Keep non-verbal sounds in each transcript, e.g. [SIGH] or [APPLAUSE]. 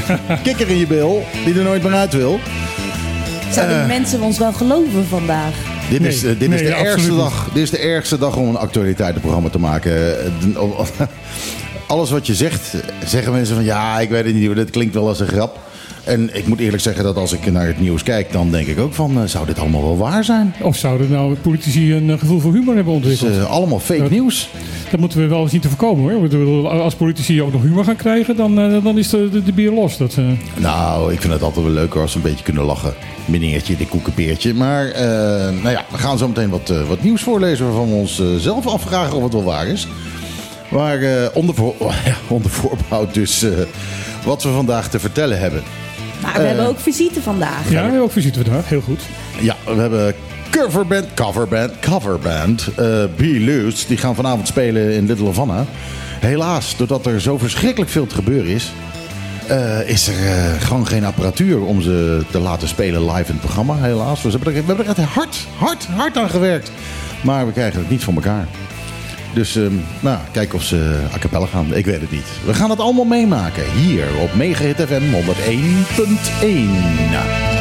[LAUGHS] Kikker in je bil, die er nooit meer uit wil. Zouden Eh. mensen ons wel geloven vandaag? Dit, Nee, is, eh, dit, is de absoluut ergste dag, dit is de ergste dag om een actualiteitenprogramma te maken. Eh, [LAUGHS] Alles wat je zegt, zeggen mensen van ja, ik weet het niet, dat klinkt wel als een grap. En ik moet eerlijk zeggen dat als ik naar het nieuws kijk, dan denk ik ook van, eh, zou dit allemaal wel waar zijn? Of zouden nou politici een eh, gevoel voor humor hebben Het is ontwikkeld? eh, allemaal fake Dat- nieuws. Dat moeten we wel zien te voorkomen hoor. Bedoel, Als politici ook nog humor gaan krijgen, dan, dan is de, de, de bier los. Dat, Nou, ik vind het altijd wel leuker als ze een beetje kunnen lachen. Meneertje, de koekenpeertje. Maar nou ja, we gaan zo meteen wat, wat nieuws voorlezen waarvan we ons zelf afvragen of het wel waar is. Maar onder, voor, [LAUGHS] onder voorbehoud dus wat we vandaag te vertellen hebben. Maar we hebben ook visite vandaag. ja, ook visite vandaag. Heel goed. Ja, we hebben coverband, coverband, coverband. eh B. Loose, die gaan vanavond spelen in Little Havana. Helaas, doordat er zo verschrikkelijk veel te gebeuren is... eh, is er eh, gewoon geen apparatuur om ze te laten spelen live in het programma, helaas. Dus we hebben er, we hebben er echt hard, hard, hard aan gewerkt. Maar we krijgen het niet voor elkaar. Dus ehm, nou, kijken of ze a cappella gaan. Ik weet het niet. We gaan het allemaal meemaken hier op Mega FM 101.1.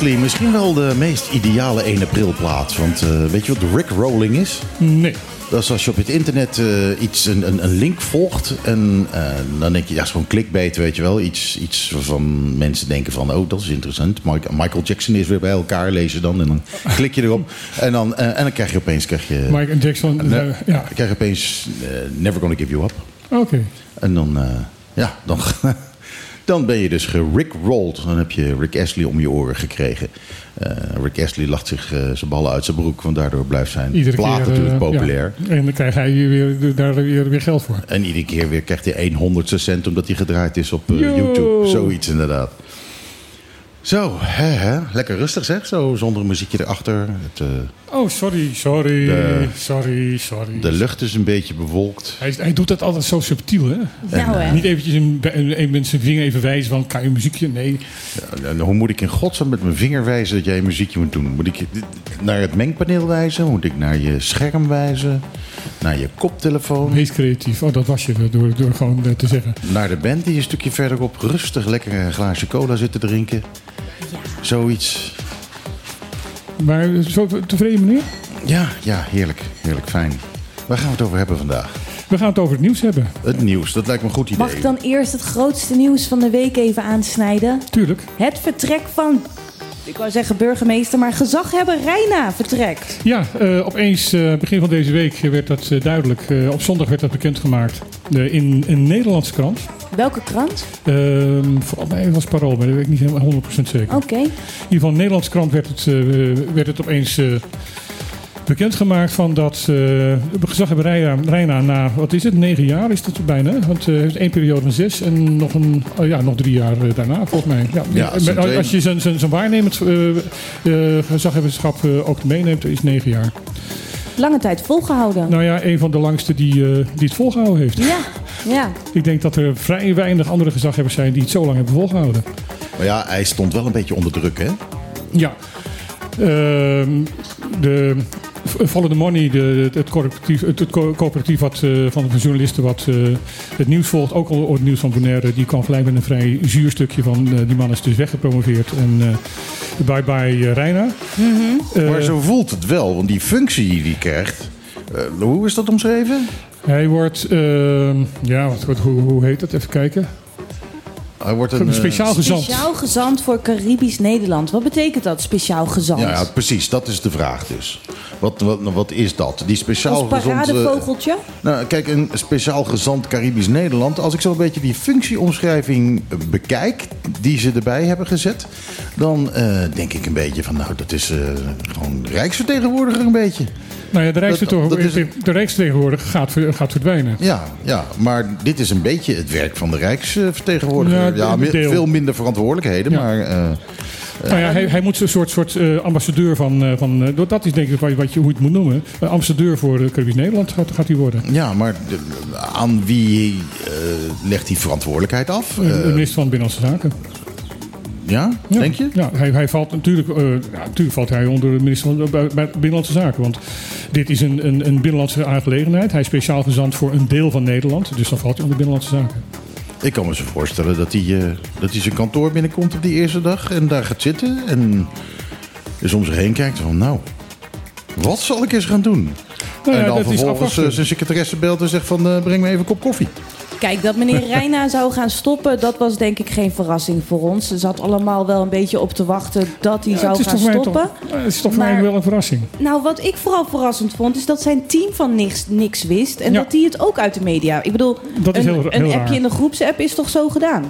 Astley, misschien wel de meest ideale 1 april plaat. Want eh, weet je wat Rick Rolling is? Nee. Dat is als je op het internet eh, iets, een, een, een link volgt. En eh, dan denk je, ja, gewoon clickbait, weet je wel. Iets, iets waarvan mensen denken van, oh, dat is interessant. Michael Jackson is weer bij elkaar, lezen dan. En dan [LAUGHS] klik je erop. En dan, en dan krijg je opeens, krijg je, en Jackson. ja, krijg je opeens Never Gonna Give You Up. oké. En dan, ja, dan, [LAUGHS] dan ben je dus gerickrolled. Dan heb je Rick Astley om je oren gekregen. Eh, Rick Astley lacht zich eh, zijn ballen uit zijn broek, want daardoor blijft zijn Iedere plaat keer natuurlijk eh, populair. ja. En dan krijgt hij weer, daar weer, weer geld voor. En iedere keer weer krijgt hij 1 honderdste cent omdat hij gedraaid is op Yo. YouTube. Zoiets inderdaad. Zo, hè, hè? lekker rustig zeg. Zo zonder een muziekje erachter. Het, eh, Oh, sorry, sorry, De- sorry, sorry. de lucht is een beetje bewolkt. Hij, hij doet dat altijd zo subtiel, hè? Nou, hè. Niet eventjes een, een, een, met zijn vinger even wijzen van, kan je muziekje? Nee. Ja, en hoe moet ik in godsnaam met mijn vinger wijzen dat jij een muziekje moet doen? Moet ik naar het mengpaneel wijzen? Moet ik naar je scherm wijzen? Naar je koptelefoon? Wees creatief. Oh, dat was je door, door gewoon eh, te zeggen. Naar de band die een stukje verderop rustig lekker een glaasje cola zit te drinken? Zoiets. Maar eh, zo tevreden, meneer? Ja, ja, heerlijk. Heerlijk fijn. Waar gaan we het over hebben vandaag? We gaan het over het nieuws hebben. Het nieuws, dat lijkt me een goed idee. Mag ik dan eerst het grootste nieuws van de week even aansnijden? Tuurlijk. Het vertrek van, ik wou zeggen burgemeester, maar gezaghebber Reina vertrekt. Ja, eh, opeens eh, begin van deze week werd dat eh, duidelijk. Op zondag werd dat bekendgemaakt in een Nederlandse krant. Welke krant? Ehm volgens mij was Parool, maar dat weet ik niet helemaal 100% zeker. Oké. In ieder geval een Nederlandse krant werd het, werd het opeens bekendgemaakt van dat eh de gezaghebber Reina, Reina na, wat is het, negen jaar is dat bijna. Want eh, hij heeft één periode van zes en nog, een, oh ja, nog drie jaar eh, daarna volgens mij. Ja, met- als je zijn, zijn, zijn waarnemend eh, eh, gezaghebberschap eh, ook meeneemt, is negen jaar. Lange tijd volgehouden. Nou ja, een van de langste die, eh, die het volgehouden heeft. Ja, ja. Ik denk dat er vrij weinig andere gezaghebbers zijn die het zo lang hebben volgehouden. Maar ja, hij stond wel een beetje onder druk, hè? Ja. Ehm, de Follow the Money, de, het, corporatief, het, het co- coöperatief wat, eh, van de journalisten wat eh, het nieuws volgt, ook al het nieuws van Bonaire, die kwam gelijk met een vrij zuur stukje van eh, die man is dus weggepromoveerd. En eh bye bye Reina. Eh, maar zo voelt het wel, want die functie die hij krijgt... eh, hoe is dat omschreven? Hij wordt, ehm, ja, wat, wat, hoe, hoe heet dat? Even kijken. Hij wordt een, Een eh, speciaal gezant. Speciaal gezant voor Caribisch Nederland. Wat betekent dat, speciaal gezant? Ja, ja, precies. Dat is de vraag dus. Wat, wat, wat is dat? Die speciaal Als eh, paradevogeltje? nou, kijk, een speciaal gezant Caribisch Nederland. Als ik zo een beetje die functieomschrijving eh, bekijk, die ze erbij hebben gezet, dan eh, denk ik een beetje van, nou, dat is eh, gewoon Rijksvertegenwoordiger een beetje. Nou ja, de Rijksvertegenwoordiger, de gaat, gaat verdwijnen. Ja, ja, maar dit is een beetje het werk van de Rijksvertegenwoordiger. Ja, Ja, mi- veel minder verantwoordelijkheden, Ja. maar... eh, Nou ja, hij, hij moet een soort, soort eh, ambassadeur van, eh, van eh, dat is denk ik wat, wat je, hoe je het moet noemen. Ambassadeur voor Caribisch Nederland gaat, gaat hij worden. ja, maar de- aan wie eh, legt hij verantwoordelijkheid af? Eh, Eh, de minister van Binnenlandse Zaken. Ja, Ja. denk je? Ja, hij, hij valt natuurlijk, eh, ja, natuurlijk valt hij onder de minister van bij- bij Binnenlandse Zaken. Want dit is een, een, een binnenlandse aangelegenheid. Hij is speciaal gezant voor een deel van Nederland. Dus dan valt hij onder Binnenlandse Zaken. Ik kan me zo voorstellen dat hij, eh, dat hij zijn kantoor binnenkomt op die eerste dag en daar gaat zitten en dus om zich heen kijkt van nou, wat zal ik eens gaan doen? Nou ja, en dan vervolgens eh, zijn secretaresse belt en zegt van breng me even een kop koffie. Kijk, dat meneer [LAUGHS] Reina zou gaan stoppen, dat was denk ik geen verrassing voor ons. Ze zat allemaal wel een beetje op te wachten dat hij Ja, zou het is gaan voor stoppen. toch- het is toch voor Maar- mij wel een verrassing. Nou, wat ik vooral verrassend vond, is dat zijn team van niks, niks wist. En Ja. dat hij het ook uit de media. Ik bedoel, Dat is een, heel- een heel appje raar. in de groepsapp is toch zo gedaan?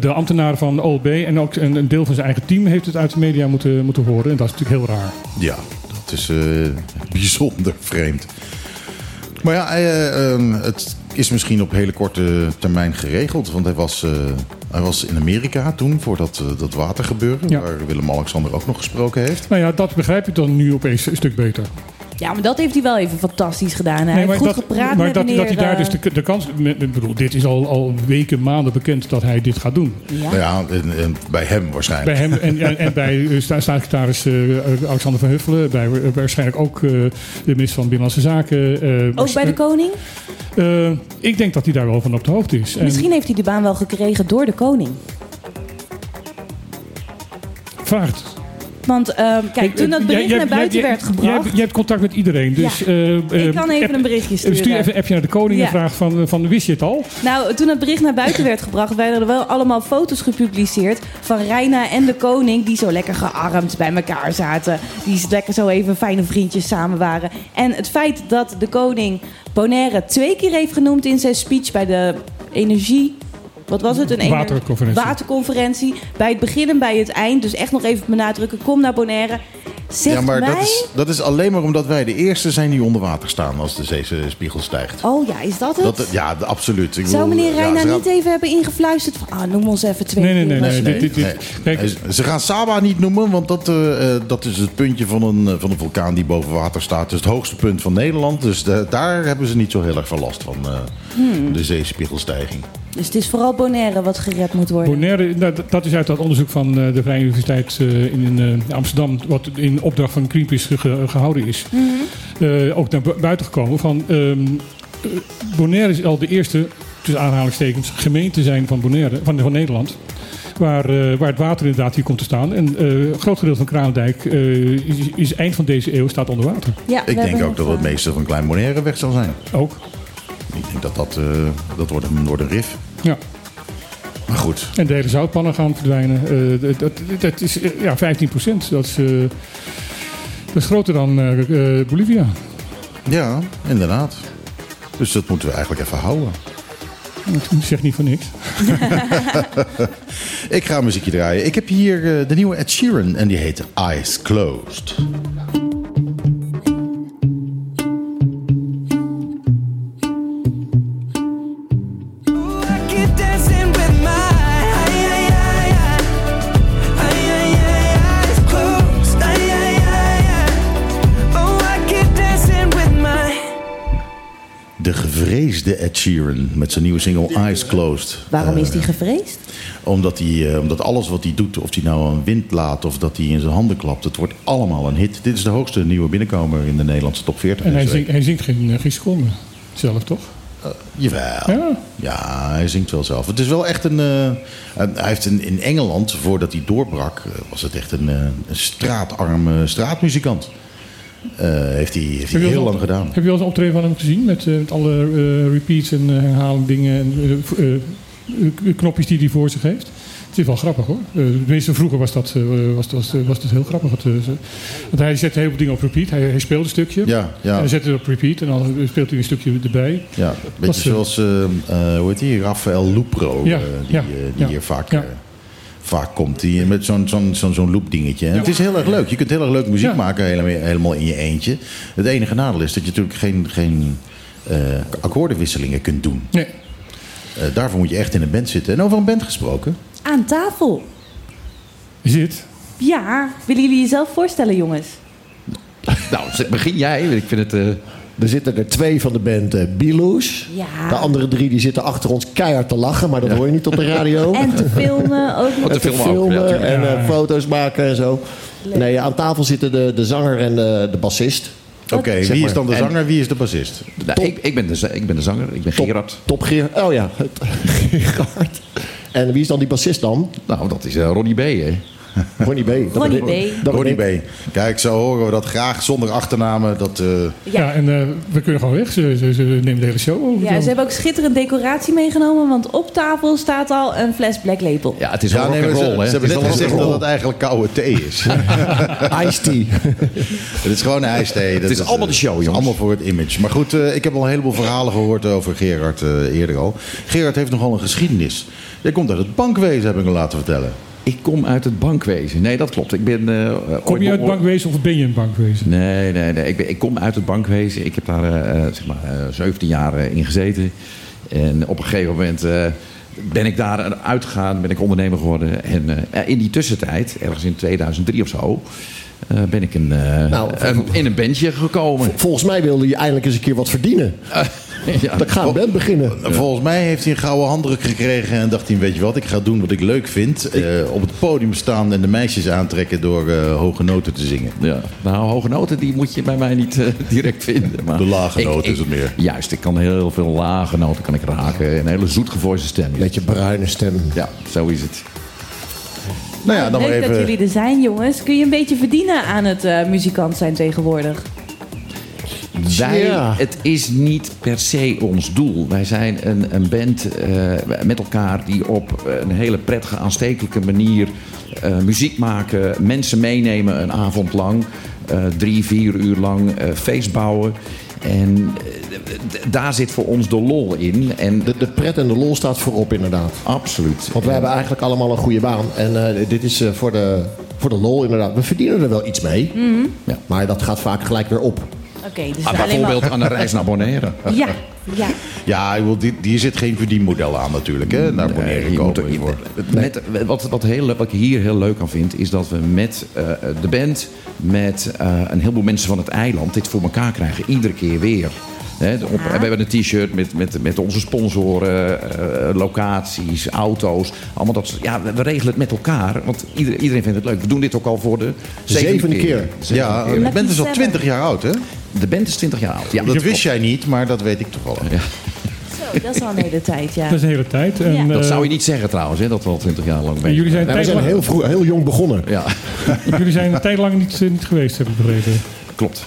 De ambtenaren van de OLB en ook een, een deel van zijn eigen team heeft het uit de media moeten, moeten horen. En dat is natuurlijk heel raar. Ja, dat is eh, [LAUGHS] bijzonder vreemd. Maar ja, eh, ehm, het is misschien op hele korte termijn geregeld. Want hij was, eh, hij was in Amerika toen voor dat, eh, dat watergebeuren. Ja. Waar Willem-Alexander ook nog gesproken heeft. Nou ja, dat begrijp ik dan nu opeens een stuk beter. Ja, maar dat heeft hij wel even fantastisch gedaan. Hij heeft goed dat, gepraat maar met dat, meneer... dat hij daar eh, dus de, de kans... Ik bedoel, dit is al, al weken, maanden bekend dat hij dit gaat doen. ja. Ja, en, en bij hem waarschijnlijk. Bij hem en, en, en bij eh, sta- staatssecretaris eh, Alexander van Huffelen. Bij waarschijnlijk ook eh, de minister van Binnenlandse Zaken. eh, Ook bij de koning? eh, ik denk dat hij daar wel van op de hoogte is. En Misschien heeft hij de baan wel gekregen door de koning. vraag het. Want ehm, kijk, toen dat bericht naar buiten werd gebracht... jij hebt contact met iedereen. Dus, Ja. eh, eh, Ik kan even app- een berichtje sturen. Stuur even een appje naar de koning en vraag van, van wist je het al? Nou, toen het bericht naar buiten werd gebracht, werden er wel allemaal foto's gepubliceerd van Reina en de koning, die zo lekker gearmd bij elkaar zaten. Die lekker zo even fijne vriendjes samen waren. En het feit dat de koning Bonaire twee keer heeft genoemd in zijn speech bij de energie. Wat was het? Een Waterconferentie. Waterconferentie. Bij het begin en bij het eind. Dus echt nog even benadrukken. Kom naar Bonaire. Zegt ja, maar mij... dat is, dat is alleen maar omdat wij de eerste zijn die onder water staan als de zeespiegel stijgt. Oh ja, is dat het? Dat, ja, de- absoluut. Ik Zou meneer ja, Reina niet even hebben ingefluisterd van... Ah, noem ons even twee Nee, nee, nee, Nee, nee. nee, dit- dit- nee. kijk, Nee, ze- gaan Saba niet noemen, want dat, eh, eh, dat is het puntje van een, eh, van een vulkaan die boven water staat. Dus het hoogste punt van Nederland. Dus de- daar hebben ze niet zo heel erg van last van eh, Hmm. de zeespiegelstijging. Dus het is vooral Bonaire wat gered moet worden. Bonaire, nou, dat- dat is uit dat onderzoek van eh, de Vrije Universiteit eh, in eh, Amsterdam, wat in opdracht van Greenpeace ge- ge- gehouden is, eh, ook naar bu- buiten gekomen. Van, ehm, eh, Bonaire is al de eerste, tussen aanhalingstekens, gemeente zijn van, Bonaire, van, van Nederland. Waar, eh, waar het water inderdaad hier komt te staan. En eh, een groot gedeelte van Kraandijk eh, is, is eind van deze eeuw staat onder water. Ja, Ik denk ook dat het meeste van Klein Bonaire weg zal zijn. Ook. Ik denk dat dat, eh, dat wordt, een, wordt een rif. Ja. Maar goed, En de hele zoutpannen gaan verdwijnen. Eh, dat, dat, dat is eh, ja, 15 procent. Dat is, eh, dat is groter dan Bolivia. ja, inderdaad. Dus dat moeten we eigenlijk even houden. Ik zeg niet voor niks. [LAUGHS] Ik ga een muziekje draaien. Ik heb hier de nieuwe Ed Sheeran en die heet Eyes Closed. Gevreesde Ed Sheeran met zijn nieuwe single Eyes Closed. Waarom Eh, is die gevreesd? Omdat, hij, eh, omdat alles wat hij doet, of hij nou een wind laat of dat hij in zijn handen klapt, het wordt allemaal een hit. Dit is de hoogste nieuwe binnenkomer in de Nederlandse top 40. En hij zingt, hij zingt geen, eh, geen seconde zelf, toch? Jawel. Ja. Ja, hij zingt wel zelf. Het is wel echt een. eh, een- hij heeft in, in Engeland, voordat hij doorbrak, eh, was het echt een, eh, een straatarme straatmuzikant. Eh, heeft hij, heeft hij heel lang gedaan. Heb je wel eens een optreden van hem gezien? Met, eh, met alle eh, repeats en herhaling dingen. En, knopjes die hij voor zich heeft. Het is wel grappig hoor. Tenminste, vroeger was dat, was, was, was dat heel grappig. Want hij zette heel veel dingen op repeat. Hij, hij speelt een stukje. Ja, En ja, dan zet het op repeat en dan speelt hij een stukje erbij. ja. Een beetje Was, zoals, eh, hoe heet die, Rafael Lupro, Ja, die, die hier vaak, vaak komt. Die, met zo'n zo'n zo'n zo'n loop dingetje. En Ja. Het is heel erg leuk. Je kunt heel erg leuk muziek Ja. maken helemaal, helemaal in je eentje. Het enige nadeel is dat je natuurlijk geen, geen eh, akkoordenwisselingen kunt doen. Nee. Eh, daarvoor moet je echt in een band zitten. En over een band gesproken. Aan tafel. Is dit? Ja, willen jullie jezelf voorstellen, jongens? Nou, begin jij. Ik vind het... eh, Er zitten er twee van de band eh Biloes. Ja. De andere drie die zitten achter ons keihard te lachen, maar dat hoor je niet op de radio. [LAUGHS] En te filmen ook nog. te te filmen ook, ja, en eh, foto's maken en zo. Nee, aan tafel zitten de, de zanger en de, de bassist. Oké, Zeg wie is dan de En- zanger, wie is de bassist? nou, ik, ik, ben de, ik ben de zanger. Ik ben Top, Gerard. Top Geer. Oh ja, [LAUGHS] Gerard. [LAUGHS] En wie is dan die bassist dan? Nou, dat is eh, Ronnie B. Hè? Ronnie B. Ronnie. B. Ronnie. B. Kijk, zo horen we dat graag zonder achternamen. Dat, eh, Ja, Ja. en eh, we kunnen gewoon weg. Ze, ze, ze nemen de hele show over. Ja, ze hebben ook schitterend decoratie meegenomen, want op tafel staat al een fles Black Label. Ja, het is ja, wel nee, maar ze, rock'n'roll, hè? ze hebben Het net gezegd dat het eigenlijk koude thee is. [LAUGHS] Ice Tea. [LAUGHS] Het is gewoon een ijsthee. Dat is allemaal de show, het is jongens. allemaal voor het image. Maar goed, eh, ik heb al een heleboel verhalen gehoord over Gerard eh, eerder al. Gerard heeft nogal een geschiedenis. Jij komt uit het bankwezen, heb ik me laten vertellen. Ik kom uit het bankwezen. Nee, dat klopt. Ik ben... eh, Kom je uit beoor- bankwezen of ben je een bankwezen? Nee, nee, nee. Ik, ben, ik kom uit het bankwezen. Ik heb daar eh, eh, zeg maar, eh, 17 jaar in gezeten. En op een gegeven moment eh, ben ik daar uitgegaan, ben ik ondernemer geworden. En eh, in die tussentijd, ergens in 2003 of zo, eh, ben ik een, eh, Nou, een- in een bandje gekomen. Volgens mij wilde je eindelijk eens een keer wat verdienen. [LAUGHS] ja. Dan ga een band beginnen. Volgens mij heeft hij een gouden handdruk gekregen en dacht hij, weet je wat, ik ga doen wat ik leuk vind. Eh, op het podium staan en de meisjes aantrekken door eh, hoge noten te zingen. Ja, nou, hoge noten die moet je bij mij niet eh, [LAUGHS] direct vinden. Maar De lage noten ik- is het meer. Juist, ik kan heel veel lage noten kan ik raken. Een hele zoetgevoiste stem. Beetje bruine stem. Ja, zo is het. Nou ja, dan maar Leuk dat jullie er zijn, jongens. Kun je een beetje verdienen aan het eh, muzikant zijn tegenwoordig? Wij, Ja. Het is niet per se ons doel. Wij zijn een, een band eh, met elkaar die op een hele prettige, aanstekelijke manier eh, muziek maken. Mensen meenemen een avond lang. eh, drie, vier uur lang eh, feest bouwen. En daar zit voor ons de lol in. En De, de pret en de lol staat voorop inderdaad. absoluut. Want we hebben eigenlijk allemaal een goede baan. En eh, dit is eh, voor, de, voor de lol inderdaad. We verdienen er wel iets mee. Ja. Maar dat gaat vaak gelijk weer op. Oké, dus Ah, maar... bijvoorbeeld aan de reis naar Bonaire. Ja, ja. Ja, ik wil- die, die zit geen verdienmodel aan natuurlijk, hè, naar Bonaire Nee, moet er- voor. met, wat, wat, heel, wat ik hier heel leuk aan vind, is dat we met eh, de band, met eh, een heleboel mensen van het eiland, dit voor elkaar krijgen. Iedere keer weer. Hè, de- op- we hebben een t-shirt met, met, met onze sponsoren, eh, locaties, auto's. Allemaal dat, ja, we, regelen het met elkaar. Want iedereen, iedereen vindt het leuk. We doen dit ook al voor de Zevende keer. Zevende Ja, keer. je bent dus al 20 jaar oud, hè? De band is 20 jaar oud. Ja, dat wist jij niet, maar dat weet ik toch wel. Ja. Zo, dat is al een hele tijd, ja. Dat is een hele tijd. En, Ja. Dat eh, zou je niet zeggen trouwens, hè, dat we al 20 jaar lang bezig jullie zijn, we zijn heel, vroeg, heel jong begonnen. Ja, [LAUGHS] jullie zijn een tijd lang niet, eh, niet geweest, heb ik begrepen. klopt.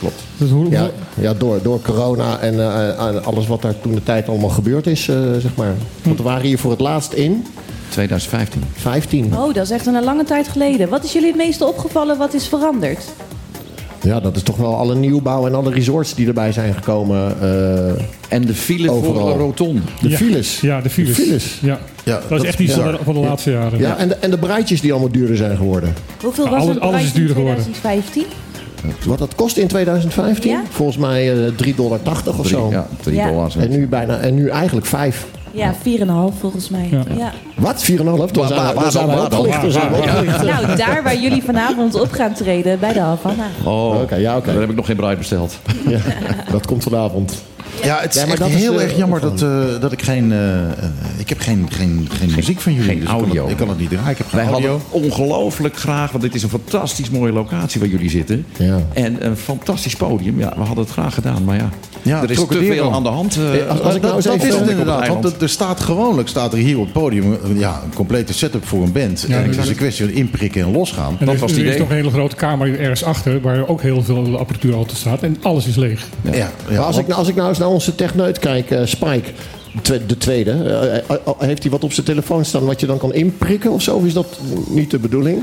Klopt. Dus hoe, Ja, hoe- ja door, door corona en eh, en alles wat daar toen de tijd allemaal gebeurd is, eh, zeg maar. Want we waren hier voor het laatst in 2015. 15. Oh, dat is echt een lange tijd geleden. Wat is jullie het meeste opgevallen? Wat is veranderd? Ja, dat is toch wel alle nieuwbouw en alle resorts die erbij zijn gekomen. eh, En de file Overal. voor de rotonde. de ja, files. Ja, de files. De files. Ja. Ja, dat, dat is echt iets van de, van de laatste jaren. Ja, en de, en de breitjes die allemaal duurder zijn geworden. Hoeveel was alles- een alles is duurder geworden. 2015? Wat dat kost in 2015? Ja? Volgens mij eh 3,80 dollar of zo. Ja, 3 Ja. dollar. En nu, bijna, en nu eigenlijk 5. Ja, 4,5 volgens mij. Ja. Ja. Wat? 4,5? Dan zijn we- opgelicht. [LAUGHS] Nou, daar waar jullie vanavond op gaan treden, bij de Havana. Oh, Oké, ja, oké. Daar heb ik nog geen bruid besteld. Ja, dat komt vanavond. Ja, het is Ja, maar echt dat is, heel eh, erg jammer dat, eh, dat ik geen... eh, ik heb geen, geen, geen muziek van jullie. geen dus ik kan audio. het- Ik kan het niet draaien. Ik heb geen Wij audio. hadden ongelooflijk graag, want dit is een fantastisch mooie locatie waar jullie zitten. Ja. En een fantastisch podium. Ja, we hadden het graag gedaan, maar ja, Ja, er is te veel aan de hand. als- als ik dat, nou dat even- is het inderdaad. Want er, er staat gewoonlijk staat er hier op het podium ja, een complete setup voor een band. Ja, en het is een kwestie van inprikken en losgaan. En Dat er, was is- het er is idee. nog een hele grote kamer ergens achter, waar ook heel veel apparatuur altijd staat. En alles is leeg. Ja, ja, maar als ik, nou- als ik nou eens naar onze techneut kijk, eh, Spike. De tweede. Eh, eh, heeft hij wat op zijn telefoon staan wat je dan kan inprikken of zo? Of is dat niet de bedoeling?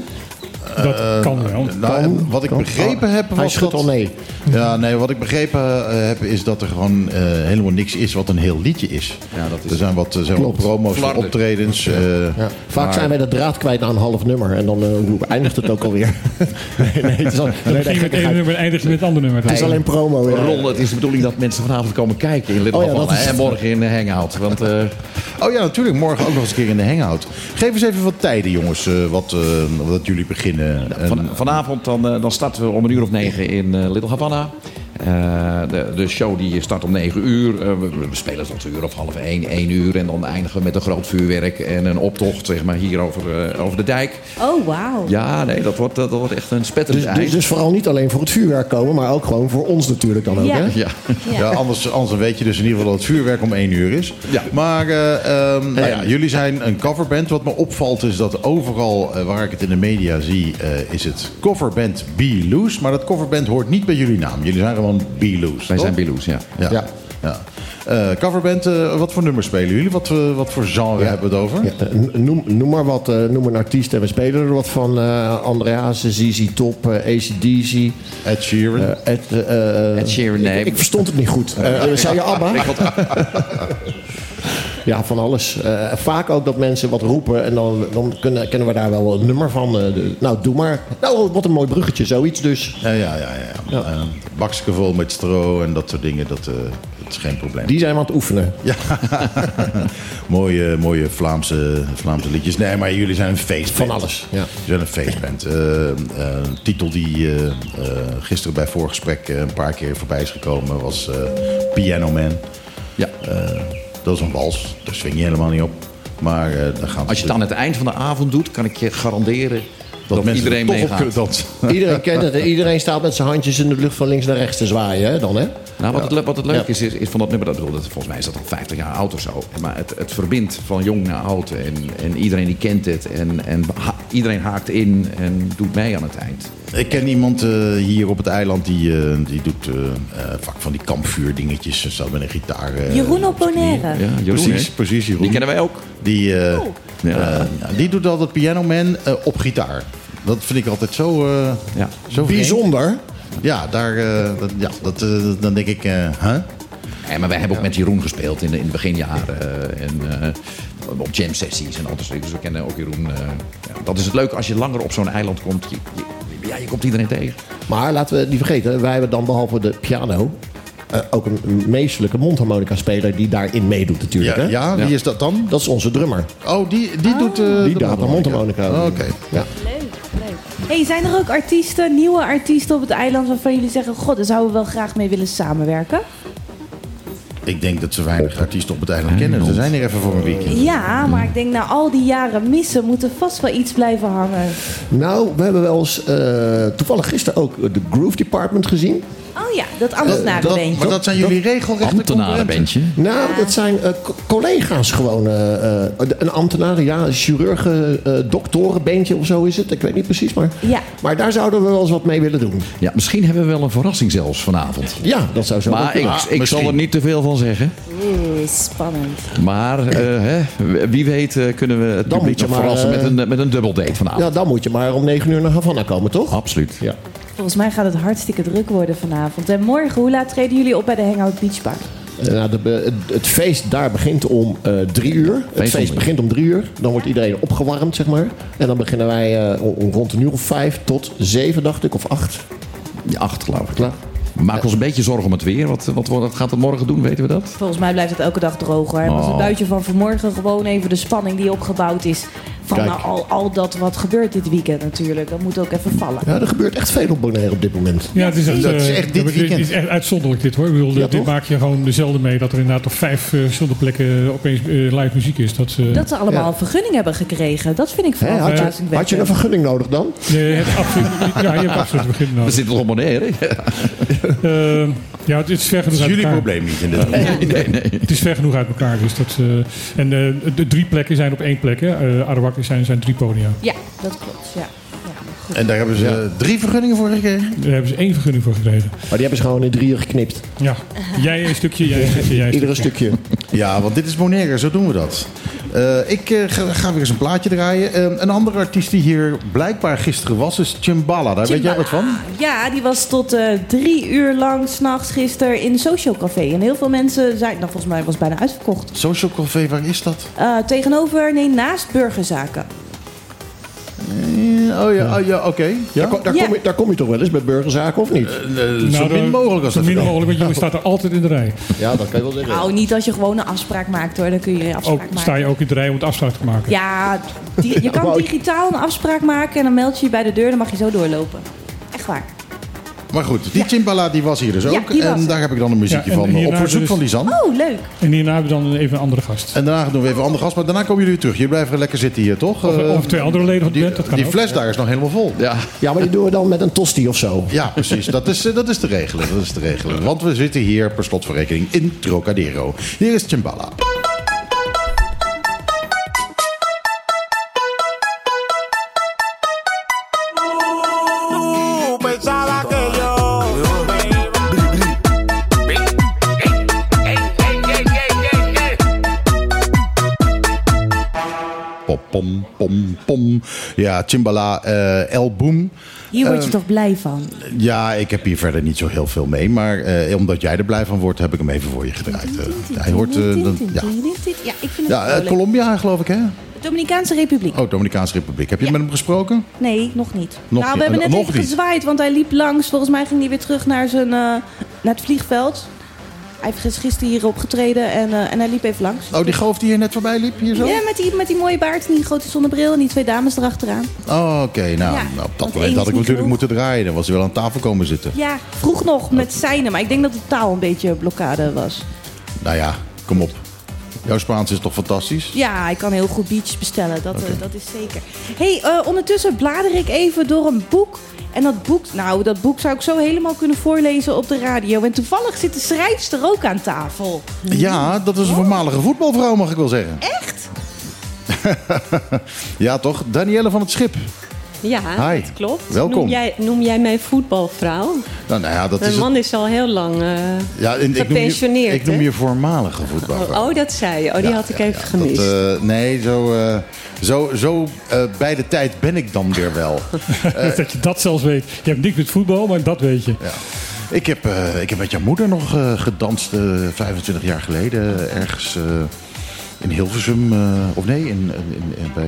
Dat kan wel. Nou, Kan, wat ik kan. begrepen heb Hij was schudt dat... al nee. Ja, nee, wat ik begrepen eh, heb is dat er gewoon eh, helemaal niks is wat een heel liedje is. Ja, dat is- Er zijn wat, zijn wat promo's optredens. eh, Ja. Vaak maar- zijn wij de draad kwijt aan een half nummer. En dan eh, eindigt het ook alweer? [LAUGHS] nee, nee, het is, al, nee, Dan nee, met één gekkigheid. nummer en eindig je met het andere nummer. het is alleen promo. ja. Ron, het is de bedoeling dat mensen vanavond komen kijken in Little Oh ja, is- en morgen in de Hangout. Want eh, Oh ja, natuurlijk. Morgen ook nog eens een keer in de hangout. Geef eens even wat tijden, jongens, eh, wat, eh, wat jullie beginnen. En- van, vanavond dan, eh, dan starten we om een uur of negen in eh, Little Havana. Eh, de, de show die start om 9 uur. Eh, we, we spelen tot een uur of half 1, 1 uur. En dan eindigen we met een groot vuurwerk en een optocht zeg maar, hier over, eh, over de dijk. Oh, wauw. Ja, nee, dat wordt, dat wordt echt een spetterend Dus, dus, dus vooral niet alleen voor het vuurwerk komen, maar ook gewoon voor ons natuurlijk dan ook. Ja. Hè? ja. Ja, anders, anders weet je dus in ieder geval dat het vuurwerk om één uur is. Ja. Maar eh, ehm, nou ja, jullie zijn een coverband. Wat me opvalt is dat overal waar ik het in de media zie, eh, is het coverband Be Loose. Maar dat coverband hoort niet bij jullie naam. Jullie zijn gewoon Loose. Wij toch? zijn Biloes, ja. Ja. Ja. ja. Eh, coverband, eh, wat voor nummers spelen jullie? Wat, eh, wat voor genre hebben we het over? Ja, noem, noem maar wat, eh, noem een artiest en we spelen er wat van. eh Andreas, ZZ Top, ACDC. Ed Sheeran. Ed, Ed Sheeran, nee. Ik, ik verstond het niet goed. Zei je ABBA? [LAUGHS] Ja, van alles. Eh, vaak ook dat mensen wat roepen en dan, dan kunnen, kennen we daar wel een nummer van. eh, de- nou, doe maar. Nou, wat een mooi bruggetje, zoiets dus. ja, ja, ja. ja. Eh, bakske vol met stro en dat soort dingen. Dat, eh, dat is geen probleem. Die zijn we aan het oefenen. Ja, [LAUGHS] mooie, mooie Vlaamse, Vlaamse liedjes. Nee, maar jullie zijn een feestband. Van alles, ja. Jullie zijn een feestband. Eh, eh, een titel die gisteren bij voorgesprek een paar keer voorbij is gekomen was Piano Man. ja. Dat is een wals, daar swing je helemaal niet op. Maar eh dan gaan Als je het aan het eind van de avond doet, kan ik je garanderen dat, mensen iedereen er toch op meegaat. kunnen dansen. [LAUGHS] Iedereen kent het. Iedereen staat met zijn handjes in de lucht van links naar rechts te zwaaien, hè, dan hè? Nou, wat, het, wat het leuk Ja. is, is, is van dat nummer, dat, bedoel, dat, volgens mij is dat al 50 jaar oud of zo. Maar het, het verbindt van jong naar oud en, en iedereen die kent het. En, en ha- iedereen haakt in en doet mee aan het eind. Ik ken iemand eh, hier op het eiland die, eh, die doet eh, vaak van die kampvuurdingetjes. Ze staat met een gitaar. eh, Jeroen op zijn knieën. Oponaire. Ja, Jeroen, Precies, precies. Jeroen. Die kennen wij ook. Die, eh, Oh. Die doet altijd Piano Man eh, op gitaar. Dat vind ik altijd zo, eh Ja. zo vreemd. Bijzonder. Ja, daar, eh, dat, ja dat, eh, dan denk ik, eh huh? Ja, maar wij hebben ook met Jeroen gespeeld in de, in de beginjaren. eh, en eh, op jam sessies en al dat soort dingen. Dus we kennen ook Jeroen. eh, ja, dat is het leuke als je langer op zo'n eiland komt. Je, je- ja, je komt iedereen tegen. Maar laten we het niet vergeten, wij hebben dan behalve de piano... eh, ook een meestelijke mondharmonica-speler die daarin meedoet natuurlijk. Ja, hè? ja, wie is dat dan? Dat is onze drummer. Oh, die, die doet eh Die de de mondharmonica. Oh, Oké. Ja. Hey, zijn er ook artiesten, nieuwe artiesten op het eiland waarvan jullie zeggen: God, daar zouden we wel graag mee willen samenwerken? Ik denk dat ze weinig artiesten op het eiland kennen. Ze zijn hier even voor een weekend. Ja, maar ik denk na al die jaren missen moet er vast wel iets blijven hangen. Nou, we hebben wel eens eh, toevallig gisteren ook de Groove Department gezien. Oh ja, dat Dat, ambtenarenbeentje. maar dat zijn jullie regelrechte. Ambtenarenbandje. Nou, dat zijn eh, co- collega's gewoon. eh, eh, een ambtenaar, ja, chirurgen, eh doktorenbeentje of zo is het. Ik weet niet precies, maar, Ja. maar daar zouden we wel eens wat mee willen doen. Ja, misschien hebben we wel een verrassing zelfs vanavond. Ja, dat zou zo Maar ik, kunnen. ik zal er niet te veel van zeggen. Oeh, spannend. Maar eh, hè, wie weet eh, kunnen we het Dan publiek verrassen met een, met een dubbeldate vanavond. Ja, dan moet je maar om 9 uur naar Havana komen, toch? Absoluut. Ja. Volgens mij gaat het hartstikke druk worden vanavond. En morgen, hoe laat treden jullie op bij de Hangout Beach Bar? Eh, nou, de, het, het feest daar begint om eh, drie uur. Het feest begint om drie uur. Dan wordt iedereen opgewarmd, zeg maar. En dan beginnen wij eh, om, rond een uur of vijf tot zeven, dacht ik, of acht. Ja, acht geloof ik. Klaar. Maken ons een beetje zorgen om het weer. Wat, wat, wat gaat het morgen doen, weten we dat? Volgens mij blijft het elke dag droog hoor. En was het Oh. buitje van vanmorgen gewoon even de spanning die opgebouwd is. Van nou, al, al dat wat gebeurt dit weekend natuurlijk. Dat moet ook even vallen. Ja, er gebeurt echt veel op Bonaire op dit moment. Ja, het is echt, Dat is eh, echt dit weekend. is echt uitzonderlijk dit hoor. Ik bedoel, Ja, dit toch? maak je gewoon dezelfde mee dat er inderdaad op vijf eh, verschillende plekken opeens eh, live muziek is. Dat, eh, Dat ze allemaal Ja. een vergunning hebben gekregen. Dat vind ik vooral had, je, had je een vergunning nodig dan? je hebt absoluut, ja, je hebt absoluut een begin We nodig. zitten al op Bonaire. [LAUGHS] Ja, het is ver genoeg is uit jullie elkaar. probleem niet in dit geval. [LAUGHS] nee, nee. Het is ver genoeg uit elkaar. Dus dat, eh, en eh, de drie plekken zijn op één plek. Hè. Eh, Arawak zijn, zijn drie podia. Ja, dat klopt. Ja. Ja. En daar hebben ze drie vergunningen voor gekregen? Daar hebben ze één vergunning voor gekregen. Maar die hebben ze gewoon in drieën geknipt. Ja. Jij een stukje, jij een stukje, jij een [LAUGHS] Iedere stukje. stukje. Ja, want dit is Bonaire, zo doen we dat. Eh, ik eh, ga, ga weer eens een plaatje draaien. Eh, een andere artiest die hier blijkbaar gisteren was, is Chimbala. Daar weet jij wat van? Ja, die was tot drie uur lang s'nachts gisteren in Social Café. En heel veel mensen zijn, nou volgens mij was het bijna uitverkocht. Social Café, waar is dat? Tegenover, nee, naast burgerzaken. Eh, oh ja, oh, ja oké. Daar, kom, daar, Ja. kom je, daar kom je toch wel eens met burgerzaken, of niet? Eh, zo Nou, min mogelijk als Zo dat min kan. mogelijk, want je [LAUGHS] staat er altijd in de rij. Ja, dat kan je wel zeggen. Nou, niet als je gewoon een afspraak maakt hoor. Dan kun je een afspraak Ook, maken. sta je ook in de rij om het afspraak te maken. Ja, die- je [LAUGHS] kan digitaal een afspraak maken en dan meld je je bij de deur. Dan mag je zo doorlopen. Echt waar. Maar goed, die Chimbala die was hier dus Ja, ook. die was en er. daar heb ik dan een muziekje Ja, en van hierna op verzoek dus- van Lisan. Oh, leuk. En hierna hebben we dan even een andere gast. En daarna doen we even een andere gast, maar daarna komen jullie weer terug. Jullie blijven lekker zitten hier, toch? Of, Eh, of twee andere leden van de die, band, dat kan die ook. fles daar is nog helemaal vol. Ja. Ja, maar die doen we dan met een tosti of zo. Ja, precies. Dat is, eh, dat is te regelen. Dat is te regelen. Want we zitten hier per slotverrekening in Trocadero. Hier is Chimbala. Pom, pom, pom. Ja, Chimbala, eh El Boom. Hier word je toch blij van? Ja, ik heb hier verder niet zo heel veel mee. Maar eh, omdat jij er blij van wordt, heb ik hem even voor je gedraaid. Eh, hij hoort... eh, ja, Ja, ik vind het ja eh. Colombia geloof ik, hè? Dominicaanse Republiek. Oh, Dominicaanse Republiek. Heb je Ja. met hem gesproken? Nee, nog niet. Nog nou, niet. we hebben Eh, net nog even niet. gezwaaid, want hij liep langs. Volgens mij ging hij weer terug naar, zijn, eh, naar het vliegveld. Hij heeft gisteren hier opgetreden en, eh, en hij liep even langs. Oh, die goof die hier net voorbij liep, hier zo? Ja, met die, met die mooie baard en die grote zonnebril en die twee dames erachteraan. Oh, oké. Nou, Ja, nou, op dat moment had ik natuurlijk moeten draaien. Dan was hij wel aan tafel komen zitten. Ja, vroeg nog met zijnen, maar ik denk dat de taal een beetje blokkade was. Nou ja, kom op. Jouw Spaans is toch fantastisch? Ja, hij kan heel goed beaches bestellen, dat, eh, dat is zeker. hey, eh, ondertussen blader ik even door een boek. En dat boek, nou, dat boek zou ik zo helemaal kunnen voorlezen op de radio. En toevallig zit de schrijfster ook aan tafel. Ja, dat is een voormalige voetbalvrouw, mag ik wel zeggen. Echt? [LAUGHS] Ja, toch? Danielle van het Schip. Ja, Hi. dat klopt. Welkom. Noem jij, noem jij mij voetbalvrouw? Nou, nou ja, dat Mijn is man het. is al heel lang eh, Ja, en ik noem je, gepensioneerd. ik noem je voormalige voetbalvrouw. Oh, dat zei je. Oh, die Ja, had ik ja, even ja, gemist. Dat, eh, nee, zo, eh, zo, zo eh, bij de tijd ben ik dan weer wel. [LAUGHS] dat je dat zelfs weet. Je hebt niks met voetbal, maar dat weet je. Ja. Ik, heb, eh, ik heb met jouw moeder nog eh, gedanst eh, 25 jaar geleden. eh, ergens eh, in Hilversum. eh, of nee, in, in, in- bij...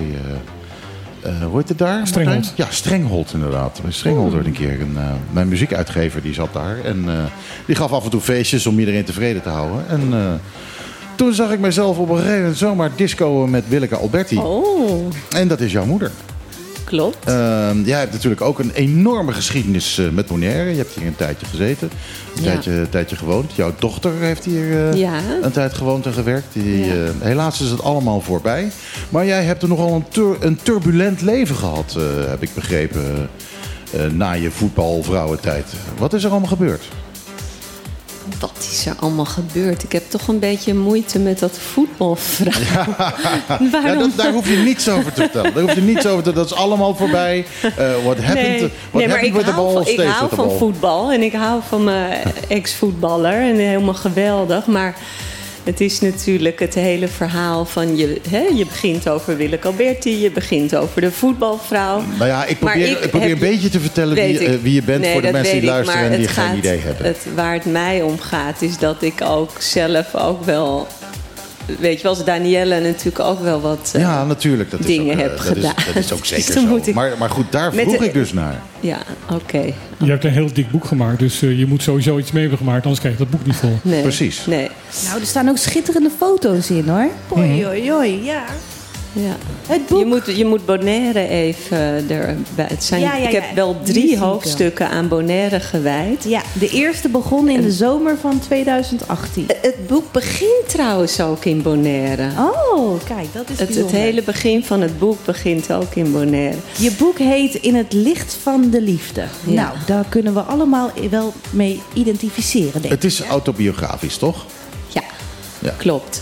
eh, eh, hoe heet het daar? Strenghold. Ja, Strenghold inderdaad. Bij Strenghold werd een keer een, eh, mijn muziekuitgever die zat daar. En eh, die gaf af en toe feestjes om iedereen tevreden te houden. En eh, toen zag ik mezelf op een gegeven moment zomaar disco met Willeke Alberti. Oh, En dat is jouw moeder. klopt. Ehm, jij hebt natuurlijk ook een enorme geschiedenis eh, met Bonaire. Je hebt hier een tijdje gezeten, een Ja. tijdje, een tijdje gewoond. Jouw dochter heeft hier eh, Ja. een tijd gewoond en gewerkt. Die, Ja. eh, helaas is het allemaal voorbij. Maar jij hebt er nogal een, tur- een turbulent leven gehad, eh, heb ik begrepen. na je voetbalvrouwentijd. Wat is er allemaal gebeurd? Wat is er allemaal gebeurd? Ik heb toch een beetje moeite met dat voetbalvrouw. Ja, [LAUGHS] Waarom? dat, daar hoef je niets over te vertellen. Daar hoef je niets over te Dat is allemaal voorbij. Eh what happened, Nee, what nee maar ik hou, van, ik hou van voetbal en ik hou van mijn [LAUGHS] ex-voetballer en helemaal geweldig. Maar het is natuurlijk het hele verhaal van je, hè, je begint over Willeke Alberti, je begint over de voetbalvrouw. Nou ja, ik probeer, ik ik probeer een beetje te vertellen wie, ik. eh, wie je bent Nee, voor de mensen die luisteren en die geen idee hebben. Het, waar het mij om gaat is dat ik ook zelf ook wel... Weet je wel, als Danielle natuurlijk ook wel wat... eh, ja, natuurlijk. Dat is dingen ook, eh, heb dat gedaan. Is, dat is ook [LAUGHS] Dus zeker zo. moet ik- Maar, maar goed, daar Met vroeg de- ik dus naar. Ja, oké. Je hebt een heel dik boek gemaakt, dus eh, je moet sowieso iets mee hebben gemaakt, anders krijg je dat boek niet vol. Nee. Precies. Nee. Nou, er staan ook schitterende foto's in hoor. Oei, oei, oei, ja. Ja. Het boek. Je moet, je moet Bonaire even erbij. Het zijn, Ja, ja, ik heb wel drie wel. hoofdstukken aan Bonaire gewijd. Ja, de eerste begon in de zomer van 2018. Het boek begint trouwens ook in Bonaire. Oh, kijk, dat is Het, het hele begin van het boek begint ook in Bonaire. Je boek heet In het licht van de liefde. Ja. Nou, daar kunnen we allemaal wel mee identificeren, denk ik. Het is autobiografisch, toch? Ja, Ja. klopt.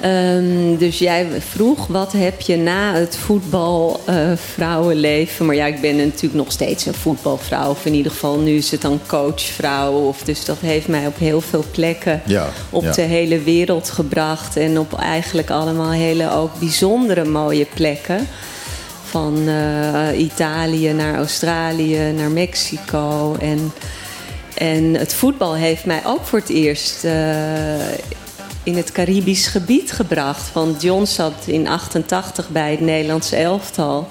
Ehm, dus jij vroeg, wat heb je na het voetbal eh, vrouwenleven? Maar ja, ik ben natuurlijk nog steeds een voetbalvrouw. Of in ieder geval, nu is het dan coachvrouw. Of, dus dat heeft mij op heel veel plekken Ja, op ja. de hele wereld gebracht. En op eigenlijk allemaal hele ook bijzondere mooie plekken. Van eh, Italië naar Australië, naar Mexico. En, en het voetbal heeft mij ook voor het eerst eh, in het Caribisch gebied gebracht. Want John zat in 88 bij het Nederlandse elftal.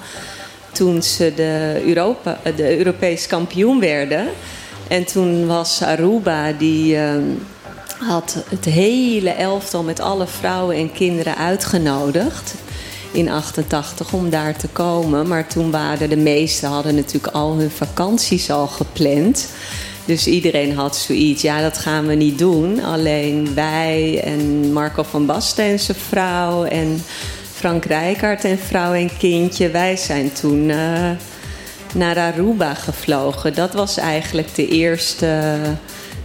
Toen ze de, Europa, eh, de Europees kampioen werden. En toen was Aruba, die eh, had het hele elftal met alle vrouwen en kinderen uitgenodigd. In 88 om daar te komen. Maar toen waren de meesten hadden natuurlijk al hun vakanties al gepland. Dus iedereen had zoiets, ja, dat gaan we niet doen. Alleen wij en Marco van Basten en zijn vrouw en Frank Rijkaard en vrouw en kindje. Wij zijn toen eh, naar Aruba gevlogen. Dat was eigenlijk de eerste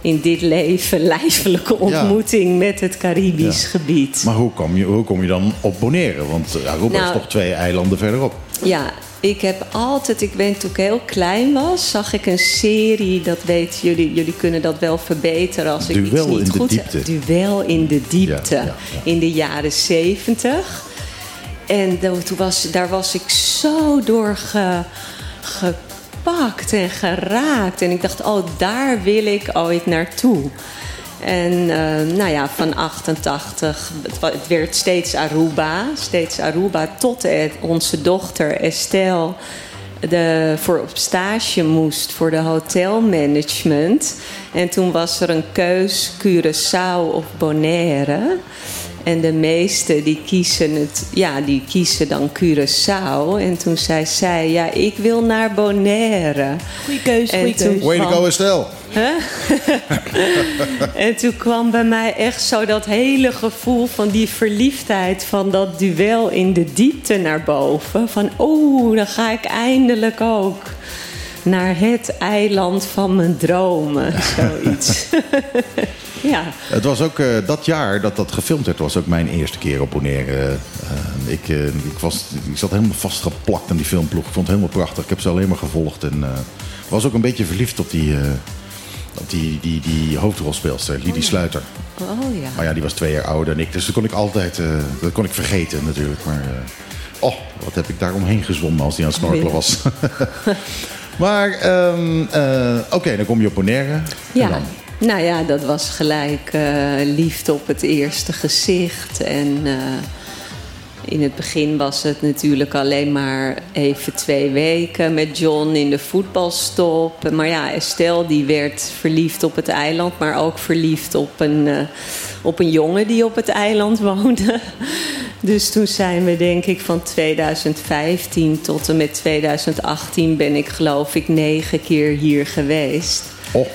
in dit leven [LAUGHS] lijfelijke ontmoeting met het Caribisch Ja. gebied. Maar hoe kom je, hoe kom je dan op Bonaire? Want Aruba Nou- is toch twee eilanden verderop. Ja, ik heb altijd, ik weet toen ik heel klein was, zag ik een serie, dat weten jullie, jullie kunnen dat wel verbeteren als ik iets niet goed heb. Duel in de diepte. Ja, ja, ja. In de jaren zeventig. En toen was, daar was ik zo door ge, gepakt en geraakt. En ik dacht, oh, daar wil ik ooit naartoe. En eh, nou ja, van 88, het, werd steeds Aruba, steeds Aruba, tot het- onze dochter Estelle de, voor op stage moest voor de hotelmanagement. En toen was er een keus Curaçao of Bonaire. En de meesten die kiezen, het, ja, die kiezen dan Curaçao. En toen zei zij, ja, ik wil naar Bonaire. Goeie keus, En goeie keus. Way to go, Estelle. En toen kwam bij mij echt zo dat hele gevoel van die verliefdheid van dat duel in de diepte naar boven. Van oeh, dan ga ik eindelijk ook naar het eiland van mijn dromen. Zoiets. [LAUGHS] ja. Het was ook eh, dat jaar dat dat gefilmd werd, was ook mijn eerste keer op. Eh, ik, eh, ik, was, ik zat helemaal vastgeplakt aan die filmploeg. Ik vond het helemaal prachtig. Ik heb ze alleen maar gevolgd. En was ook een beetje verliefd op die, die, die, die hoofdrolspeelster, Lidie Sluiter. Oh ja. Maar ja, die was twee jaar ouder dan ik. Dus dat kon ik altijd eh, dat kon ik vergeten natuurlijk. Maar eh, oh, wat heb ik daar omheen gezwommen als die aan het snorkelen was. [LAUGHS] maar eh, oké, dan kom je op Bonaire. En Ja, dan? nou ja, dat was gelijk liefde op het eerste gezicht. En in het begin was het natuurlijk alleen maar even twee weken met John in de voetbalstop. Maar ja, Estelle die werd verliefd op het eiland, maar ook verliefd op een, eh, op een jongen die op het eiland woonde. [LAUGHS] Dus toen zijn we denk ik van 2015 tot en met 2018 ben ik geloof ik negen keer hier geweest. Oh.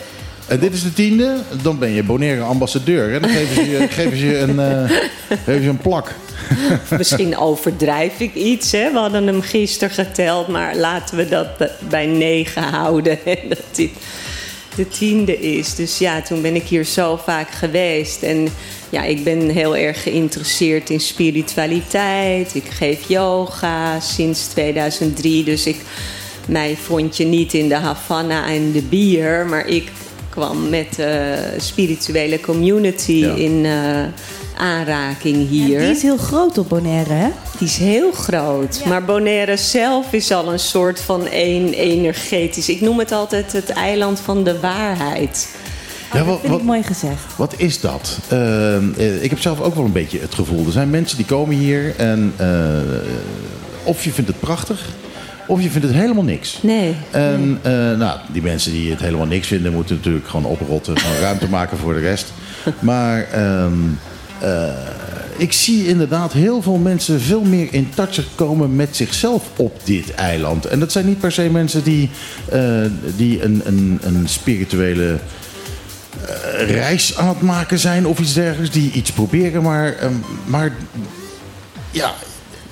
En dit is de tiende, dan ben je Bonaire ambassadeur. Dan geven ze je, [LAUGHS] geven ze je, een, eh, geven ze een plak. [LAUGHS] Misschien overdrijf ik iets. Hè? We hadden hem gisteren geteld, maar laten we dat b- bij negen houden. [LAUGHS] En dat dit de tiende is. Dus ja, toen ben ik hier zo vaak geweest. En ja, ik ben heel erg geïnteresseerd in spiritualiteit. Ik geef yoga sinds 2003. Dus ik, mij vond je niet in de Havana en de bier. Maar ik kwam met de spirituele community Ja. in eh, aanraking hier. Ja, die is heel groot op Bonaire, hè? Die is heel groot. Maar Bonaire zelf is al een soort van één energetisch. Ik noem het altijd het eiland van de waarheid. Ja, dat wat, ik mooi gezegd. wat is dat? Eh, ik heb zelf ook wel een beetje het gevoel. Er zijn mensen die komen hier en eh, of je vindt het prachtig, of je vindt het helemaal niks. Nee. En eh, nou, die mensen die het helemaal niks vinden, moeten natuurlijk gewoon oprotten. Gewoon ruimte maken voor de rest. [LAUGHS] Maar ehm, eh, ik zie inderdaad heel veel mensen veel meer in touch komen met zichzelf op dit eiland. En dat zijn niet per se mensen die, eh, die een, een, een spirituele eh, reis aan het maken zijn of iets dergelijks. Die iets proberen, maar, ehm, maar ja,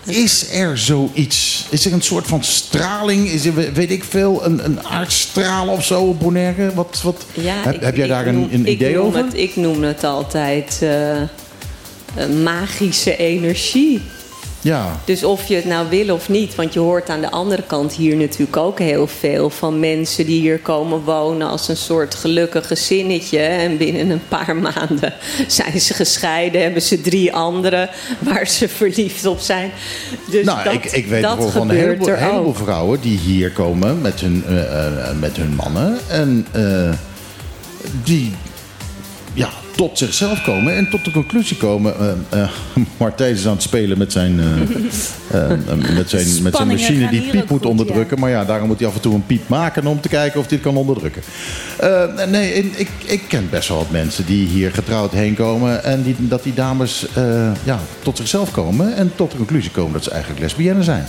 is er zoiets? Is er een soort van straling? Is er, weet ik veel, een, een aardstraal of zo op Bonaire? Wat, wat, Ja, heb, ik- heb jij daar noem- een, een idee noem over? Het, ik noem het altijd magische energie. Ja, Dus of je het nou wil of niet, want je hoort aan de andere kant hier natuurlijk ook heel veel van mensen die hier komen wonen als een soort gelukkig gezinnetje. En binnen een paar [LAUGHS] maanden zijn ze gescheiden, hebben ze drie anderen waar ze verliefd op zijn. Dus nou, dat, ik, ik weet dat van een heleboel, er vrouwen die hier komen met hun, eh, eh, met hun mannen. En eh, die tot zichzelf komen en tot de conclusie komen. eh [LAUGHS] Martijn is aan het spelen met zijn, eh, [LAUGHS] met zijn, met zijn machine die piep moet onderdrukken. Maar ja, daarom moet hij af en toe een piep maken om te kijken of hij het kan onderdrukken. Nee, ik, ik ken best wel wat mensen die hier getrouwd heen komen. En die, dat die dames ja, tot zichzelf komen en tot de conclusie komen dat ze eigenlijk lesbienne zijn.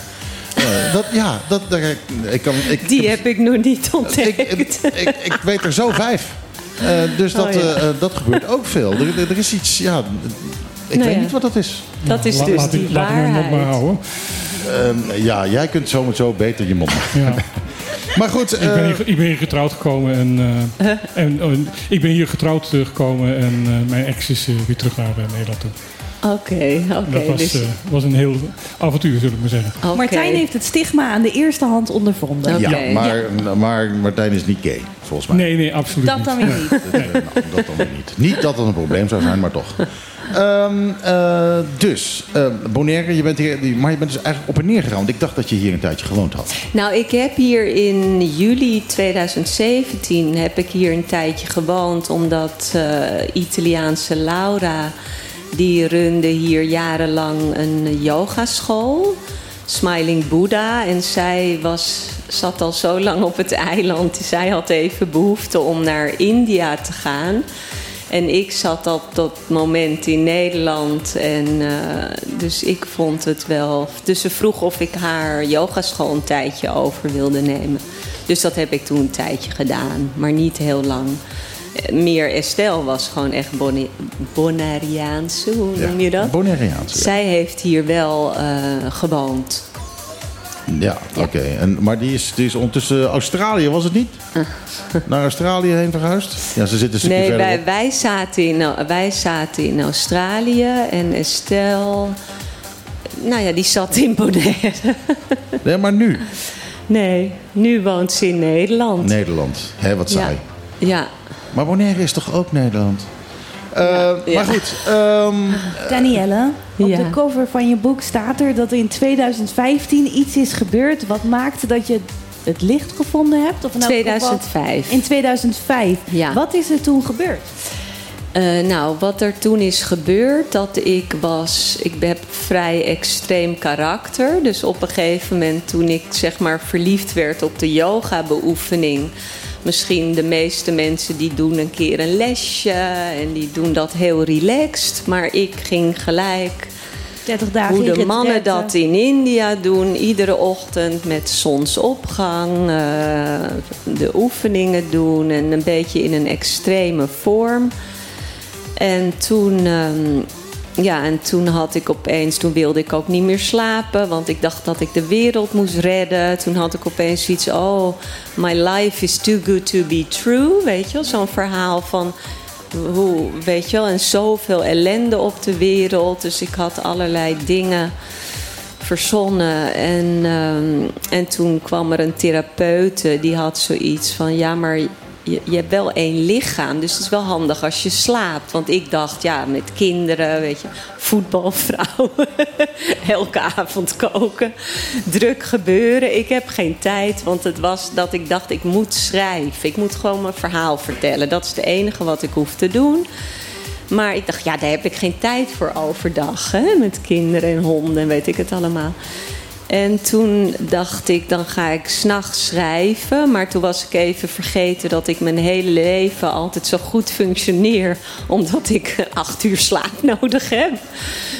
Dat, ja, dat, daar, ik kan, ik, Die heb ik nog niet ik, ontdekt. ik, ik, ik weet er zo vijf. Eh, dus dat, Oh, ja. eh, eh, dat gebeurt ook veel. Er, er- is iets, ja, ik Nou weet ja. niet wat dat is. Dat is La- dus laat, die ik- laat mijn mond maar waarheid. houden. Ehm, ja, jij kunt zo zo beter je mond maken. Ja. [LAUGHS] Maar goed, Ik ben, hier, ik ben hier getrouwd gekomen en, eh, en ik ben hier getrouwd gekomen en eh, mijn ex is weer terug naar Nederland toe. Oké, oké. dat was, dus, eh, was een heel avontuur, zul ik maar zeggen. Martijn heeft het stigma aan de eerste hand ondervonden. Ja, maar, maar Martijn is niet gay, volgens mij. Nee, nee, absoluut Dat niet. dan weer niet. Eh, nou, dat dan weer niet. Niet dat dat een probleem zou zijn, maar toch. Ehm, eh, dus, eh, Bonaire, je bent hier, maar je bent dus eigenlijk op en neer gegaan. Want ik dacht dat je hier een tijdje gewoond had. Nou, ik heb hier in juli 2017 heb ik hier een tijdje gewoond, omdat eh, Italiaanse Laura die runde hier jarenlang een yogaschool, Smiling Buddha, en zij was zat al zo lang op het eiland. Zij had even behoefte om naar India te gaan. En ik zat op dat moment in Nederland. En eh, dus ik vond het wel. Dus ze vroeg of ik haar yogaschool een tijdje over wilde nemen. Dus dat heb ik toen een tijdje gedaan, maar niet heel lang. Meer Estelle was gewoon echt Boni- Bonaireaans. Hoe noem je dat? Bonaireaans. Ja, Zij heeft hier wel eh, gewoond. ja oké. En Maar die is, die is ondertussen Australië, was het niet? [LAUGHS] Naar Australië heen verhuisd? Ja, ze zitten Nee, verder wij, zaten in, wij zaten in Australië en Estelle. Nou ja, die zat in Bonaire. [LAUGHS] Nee, maar nu. Nee, nu woont ze in Nederland. Nederland. Hé, wat ja. saai. ja. Maar Bonaire is toch ook Nederland? Eh, ja. Maar goed, ehm, [LAUGHS] Danielle, op Ja. de cover van je boek staat er dat er in 2015 iets is gebeurd. Wat maakte dat je het licht gevonden hebt? Of in elk geval 2005. In 2005. Ja. Wat is er toen gebeurd? Eh, nou, wat er toen is gebeurd, dat ik was... Ik heb vrij extreem karakter. Dus op een gegeven moment toen ik zeg maar verliefd werd op de yoga-beoefening... Misschien de meeste mensen die doen een keer een lesje en die doen dat heel relaxed. Maar ik ging gelijk 30 dagen hoe de mannen dat in India doen, iedere ochtend met zonsopgang, eh, de oefeningen doen en een beetje in een extreme vorm. En toen, ehm, ja, en toen had ik opeens, toen wilde ik ook niet meer slapen, want ik dacht dat ik de wereld moest redden. Toen had ik opeens iets, oh, my life is too good to be true, weet je zo'n verhaal van hoe, weet je wel, en zoveel ellende op de wereld. Dus ik had allerlei dingen verzonnen. En, ehm, en toen kwam er een therapeute die had zoiets van: ja, maar je, je hebt wel één lichaam. Dus het is wel handig als je slaapt. Want ik dacht, ja, met kinderen, weet je, voetbalvrouwen, [LAUGHS] elke avond koken, druk gebeuren. Ik heb geen tijd, want het was dat ik dacht, ik moet schrijven. Ik moet gewoon mijn verhaal vertellen. Dat is het enige wat ik hoef te doen. Maar ik dacht, ja, daar heb ik geen tijd voor overdag. Hè? Met kinderen en honden en weet ik het allemaal. En toen dacht ik, dan ga ik s'nachts schrijven. Maar toen was ik even vergeten dat ik mijn hele leven altijd zo goed functioneer. Omdat ik [LAUGHS] acht uur slaap nodig heb.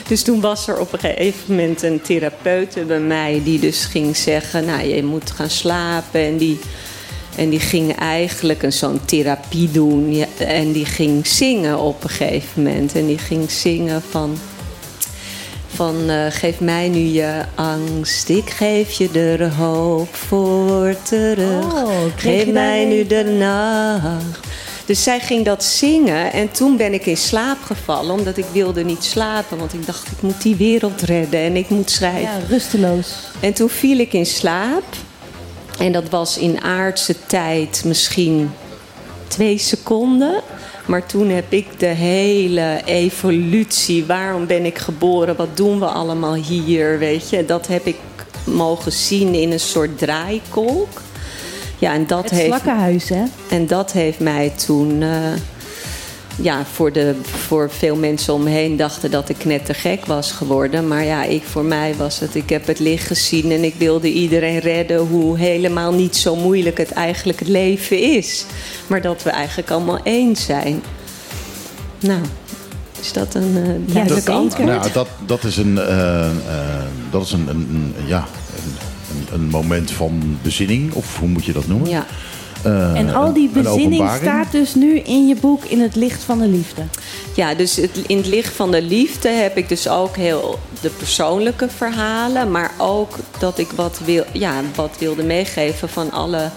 Dus toen was er op een gegeven moment een therapeute bij mij. Die dus ging zeggen, nou je moet gaan slapen. En die, en die ging eigenlijk een zo'n therapie doen. En die ging zingen op een gegeven moment. En die ging zingen van... Van eh, geef mij nu je angst, ik geef je er hoop voor terug. Oh, geef mij nu de nacht, Dus zij ging dat zingen en toen ben ik in slaap gevallen. Omdat ik wilde niet slapen. Want ik dacht, ik moet die wereld redden en ik moet schrijven. Ja, rusteloos. En toen viel ik in slaap. En dat was in aardse tijd misschien twee seconden. Maar toen heb ik de hele evolutie. Waarom ben ik geboren? Wat doen we allemaal hier? Weet je, dat heb ik mogen zien in een soort draaikolk. Ja, en dat Het heeft slakkenhuis, hè? en dat heeft mij toen. eh, ja, voor, de, voor veel mensen om me heen dachten dat ik net te gek was geworden. Maar ja, ik, voor mij was het. Ik heb het licht gezien en ik wilde iedereen redden. Hoe helemaal niet zo moeilijk het eigenlijk het leven is. Maar dat we eigenlijk allemaal één zijn. Nou, is dat een eh duidelijk zeker. antwoord? Nou, dat, dat is een, eh, eh, dat is een, een, een- ja, een, een, een moment van bezinning, of hoe moet je dat noemen? Ja. Eh, En al die bezinning staat dus nu in je boek In het licht van de liefde. Ja, dus het, in het licht van de liefde heb ik dus ook heel de persoonlijke verhalen, maar ook dat ik wat, wil, ja, wat wilde meegeven van alle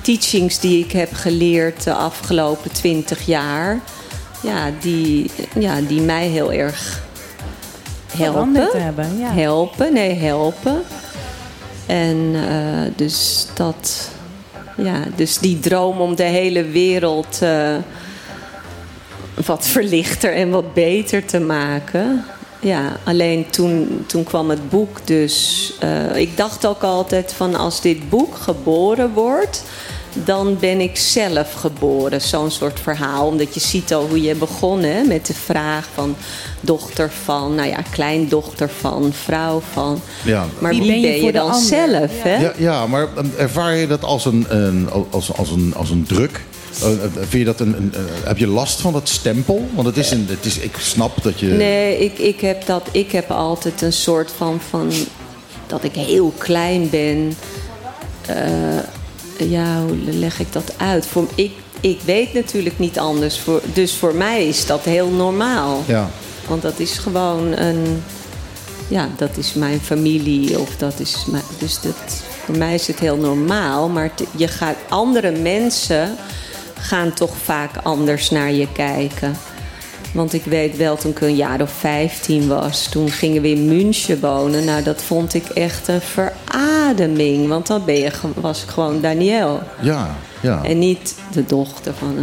teachings die ik heb geleerd de afgelopen twintig jaar. Ja, die, ja, die mij heel erg helpen. hebben. Ja. Helpen, nee, helpen. En eh, dus dat, ja, dus die droom om de hele wereld eh, wat verlichter en wat beter te maken. Ja, alleen toen, toen kwam het boek dus. eh, ik dacht ook altijd van als dit boek geboren wordt, dan ben ik zelf geboren. Zo'n soort verhaal. Omdat je ziet al hoe je begonnen hè, met de vraag van dochter van, nou ja, kleindochter van, vrouw van. Ja. Maar Wie wie, ben je ben dan ander? zelf? Hè? Ja, ja, maar eh, ervaar je dat als een, een, als, als een, als een druk? Eh, eh, vind je dat een, een, eh, heb je last van dat stempel? Want het is een, het is, ik snap dat je. Nee, ik, ik, heb dat, ik heb altijd een soort van, van dat ik heel klein ben. Eh, ja, hoe leg ik dat uit? Voor, ik, ik weet natuurlijk niet anders. Voor, dus voor mij is dat heel normaal. Ja. Want dat is gewoon een. Ja, dat is mijn familie. Of dat is mijn, dus dat, voor mij is het heel normaal. Maar te- je gaat, andere mensen gaan toch vaak anders naar je kijken. Want ik weet wel, toen ik een jaar of 15 was, toen gingen we in München wonen. Nou, dat vond ik echt een verademing. Want dan ben je, was ik gewoon Danielle. Ja, ja. En niet de dochter van.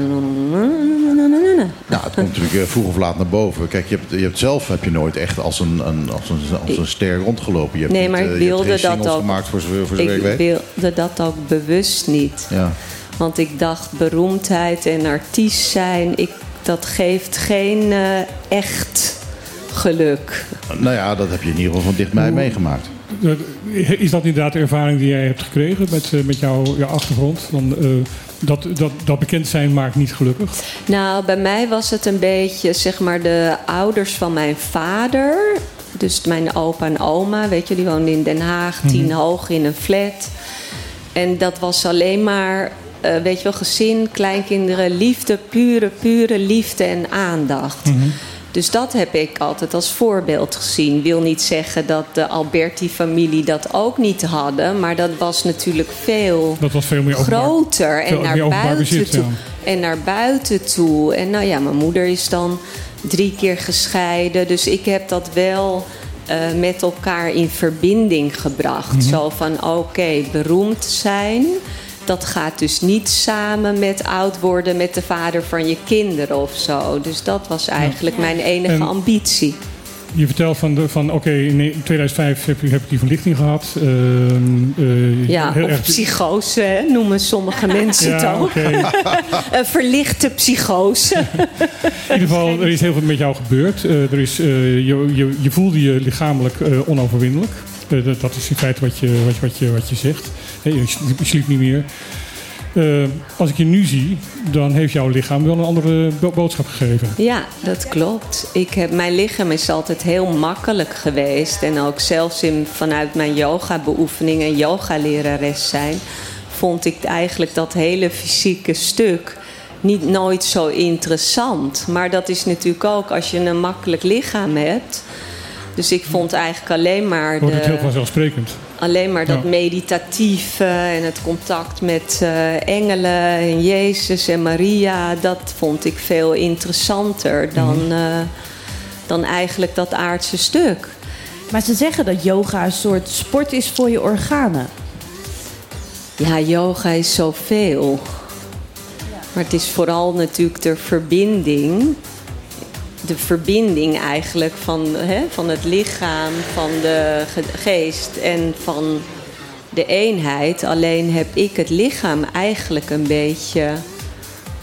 Ja, het komt natuurlijk eh, vroeg of laat naar boven. Kijk, je hebt, je hebt zelf heb je nooit echt als een, een, als een, als een ster rondgelopen. Je hebt Nee, niet, maar ik eh, hebt wilde dat ook. gemaakt voor zover, voor zover ik, Ik weet. wilde dat ook bewust niet. Ja. Want ik dacht, beroemdheid en artiest zijn, ik, dat geeft geen eh, echt geluk. Nou ja, dat heb je in ieder geval van dichtbij meegemaakt. Is dat inderdaad de ervaring die jij hebt gekregen met, eh, met jouw, jouw achtergrond? Dan, eh, dat, dat, dat bekend zijn maakt niet gelukkig. Nou, bij mij was het een beetje, zeg maar, de ouders van mijn vader. Dus mijn opa en oma, weet je, die woonden in Den Haag, tien hoog in een flat. En dat was alleen maar, eh, weet je wel, gezin, kleinkinderen, liefde, pure, pure liefde en aandacht. Dus dat heb ik altijd als voorbeeld gezien. Wil niet zeggen dat de Alberti-familie dat ook niet hadden, maar dat was natuurlijk veel Dat was veel meer openbaar. groter en veel naar buiten bezit, toe. ja. En naar buiten toe. En nou ja, mijn moeder is dan drie keer gescheiden. Dus ik heb dat wel eh, met elkaar in verbinding gebracht. Mhm. Zo van oké, beroemd zijn. Dat gaat dus niet samen met oud worden met de vader van je kinderen of zo. Dus dat was eigenlijk mijn enige En- ambitie. Je vertelt van, de- van oké, in 2005 heb je, heb je die verlichting gehad. Ehm, eh, Ja, heel of erg- psychose hè, noemen sommige [LAUGHS] mensen het Ja, ook. oké. [LAUGHS] Een verlichte psychose. [LAUGHS] In ieder geval, er is heel veel met jou gebeurd. Eh, er is, eh, je, je, je voelde je lichamelijk eh, onoverwinnelijk. Eh, dat, is in feite wat je, wat, wat je, wat je zegt. Hè, je, sliep, niet meer. Eh, als ik je nu zie, dan heeft jouw lichaam wel een andere bo- boodschap gegeven. Ja, dat klopt. Ik heb, mijn lichaam is altijd heel makkelijk geweest. En ook zelfs in, vanuit mijn yoga-beoefening en yoga-lerares zijn... vond ik eigenlijk dat hele fysieke stuk niet nooit zo interessant. Maar dat is natuurlijk ook als je een makkelijk lichaam hebt... Dus ik vond eigenlijk alleen maar Wordt het heel de, vanzelfsprekend. alleen maar dat Ja. meditatieve en het contact met eh, engelen en Jezus en Maria, dat vond ik veel interessanter dan, Mhm. eh, dan eigenlijk dat aardse stuk. Maar ze zeggen dat yoga een soort sport is voor je organen. Ja, yoga is zoveel. Maar het is vooral natuurlijk de verbinding. De verbinding eigenlijk van, hè, van het lichaam, van de ge- geest en van de eenheid. Alleen heb ik het lichaam eigenlijk een beetje.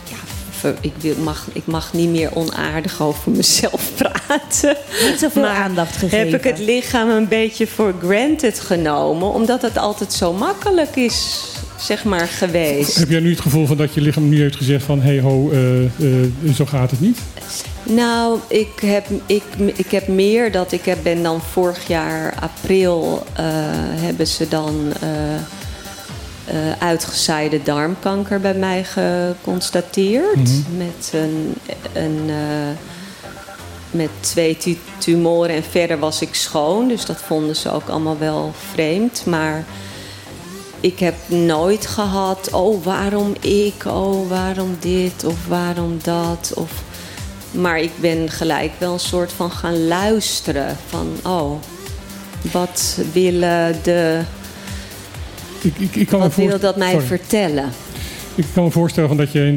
Ja, ver- ik, wil, mag, ik mag niet meer onaardig over mezelf [LAUGHS] praten. Niet zoveel Maar aandacht gegeven. Heb ik het lichaam een beetje voor granted genomen, omdat het altijd zo makkelijk is, zeg maar, geweest. Heb jij nu het gevoel van dat je lichaam nu heeft gezegd van... hé hey ho, eh, eh, zo gaat het niet? Nou, ik heb, ik, ik heb meer dat ik heb, ben dan vorig jaar april eh, hebben ze dan eh, uitgezaaide darmkanker bij mij geconstateerd. Met een, een met twee tu- tumoren en verder was ik schoon. Dus dat vonden ze ook allemaal wel vreemd. Maar ik heb nooit gehad, oh waarom ik, oh waarom dit of waarom dat. Of, maar ik ben gelijk wel een soort van gaan luisteren. Van oh, wat willen de, Ik, ik, ik kan wat wil dat mij Sorry. vertellen? Ik kan me voorstellen van dat je.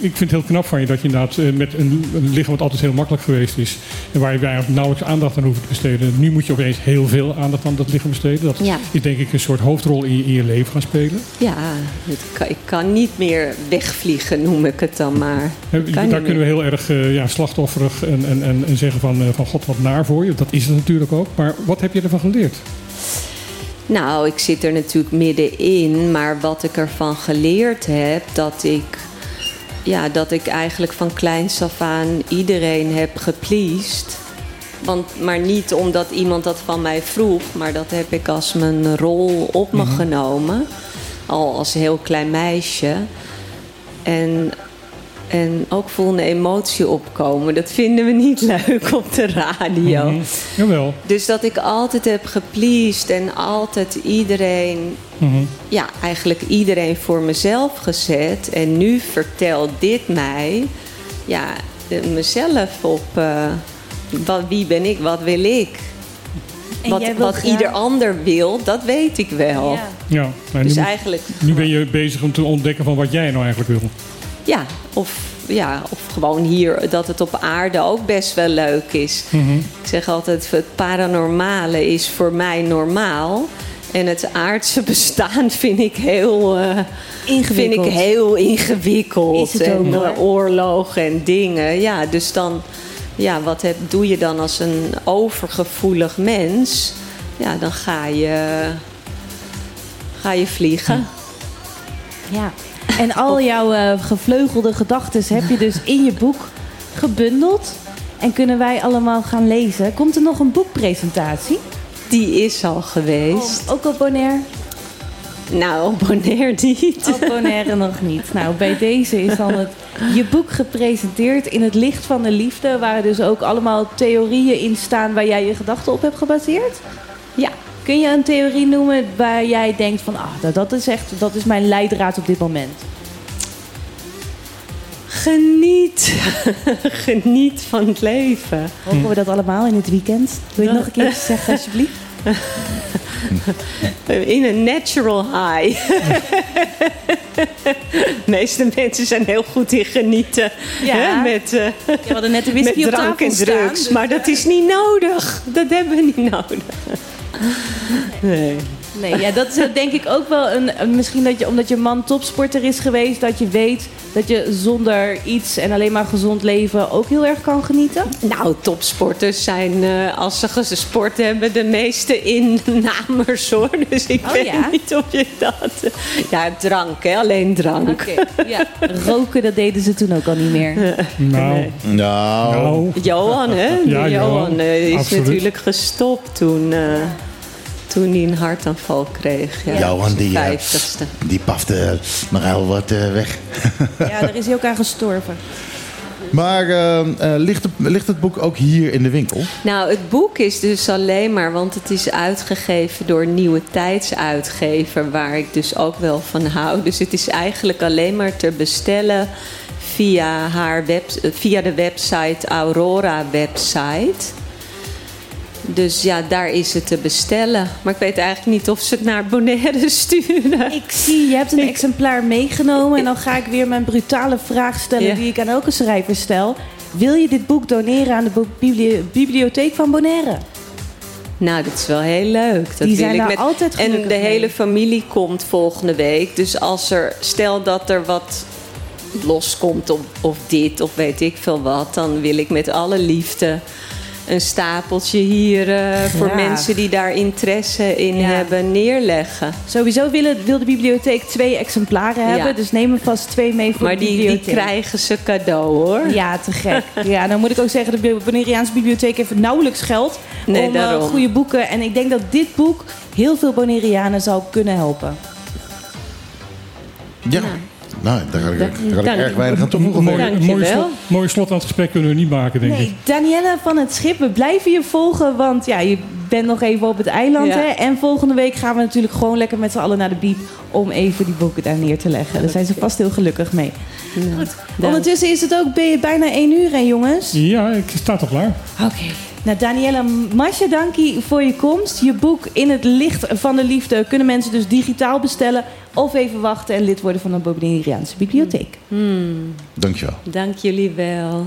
Ik vind het heel knap van je dat je inderdaad eh, met een, een lichaam wat altijd heel makkelijk geweest is. En waar je eigenlijk nauwelijks aandacht aan hoeft te besteden. Nu moet je opeens heel veel aandacht aan dat lichaam besteden. Dat Ja. is denk ik een soort hoofdrol in je, in je leven gaan spelen. Ja, kan, ik kan niet meer wegvliegen, noem ik het dan maar. Daar kunnen we heel erg eh, ja, slachtofferig en, en, en, en zeggen van, eh, van god wat naar voor je. Dat is het natuurlijk ook. Maar wat heb je ervan geleerd? Nou, ik zit er natuurlijk middenin, maar wat ik ervan geleerd heb, dat ik, ja, dat ik eigenlijk van kleins af aan iedereen heb gepleased. Want, maar niet omdat iemand dat van mij vroeg, maar dat heb ik als mijn rol op me genomen. Al als heel klein meisje. En, en ook voel een emotie opkomen. Dat vinden we niet [LAUGHS] leuk op de radio. Mhm. Jawel. Dus dat ik altijd heb gepleased en altijd iedereen, Mhm. ja, eigenlijk iedereen voor mezelf gezet. En nu vertelt dit mij, ja, mezelf op eh, wat, wie ben ik, wat wil ik. En Wat, wat graag- ieder ander wil, dat weet ik wel. Ja. Ja, maar Dus nu, eigenlijk, nu ben je bezig om te ontdekken van wat jij nou eigenlijk wil. Ja, of, ja, of gewoon hier dat het op aarde ook best wel leuk is. Mhm. Ik zeg altijd, het paranormale is voor mij normaal. En het aardse [LAUGHS] bestaan vind ik heel, eh, vind ik Ingewikkeld. heel ingewikkeld. Is het ook, en eh, oorlogen en dingen. Ja, dus dan, ja, wat heb, doe je dan als een overgevoelig mens? Ja, dan ga je, ga je vliegen. Ja. En al jouw eh, gevleugelde gedachten heb je dus in je boek gebundeld. En kunnen wij allemaal gaan lezen. Komt er nog een boekpresentatie? Die is al geweest. Ook op Bonaire? Nou, Bonaire niet. Op Bonaire nog niet. Nou, bij deze is dan het, je boek gepresenteerd in het licht van de liefde. Waar dus ook allemaal theorieën in staan waar jij je gedachten op hebt gebaseerd. Ja. Kun je een theorie noemen waar jij denkt van... Ah, dat- dat is echt dat is mijn leidraad op dit moment. Geniet. [LAUGHS] Geniet van het leven. Hopen we dat allemaal in het weekend? Wil je het nog een keer zeggen alsjeblieft? [LAUGHS] In een natural high. De [LAUGHS] meeste mensen zijn heel goed in genieten. Ja. Hè, met, Ja, we hadden net de met whisky op drank tafel en staan. drugs. dus- Maar dat is niet nodig. Dat hebben we niet nodig. [LAUGHS] Nee. Nee, ja, dat is denk ik ook wel een, misschien dat je omdat je man topsporter is geweest, dat je weet dat je zonder iets en alleen maar gezond leven ook heel erg kan genieten. Nou, topsporters zijn, eh, als ze gesport hebben, de meeste innamers hoor. Dus ik Oh, weet ja? niet of je dat... Ja, drank hè, alleen drank. Oké, ja. Roken, dat deden ze toen ook al niet meer. Nou, Nee. Nou, nou Johan, hè? Ja, Johan Johan, eh, is absoluut. natuurlijk gestopt toen, eh, toen hij een hartaanval kreeg. Ja, Johan, die, eh, vijftigste. die pafte maar heel wat eh, weg. [LAUGHS] Ja, daar is hij ook aan gestorven. Maar eh, eh, ligt, het, ligt het boek ook hier in de winkel? Nou, het boek is dus alleen maar, want het is uitgegeven door Nieuwe Tijdsuitgever, waar ik dus ook wel van hou. Dus het is eigenlijk alleen maar te bestellen via, haar web, eh, via de website Aurora website. Dus ja, daar is het te bestellen. Maar ik weet eigenlijk niet of ze het naar Bonaire [LAUGHS] sturen. Ik zie, je hebt een exemplaar meegenomen. En dan ga ik weer mijn brutale vraag stellen Ja. die ik aan elke schrijver stel. Wil je dit boek doneren aan de bibli- bibliotheek van Bonaire? Nou, dat is wel heel leuk. Dat Die wil zijn ik daar met... altijd En de mee. hele familie komt volgende week. Dus als er, stel dat er wat loskomt of, of dit of weet ik veel wat, dan wil ik met alle liefde een stapeltje hier eh, voor mensen die daar interesse in Ja. hebben neerleggen. Sowieso willen, wil de bibliotheek twee exemplaren hebben. Dus neem er vast twee mee voor Maar de die, die bibliotheek. krijgen ze cadeau hoor. Ja, te gek. [LAUGHS] Ja, dan moet ik ook zeggen, de Bonaireaanse bibliotheek heeft nauwelijks geld Nee, om eh, daarom. goede boeken. En ik denk dat dit boek heel veel Bonaireanen zal kunnen helpen. Ja. Nou, daar kan ik, daar ik Dank- erg weinig aan toevoegen. Een mooi, mooie, slot, mooie slot aan het gesprek kunnen we niet maken, denk ik. Nee, Danielle van het Schip, we blijven je volgen, want ja, je bent nog even op het eiland. Ja. Hè? En volgende week gaan we natuurlijk gewoon lekker met z'n allen naar de biep om even die boeken daar neer te leggen. Daar zijn ze vast heel gelukkig mee. Dank. Ondertussen is het ook bij- bijna één uur, hè jongens? Ja, ik sta toch klaar. Oké. Nou, Daniela, Masha, dankie voor je komst. Je boek In het licht van de liefde kunnen mensen dus digitaal bestellen. Of even wachten en lid worden van de Bonaireaanse bibliotheek. Dankjewel. Dank jullie wel.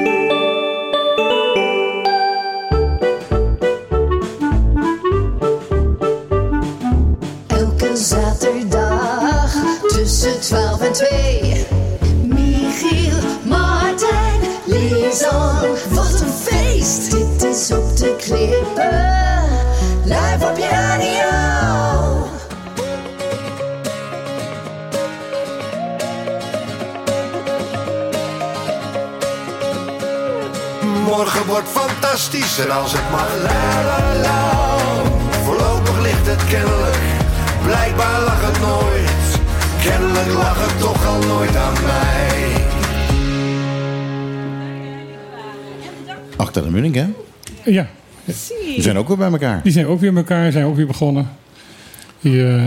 Fantastischer als het mag. La la la. Voorlopig ligt het kennelijk. Blijkbaar lag het nooit. Kennelijk lag het toch al nooit aan mij. Achter de Munnik, hè? Ja, Die zijn ook weer bij elkaar. die zijn ook weer met elkaar, zijn ook weer begonnen. Die, eh,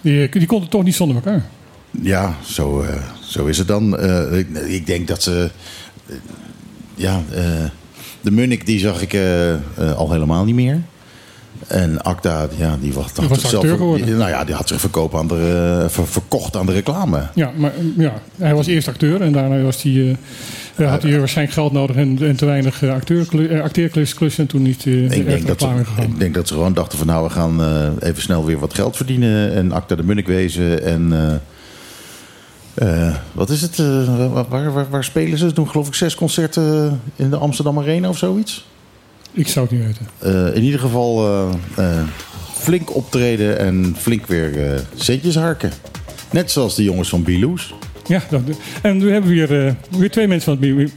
die, die konden toch niet zonder elkaar. Ja, zo, eh, zo is het dan. Eh, ik, ik denk dat ze... eh, ja, eh, de Munnik die zag ik eh, eh, al helemaal niet meer. En Acta, ja, die was, Die was geworden. die- nou ja, die had zich verkoop aan de, eh, ver- verkocht aan de reclame. Ja, maar ja, hij was eerst acteur en daarna was eh, had hij waarschijnlijk geld nodig en, en te weinig acteerklussen en toen niet Ik denk, dat ze, ik denk dat ze gewoon dachten van nou, we gaan even snel weer wat geld verdienen. En Acta de Munnik wezen. En eh, wat is het? eh, waar, waar, waar, spelen ze? Ze doen geloof ik zes concerten in de Amsterdam Arena of zoiets. Ik zou het niet weten. Eh, in ieder geval eh, eh, flink optreden en flink weer eh centjes harken. Net zoals de jongens van Biloes. Ja, dat, en nu hebben we weer, uh, weer twee mensen van het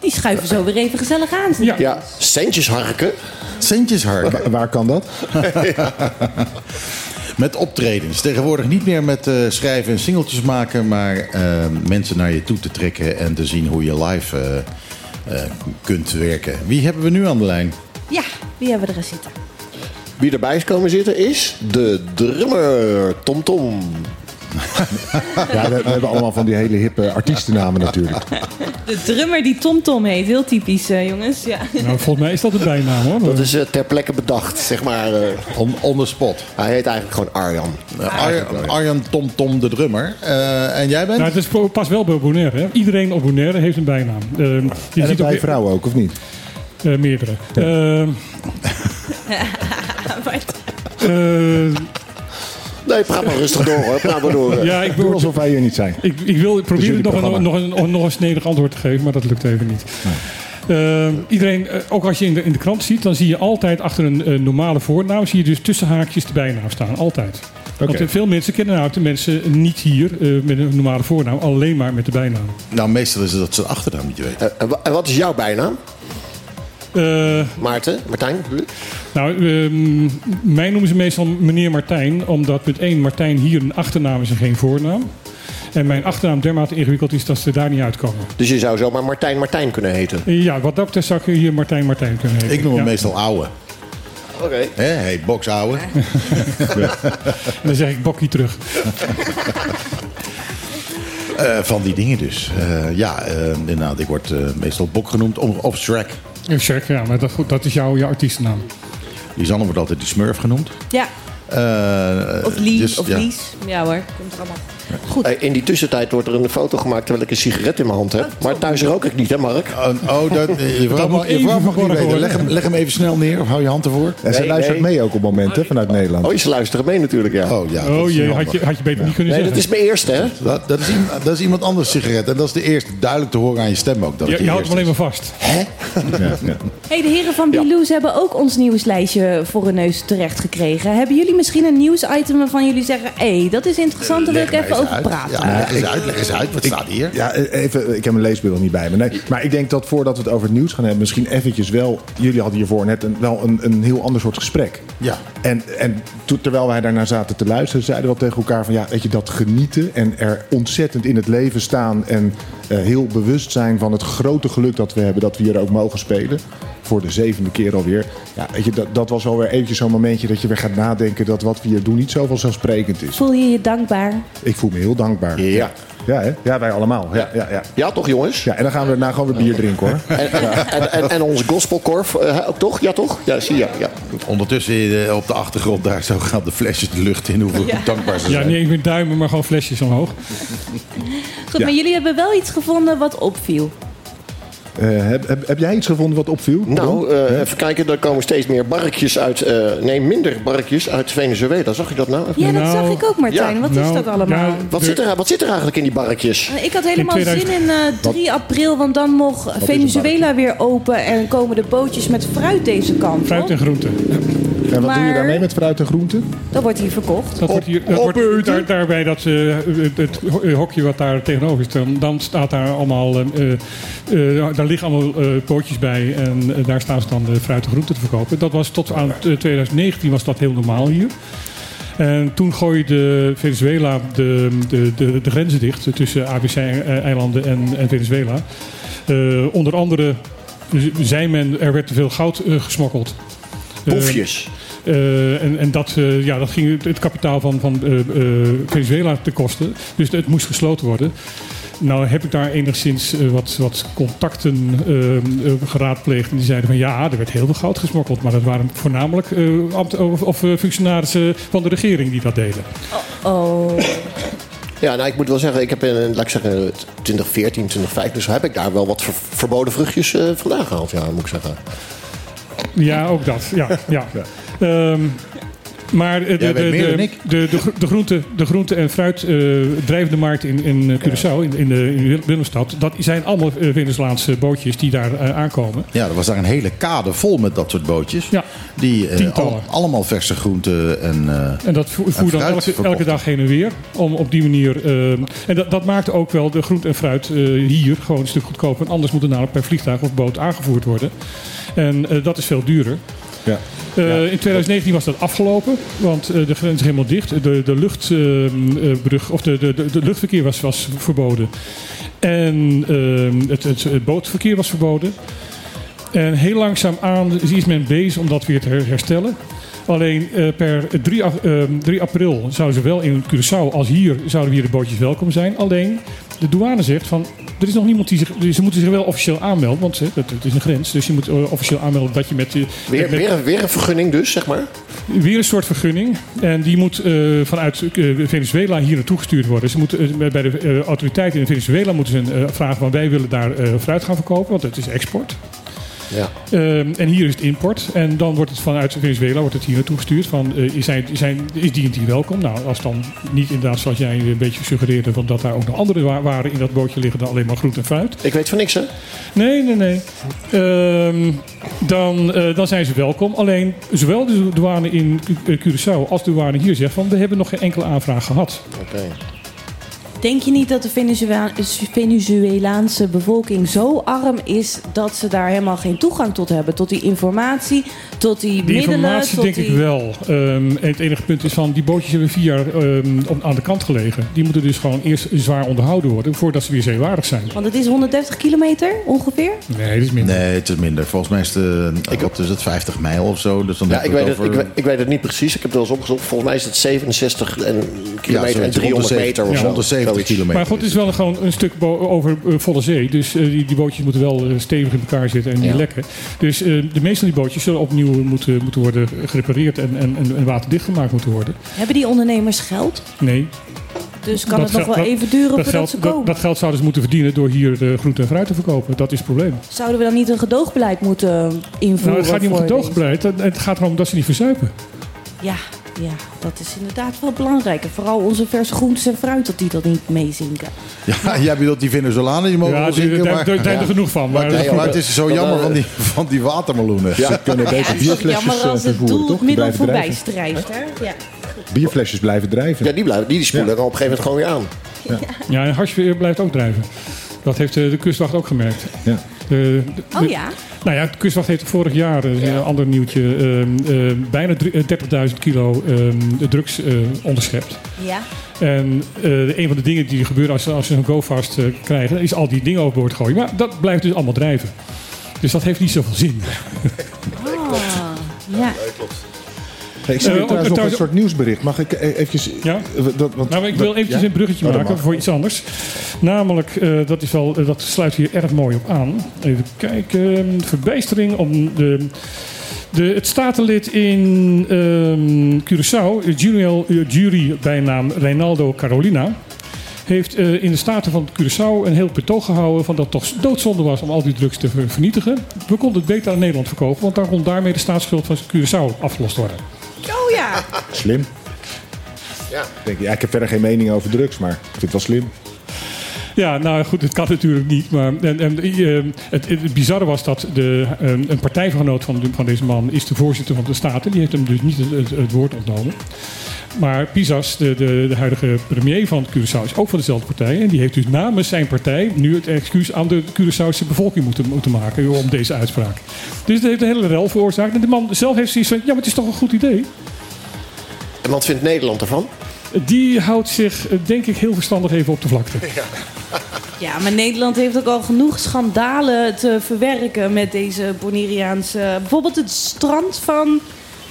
Die schuiven zo weer even gezellig aan. Ja, ja centjes harken. Centjes harken. Waar, waar kan dat? [LAUGHS] [LAUGHS] Met optredens. Tegenwoordig niet meer met uh, schrijven en singeltjes maken, maar uh, mensen naar je toe te trekken en te zien hoe je live uh, kunt werken. Wie hebben we nu aan de lijn? Ja, wie hebben we er zitten? Wie erbij is komen zitten is de drummer Tom Tom. Ja, we, we, hebben allemaal van die hele hippe artiestennamen natuurlijk. De drummer die Tom Tom heet, heel typisch uh, jongens. Ja. Nou, volgens mij is dat een bijnaam hoor. Dat is uh, ter plekke bedacht, zeg maar. Uh, on, on the spot. Hij heet eigenlijk gewoon Arjan. Arjan, Arjan Tom Tom de drummer. en jij bent? Nou, het is pas wel bij Bonaire. Hè? Iedereen op Bonaire heeft een bijnaam. je en ziet bij ook vrouwen ook, of niet? meerdere. Ja. [LAUGHS] Nee, praat maar rustig door hoor. Praat maar door. Ja, ik wil alsof wij hier niet zijn. Ik, ik wil proberen nog een, nog, een, nog een snedig antwoord te geven, maar dat lukt even niet. Nee. Uh, iedereen, uh, ook als je in de, in de krant ziet, dan zie je altijd achter een uh, normale voornaam, zie je dus tussen haakjes de bijnaam staan. Altijd. Okay. Want veel mensen kennen nou de mensen niet hier met een normale voornaam, alleen maar met de bijnaam. Nou, meestal is het dat ze achternaam niet weten. en wat is jouw bijnaam? Uh, Maarten, Martijn? Nou, uh, mij noemen ze meestal meneer Martijn, omdat met één Martijn hier een achternaam is en geen voornaam. En mijn achternaam dermate ingewikkeld is dat ze daar niet uitkomen. Dus je zou zomaar Martijn Martijn kunnen heten? Ja, wat dat betreft zou ik hier Martijn Martijn kunnen heten. Ik noem hem ja. meestal ouwe. Oké. Okay. Hé, hey, ouwe. ja. [LAUGHS] Dan zeg ik bokkie terug. Uh, van die dingen dus. Uh, ja, uh, inderdaad, ik word meestal Bok genoemd of Shrek. Shrek, ja, maar dat, dat is jouw, jouw artiestennaam. Lisanne wordt altijd de Smurf genoemd. Ja. Uh, of Lies, dus, of ja. Lies. Ja hoor, komt er allemaal. Goed. Hey, in die tussentijd wordt er een foto gemaakt terwijl ik een sigaret in mijn hand heb. Maar thuis rook ik niet, hè Mark? Oh, oh dat, [LAUGHS] je vrouw mag, je vrouw mag niet weten. Leg hem, leg hem even snel neer of hou je hand ervoor. En ze nee, luistert nee. mee ook op momenten vanuit Nederland. Oh, ze luisteren mee natuurlijk, ja. Oh, ja, oh jee, had je, had je beter ja. niet kunnen nee, zeggen. dat is mijn eerste, hè? Dat, dat, is, dat is iemand anders sigaret. En dat is de eerste. Duidelijk te horen aan je stem ook. Dat je houdt hem alleen maar vast. Hè? ja, ja. hey, de heren van Biloes hebben ook ons nieuwslijstje voor hun neus terecht gekregen. Hebben jullie misschien een nieuwsitem waarvan jullie zeggen... hé, hey, dat is interessant, daar wil ik even over uit. praten. Ja, leg eens uit, leg eens uit. Wat ik, staat hier? Ja, even, ik heb mijn leesbril niet bij me. Nee, maar ik denk dat voordat we het over het nieuws gaan hebben... misschien eventjes wel... Jullie hadden hiervoor net een, wel een, een heel ander soort gesprek. Ja. En, en terwijl wij daarnaar zaten te luisteren... zeiden we wel tegen elkaar van... ja, weet je, dat genieten en er ontzettend in het leven staan... en uh, heel bewust zijn van het grote geluk dat we hebben... dat we hier ook mogen spelen voor de zevende keer alweer. Ja, weet je, dat, dat was alweer eventjes zo'n momentje dat je weer gaat nadenken dat wat we hier doen niet zo vanzelfsprekend is. Voel je je dankbaar? Ik voel me heel dankbaar. Ja. Ja, hè? ja wij allemaal. Ja, ja, ja. ja, toch jongens? Ja, en dan gaan we daarna gewoon weer bier drinken hoor. En, en, ja. en, en, en onze gospelkorf uh, ook toch? Ja, toch? Ja, zie je. Ja. Ondertussen uh, op de achtergrond daar zo gaan de flesjes de lucht in. Hoeveel ja. dankbaar ze ja, zijn. niet eens met duimen, maar gewoon flesjes omhoog. Goed, maar jullie hebben wel iets gevonden wat opviel. Uh, heb, heb, heb, jij iets gevonden wat opviel? Nou, uh, even kijken, er komen steeds meer barkjes uit. Uh, nee, minder barkjes uit Venezuela. Zag je dat nou? Ja, dat nou, zag ik ook, Martijn. Ja. Wat nou, is dat allemaal? Ja, wat, zit er, wat zit er eigenlijk in die barkjes? Ik had helemaal 2000... zin in 3 wat? april, want dan mocht Venezuela weer open en komen de bootjes met fruit deze kant. Fruit en groenten. En wat maar, doe je daarmee met fruit en groenten? Dat wordt hier verkocht. Dat op, wordt hier, dat wordt, daar, daarbij dat, uh, het, het, hokje wat daar tegenover is, dan, dan staat daar allemaal, uh, uh, daar liggen allemaal pootjes bij en daar staan ze dan de fruit en groenten te verkopen. Dat was tot aan 2019 was dat heel normaal hier. En toen gooide Venezuela de, de, de, de grenzen dicht tussen ABC-eilanden en, en Venezuela. onder andere zei men, er werd te veel goud gesmokkeld. Boefjes. Uh, en, en dat, uh, ja, dat ging het kapitaal van, van uh, Venezuela te kosten. Dus het moest gesloten worden. nou heb ik daar enigszins eh, wat, wat contacten eh, eh, geraadpleegd. En die zeiden van ja, er werd heel veel goud gesmokkeld. Maar dat waren voornamelijk eh, ambt- of, of eh, functionarissen van de regering die dat deden. Oh. Ja, nou, ik moet wel zeggen, ik heb in, laat ik zeggen, 2014, 2015, dus heb ik daar wel wat ver- verboden vruchtjes eh, vandaan gehaald, ja, moet ik zeggen. Ja, ook dat. Ja, ja. [LAUGHS] Ehm, maar eh, de, de, de, de, de, gro- de groente, de groente- en fruit eh, drijvende markt in, in eh, Curaçao, in, in, de, in Willemstad, dat zijn allemaal Venezolaanse bootjes die daar aankomen. Ja, er was daar een hele kade vol met dat soort bootjes. Ja. Die al- allemaal verse groenten en... eh, En dat voer, voer en dan elke, dag heen en weer. Om op die manier. eh, en dat, dat maakt ook wel de groente en fruit hier gewoon een stuk goedkoper. Anders moet het namelijk per vliegtuig of boot aangevoerd worden. En dat is veel duurder. Ja. Eh, In 2019 was dat afgelopen, want eh, de grens is helemaal dicht. De, de luchtbrug, of de, de, de, luchtverkeer was, was verboden. En eh, het, het, het bootverkeer was verboden. En heel langzaam aan is men bezig om dat weer te her- herstellen. Alleen eh, per 3, ap- eh, 3 april zouden ze wel in Curaçao als hier zouden hier de bootjes welkom zijn. Alleen de douane zegt van er is nog niemand die zich. Ze moeten zich wel officieel aanmelden, want hè, het, is een grens. Dus je moet eh, officieel aanmelden dat je met. eh, Weer, met- weer, een- weer een vergunning dus, zeg maar. Weer een soort vergunning. En die moet eh, vanuit Venezuela hier naartoe gestuurd worden. Ze moeten, bij de autoriteiten in Venezuela moeten ze vragen van wij willen daar fruit gaan verkopen, want het is export. Ja. Ehm, en hier is het import. En dan wordt het vanuit Venezuela wordt het hier naartoe gestuurd. Van, eh, is, zijn, zijn, is die en die welkom? Nou, als dan niet inderdaad zoals jij een beetje suggereerde... Van dat daar ook nog andere wa- waren in dat bootje liggen dan alleen maar groente en fruit. Ik weet van niks, hè? Nee, nee, nee. Ehm, dan, eh, dan zijn ze welkom. Alleen zowel de douane in eh, Curaçao als de douane hier zegt van... we hebben nog geen enkele aanvraag gehad. Oké. Denk je niet dat de Venezuelaanse bevolking zo arm is dat ze daar helemaal geen toegang tot hebben? Tot die informatie, tot die Die middelen? informatie tot denk die... ik wel. Ehm, en het enige punt is van die bootjes hebben vier jaar ehm, op- aan de kant gelegen. Die moeten dus gewoon eerst zwaar onderhouden worden voordat ze weer zeewaardig zijn. Want het is 130 kilometer ongeveer. Nee, dat is minder. Nee, het is minder. Volgens mij is het, eh, wat is het 50 mijl of zo. Dus dan Ja, ik weet, het, over... ik, weet, ik weet het niet precies. Ik heb het wel eens opgezocht. Volgens mij is het 67 en kilometer en zoiets. Rond 300 de meter of zo. rond de 70 Zoiets. kilometer. Maar goed, het is wel gewoon een stuk over eh, volle zee. Dus eh, die, die bootjes moeten wel eh, stevig in elkaar zitten en niet Ja. lekken. Dus eh, de meeste van die bootjes zullen opnieuw moeten, moeten worden gerepareerd en, en, en, en waterdicht gemaakt moeten worden. Hebben die ondernemers geld? Nee. Dus kan Dat het nog wel dat- even duren dat voordat geld, ze dat, komen? dat geld zouden ze moeten verdienen door hier eh, groente en fruit te verkopen. Dat is het probleem. Zouden we dan niet een gedoogbeleid moeten invoeren? Nou, het gaat niet om gedoogbeleid. Het gaat erom dat ze niet verzuipen. Ja, ja, dat is inderdaad wel belangrijk. En vooral onze verse groentes en fruit, dat die dat niet meezinken. Ja, jij bedoelt die Venezolanen, die mogen Ja, wel zinken, daar- zijn er genoeg van, maar- Maar, Nee, maar het is zo dat, jammer van die, van die watermeloenen. Ze kunnen Ja, beter het is toch bierflesjes jammer eh, als het vervoeren, doel toch? het Die middel blijven voorbij drijven. strijft. Hè? Ja. Bierflesjes blijven drijven. Ja, die, blijven, die, die spoelen er op een gegeven moment gewoon weer aan. Ja, en harsveer blijft ook drijven. Dat heeft eh, de kustwacht ook gemerkt. Ja. De- de- Oh ja? Nou ja, de kustwacht heeft vorig jaar, eh, een ander nieuwtje, ehm, eh, bijna drie- eh, 30.000 kilo ehm, drugs eh, onderschept. Ja. En eh, een van de dingen die gebeuren als, ze- als ze een go-fast eh, krijgen, is al die dingen overboord gooien. Maar dat blijft dus allemaal drijven. Dus dat heeft niet zoveel zin. Ah, ja. Hey, ik zie Eh, trouwens nog een soort nieuwsbericht. Mag ik eh, eventjes... Ja? eh, Dat, want, Nou, ik wil eventjes ja? een bruggetje Oh, maken voor iets anders. Namelijk, eh, dat, is wel, eh, dat sluit hier erg mooi op aan. Even kijken. Verbijstering om de, de, het statenlid in ehm Curaçao, eh, jury, eh, jury bijnaam Reinaldo Carolina... heeft eh, in de Staten van Curaçao een heel betoog gehouden... van dat het toch doodzonde was om al die drugs te ver- vernietigen. We konden het beter aan Nederland verkopen... want daar kon daarmee de staatsschuld van Curaçao afgelost worden. Oh ja. Slim. Ja. Ik Denk, ja, ik heb verder geen mening over drugs, maar ik vind het wel slim. Ja, nou goed, het kan natuurlijk niet. Maar en, en, eh, het, het bizarre was dat de, eh, een partijgenoot van, van deze man is de voorzitter van de Staten. Die heeft hem dus niet het, het, het woord ontnomen. Maar Pisas, de, de, de huidige premier van Curaçao, is ook van dezelfde partij. En die heeft dus namens zijn partij nu het excuus aan de Curaçaose bevolking moeten, moeten maken om deze uitspraak. Dus dat heeft een hele rel veroorzaakt. En de man zelf heeft zoiets van, ja, maar het is toch een goed idee? En wat vindt Nederland ervan? Die houdt zich, eh, denk ik, heel verstandig even op de vlakte. [LAUGHS] Ja, maar Nederland heeft ook al genoeg schandalen te verwerken met deze Bonaireaanse... Bijvoorbeeld het strand van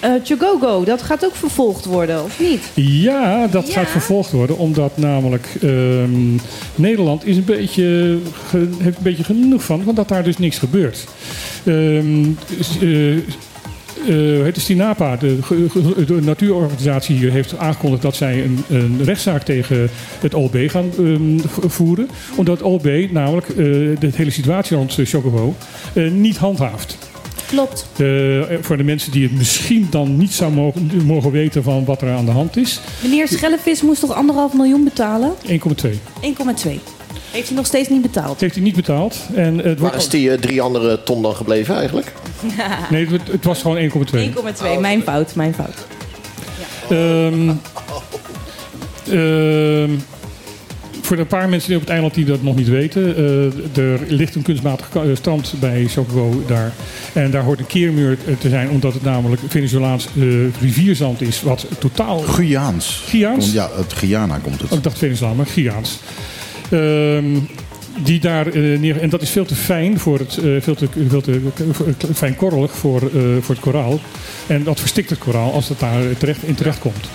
eh Chogogo, dat gaat ook vervolgd worden, of niet? Ja, dat Ja. gaat vervolgd worden, omdat namelijk ehm, Nederland is een beetje, ge- heeft een beetje genoeg van, want dat daar dus niks gebeurt. Eh, eh, het is Tinapa, de, de natuurorganisatie hier, heeft aangekondigd dat zij een, een rechtszaak tegen het OLB gaan ehm, voeren. Omdat het OLB namelijk de hele situatie rond Chocobo niet handhaaft. Klopt. Eh, voor de mensen die het misschien dan niet zou mogen, mogen weten van wat er aan de hand is. Meneer Schellevis moest toch anderhalf miljoen betalen? 1,2. 1,2. Heeft hij nog steeds niet betaald? Heeft hij niet betaald. En het Waar wordt is die eh, drie andere ton dan gebleven eigenlijk? [LAUGHS] Nee, het, het was gewoon 1,2. 1,2. Mijn fout, mijn fout. Ehm, ehm, voor een paar mensen op het eiland die dat nog niet weten. eh, er ligt een kunstmatig eh, strand bij Chocobo daar. En daar hoort een keermuur eh, te zijn. Omdat het namelijk Venezolaans rivierzand is. Wat totaal... Guyaans. Guyaans? Ja, het Guyana komt het. Oh, ik dacht Venezolaan, maar Guyaans. Ehm, die daar neer... En dat is veel te fijn voor het... veel te, veel te fijn korrelig voor, voor het koraal. En dat verstikt het koraal als het daar terecht, in terecht komt.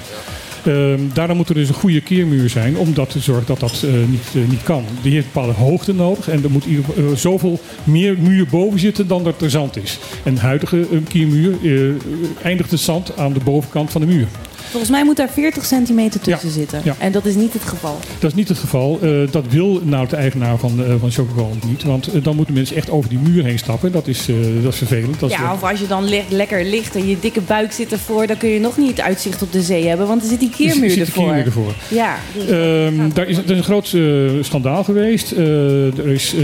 Ehm, daarom moet er dus een goede keermuur zijn om dat te zorgen dat dat eh, niet, eh, niet kan. Die heeft bepaalde hoogte nodig en er moet eh, zoveel meer muur boven zitten dan dat er zand is. En de huidige keermuur eh, eindigt het zand aan de bovenkant van de muur. Volgens mij moet daar 40 centimeter tussen Ja, zitten. ja. En dat is niet het geval. Dat is niet het geval. Eh, dat wil nou de eigenaar van, eh van Chocobo ook niet. Want eh, dan moeten mensen echt over die muur heen stappen. Dat is, dat is vervelend. Dat is Ja, of als je dan le- lekker ligt en je dikke buik zit ervoor, dan kun je nog niet het uitzicht op de zee hebben, want er zit die keermuur zit ervoor. keermuur ervoor. Ja, dus- Ehm, daar is, er is een groot schandaal geweest. Er is,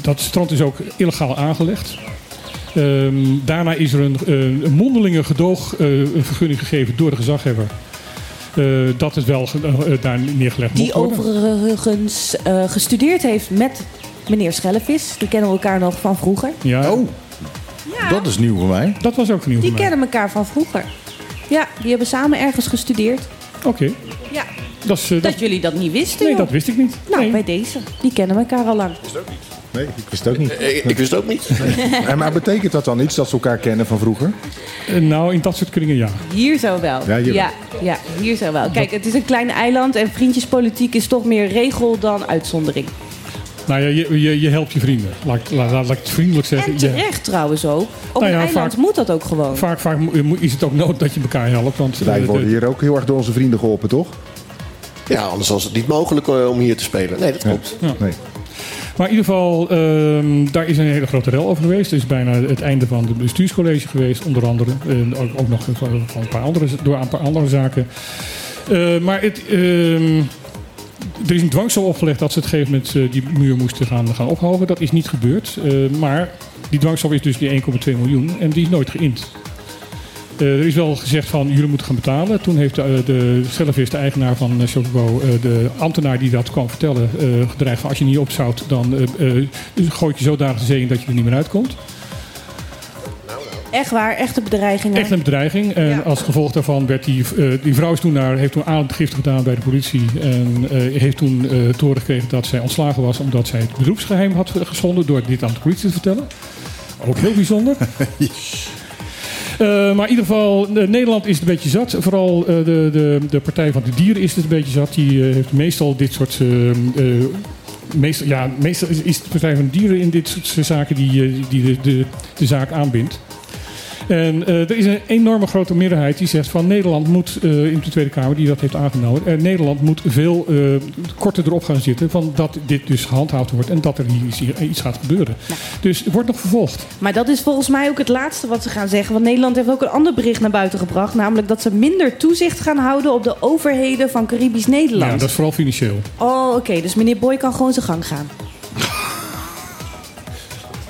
dat strand is ook illegaal aangelegd. Ehm, daarna is er een, eh, een mondelinge gedoogvergunning gegeven door de gezaghebber. eh, dat het wel eh, daar neergelegd die overigens eh, gestudeerd heeft met meneer Schellevis. Die kennen we elkaar nog van vroeger. Ja. Oh, dat is nieuw voor mij. Dat was ook nieuw Die voor mij. kennen elkaar van vroeger. Ja, die hebben samen ergens gestudeerd. Oké. Ja. Dat, is, eh, Dat jullie dat niet wisten, Nee, joh. dat wist ik niet. Nou, bij deze. Die kennen elkaar al lang. Nee, ik wist het ook niet. Ik, ik wist het ook niet. [LAUGHS] En maar betekent dat dan iets dat ze elkaar kennen van vroeger? Eh, nou, in dat soort kringen ja. Hier zo wel. Ja, hier ja, ja, hier zo wel. Kijk, het is een klein eiland en vriendjespolitiek is toch meer regel dan uitzondering. Nou ja, je, je, je helpt je vrienden. Laat, ik- laat, laat, laat ik het vriendelijk zeggen. En terecht trouwens ook. Op Nou een eiland vaak- moet dat ook gewoon. Vaak, vaak is het ook nodig dat je elkaar helpt. Want Wij eh, worden de- hier ook heel erg door onze vrienden geholpen, toch? Ja, anders was het niet mogelijk eh, om hier te spelen. Nee, dat klopt. Ja. Nee. Maar in ieder geval, ehm, daar is een hele grote rel over geweest. Het is bijna het einde van het bestuurscollege geweest, onder andere. En ook, nog van een paar andere, door een paar andere zaken. Eh, maar het, ehm, er is een dwangsom opgelegd dat ze op een gegeven moment eh, die muur moesten gaan, gaan ophogen. Dat is niet gebeurd. Eh, maar die dwangsom is dus die 1,2 miljoen en die is nooit geïnd. Eh, er is wel gezegd van jullie moeten gaan betalen. Toen heeft de, de Schellevis, de eigenaar van uh, Chocobo, eh, de ambtenaar die dat kwam vertellen, eh, gedreigd van als je niet opzoudt, dan eh, eh, gooi ik je zodanig de zee in dat je er niet meer uitkomt. Echt waar, echte bedreigingen. Echt een bedreiging. En Ja. als gevolg daarvan werd die, eh, die vrouw is toen naar, heeft toen aangifte gedaan bij de politie. En eh, heeft toen eh te horen gekregen dat zij ontslagen was omdat zij het beroepsgeheim had geschonden door dit aan de politie te vertellen. Ook heel bijzonder. Eh, [LAUGHS] maar in ieder geval, eh, Nederland is het een beetje zat. Vooral eh, de, de, de Partij van de Dieren is het een beetje zat. Die eh, heeft meestal dit soort. eh, eh, meestal, ja, meestal is, de Partij van de Dieren in dit soort zaken die, eh, die de, de, de zaak aanbindt. En eh, er is een enorme grote meerderheid die zegt van Nederland moet, eh, in de Tweede Kamer die dat heeft aangenomen, eh, Nederland moet veel korter erop gaan zitten van dat dit dus gehandhaafd wordt en dat er hier iets, hier iets gaat gebeuren. Dus het wordt nog vervolgd. Maar dat is volgens mij ook het laatste wat ze gaan zeggen. Want Nederland heeft ook een ander bericht naar buiten gebracht. Namelijk dat ze minder toezicht gaan houden op de overheden van Caribisch Nederland. Ja, dat is vooral financieel. Oh, oké. Dus meneer Boy kan gewoon zijn gang gaan. [LAUGHS]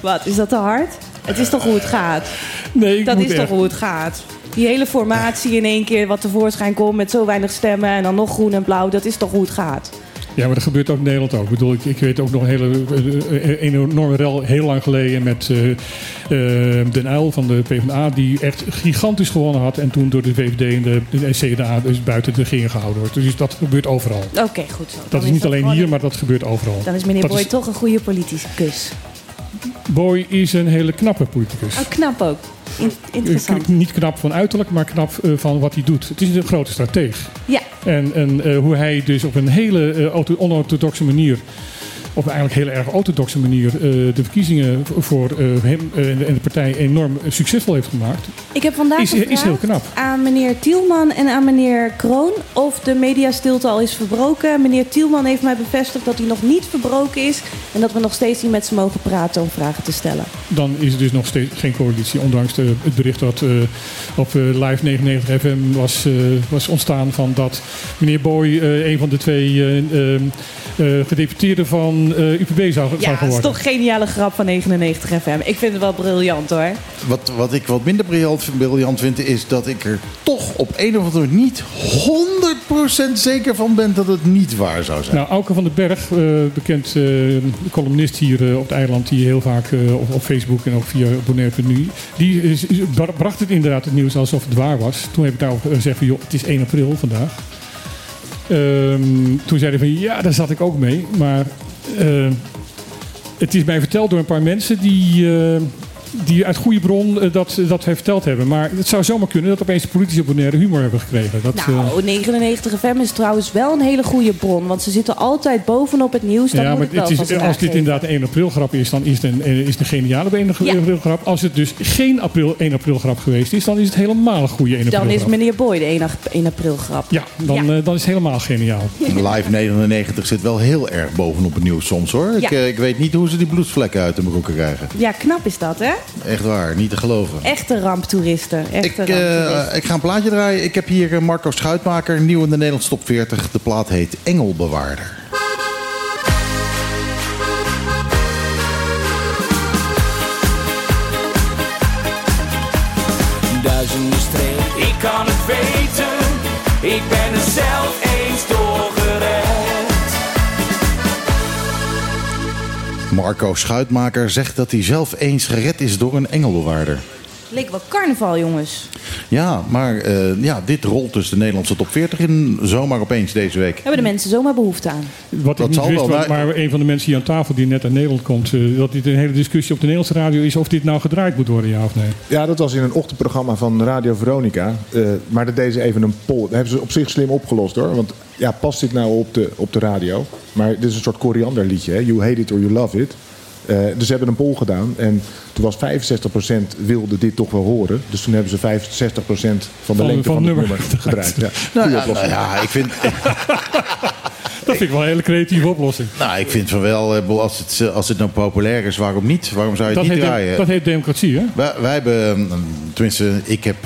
Wat, is dat te hard? Het is toch hoe het gaat? Nee, ik dat moet is echt- toch hoe het gaat? Die hele formatie in één keer wat tevoorschijn komt met zo weinig stemmen en dan nog groen en blauw, dat is toch hoe het gaat? Ja, maar dat gebeurt ook in Nederland ook. Ik bedoel, ik, ik weet ook nog een hele eh, eh, een enorme rel heel lang geleden met eh eh, Den Uyl van de PvdA, die echt gigantisch gewonnen had en toen door de VVD en de, de CDA dus buiten de regering gehouden wordt. Dus dat gebeurt overal. Oké, goed zo. Dat is niet alleen gewoon- hier, maar dat gebeurt overal. Dan is meneer Dat Boy toch een goede politicus. Boy is een hele knappe politicus. Oh, knap ook. In- interessant. Niet knap van uiterlijk, maar knap eh, van wat hij doet. Het is een grote strateeg. Ja. En, en eh, hoe hij dus op een hele eh, onorthodoxe manier, op een eigenlijk heel erg orthodoxe manier, eh, de verkiezingen voor eh, hem eh, en de- partij enorm succesvol heeft gemaakt. Ik heb vandaag Is- is gevraagd heel knap. aan meneer Tielman en aan meneer Kroon of de mediastilte al is verbroken. Meneer Tielman heeft mij bevestigd dat hij nog niet verbroken is en dat we nog steeds niet met ze mogen praten om vragen te stellen. Dan is er dus nog steeds geen coalitie, ondanks de, het bericht dat op Live 99 FM was, was ontstaan van dat meneer Boy een van de twee gedeputeerden van eh, UPB zou, zou Ja, dat is geworden. toch een geniale grap van 99 FM. Ik vind het wel briljant hoor. Wat, wat ik wat minder briljant, briljant vind, is dat ik er toch op een of andere manier niet 100% zeker van ben dat het niet waar zou zijn. Nou, Auke van den Berg, eh, bekend eh, columnist hier op het eiland, die heel vaak eh, op, op Facebook en ook via Bonaire.nu, die is, is- bra- bracht het inderdaad het nieuws alsof het waar was. Toen heb ik daarop gezegd van, joh, het is 1 april vandaag. Ehm, toen zei hij van, ja, daar zat ik ook mee. Maar het is mij verteld door een paar mensen die... eh, die uit goede bron eh, dat, dat verteld hebben. Maar het zou zomaar kunnen dat opeens de politici op Bonaire humor hebben gekregen. Dat, eh, Nou, 99 FM is trouwens wel een hele goede bron, want ze zitten altijd bovenop het nieuws. Dat ja, moet maar ik wel het is, als dit inderdaad een 1 april grap is, dan is het een, eh, is het een geniale 1 april grap. Als het dus geen april, 1 april grap geweest is, dan is het helemaal een goede 1 april Dan is meneer Boy de 1, ap- 1 april grap. Ja, dan, eh, dan is het helemaal geniaal. [LAUGHS] Live 99 zit wel heel erg bovenop het nieuws soms hoor. Ik, Ja. eh, ik weet niet hoe ze die bloedvlekken uit hun broeken krijgen. Ja, knap is dat, hè? Echt waar, niet te geloven. Echte ramptoeristen. Echte Ik, eh, ik ga een plaatje draaien. Ik heb hier eh, Marco Schuitmaker, nieuw in de Nederlandse top 40. De plaat heet Engelbewaarder. Duizenden strepen, ik kan het weten. Ik ben er zelf Marco Schuitmaker zegt dat hij zelf eens gered is door een engelbewaarder. Leek wel carnaval, jongens. Ja, maar eh, ja, dit rolt dus de Nederlandse top 40 in zomaar opeens deze week. Hebben de mensen zomaar behoefte aan? Wat Dat ik niet zal wist, wel, maar, maar- een van de mensen hier aan tafel die net uit Nederland komt, eh, dat dit een hele discussie op de Nederlandse radio is of dit nou gedraaid moet worden, ja of nee. Ja, dat was in een ochtendprogramma van Radio Veronica. Eh, maar dat deden ze even een poll. Dat hebben ze op zich slim opgelost hoor. Want ja, past dit nou op de, op de radio? Maar dit is een soort korianderliedje. Hè? You hate it or you love it. Eh, dus ze hebben een poll gedaan. En toen was 65% wilde dit toch wel horen. Dus toen hebben ze 65% van de Van- lengte van van, het nummer gedraaid. Ja. Nou, ja, nou ja, ik vind, [LAUGHS] Dat vind ik wel een hele creatieve oplossing. nou, ik vind van wel, eh, als het, eh, als het nou populair is, waarom niet? Waarom zou je Dat het niet draaien? dat heet democratie, hè? Wij, wij hebben, eh, tenminste, ik heb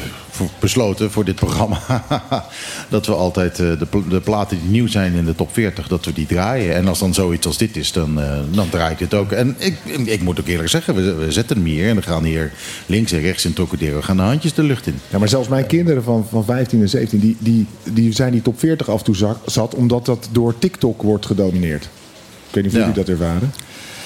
besloten voor dit programma [LAUGHS] dat we altijd eh, de, de platen die nieuw zijn in de top 40, dat we die draaien. En als dan zoiets als dit is, dan, eh, dan draai ik dit ook. En ik, ik moet ook eerlijk zeggen, we, we zetten hem hier en we gaan hier links en rechts in we gaan de handjes de lucht in. Ja, maar zelfs mijn kinderen van, van 15 en 17, die, die, die zijn die top 40 af en toe zat, omdat dat door TikTok wordt gedomineerd. Ik weet niet of Ja. jullie dat ervaren.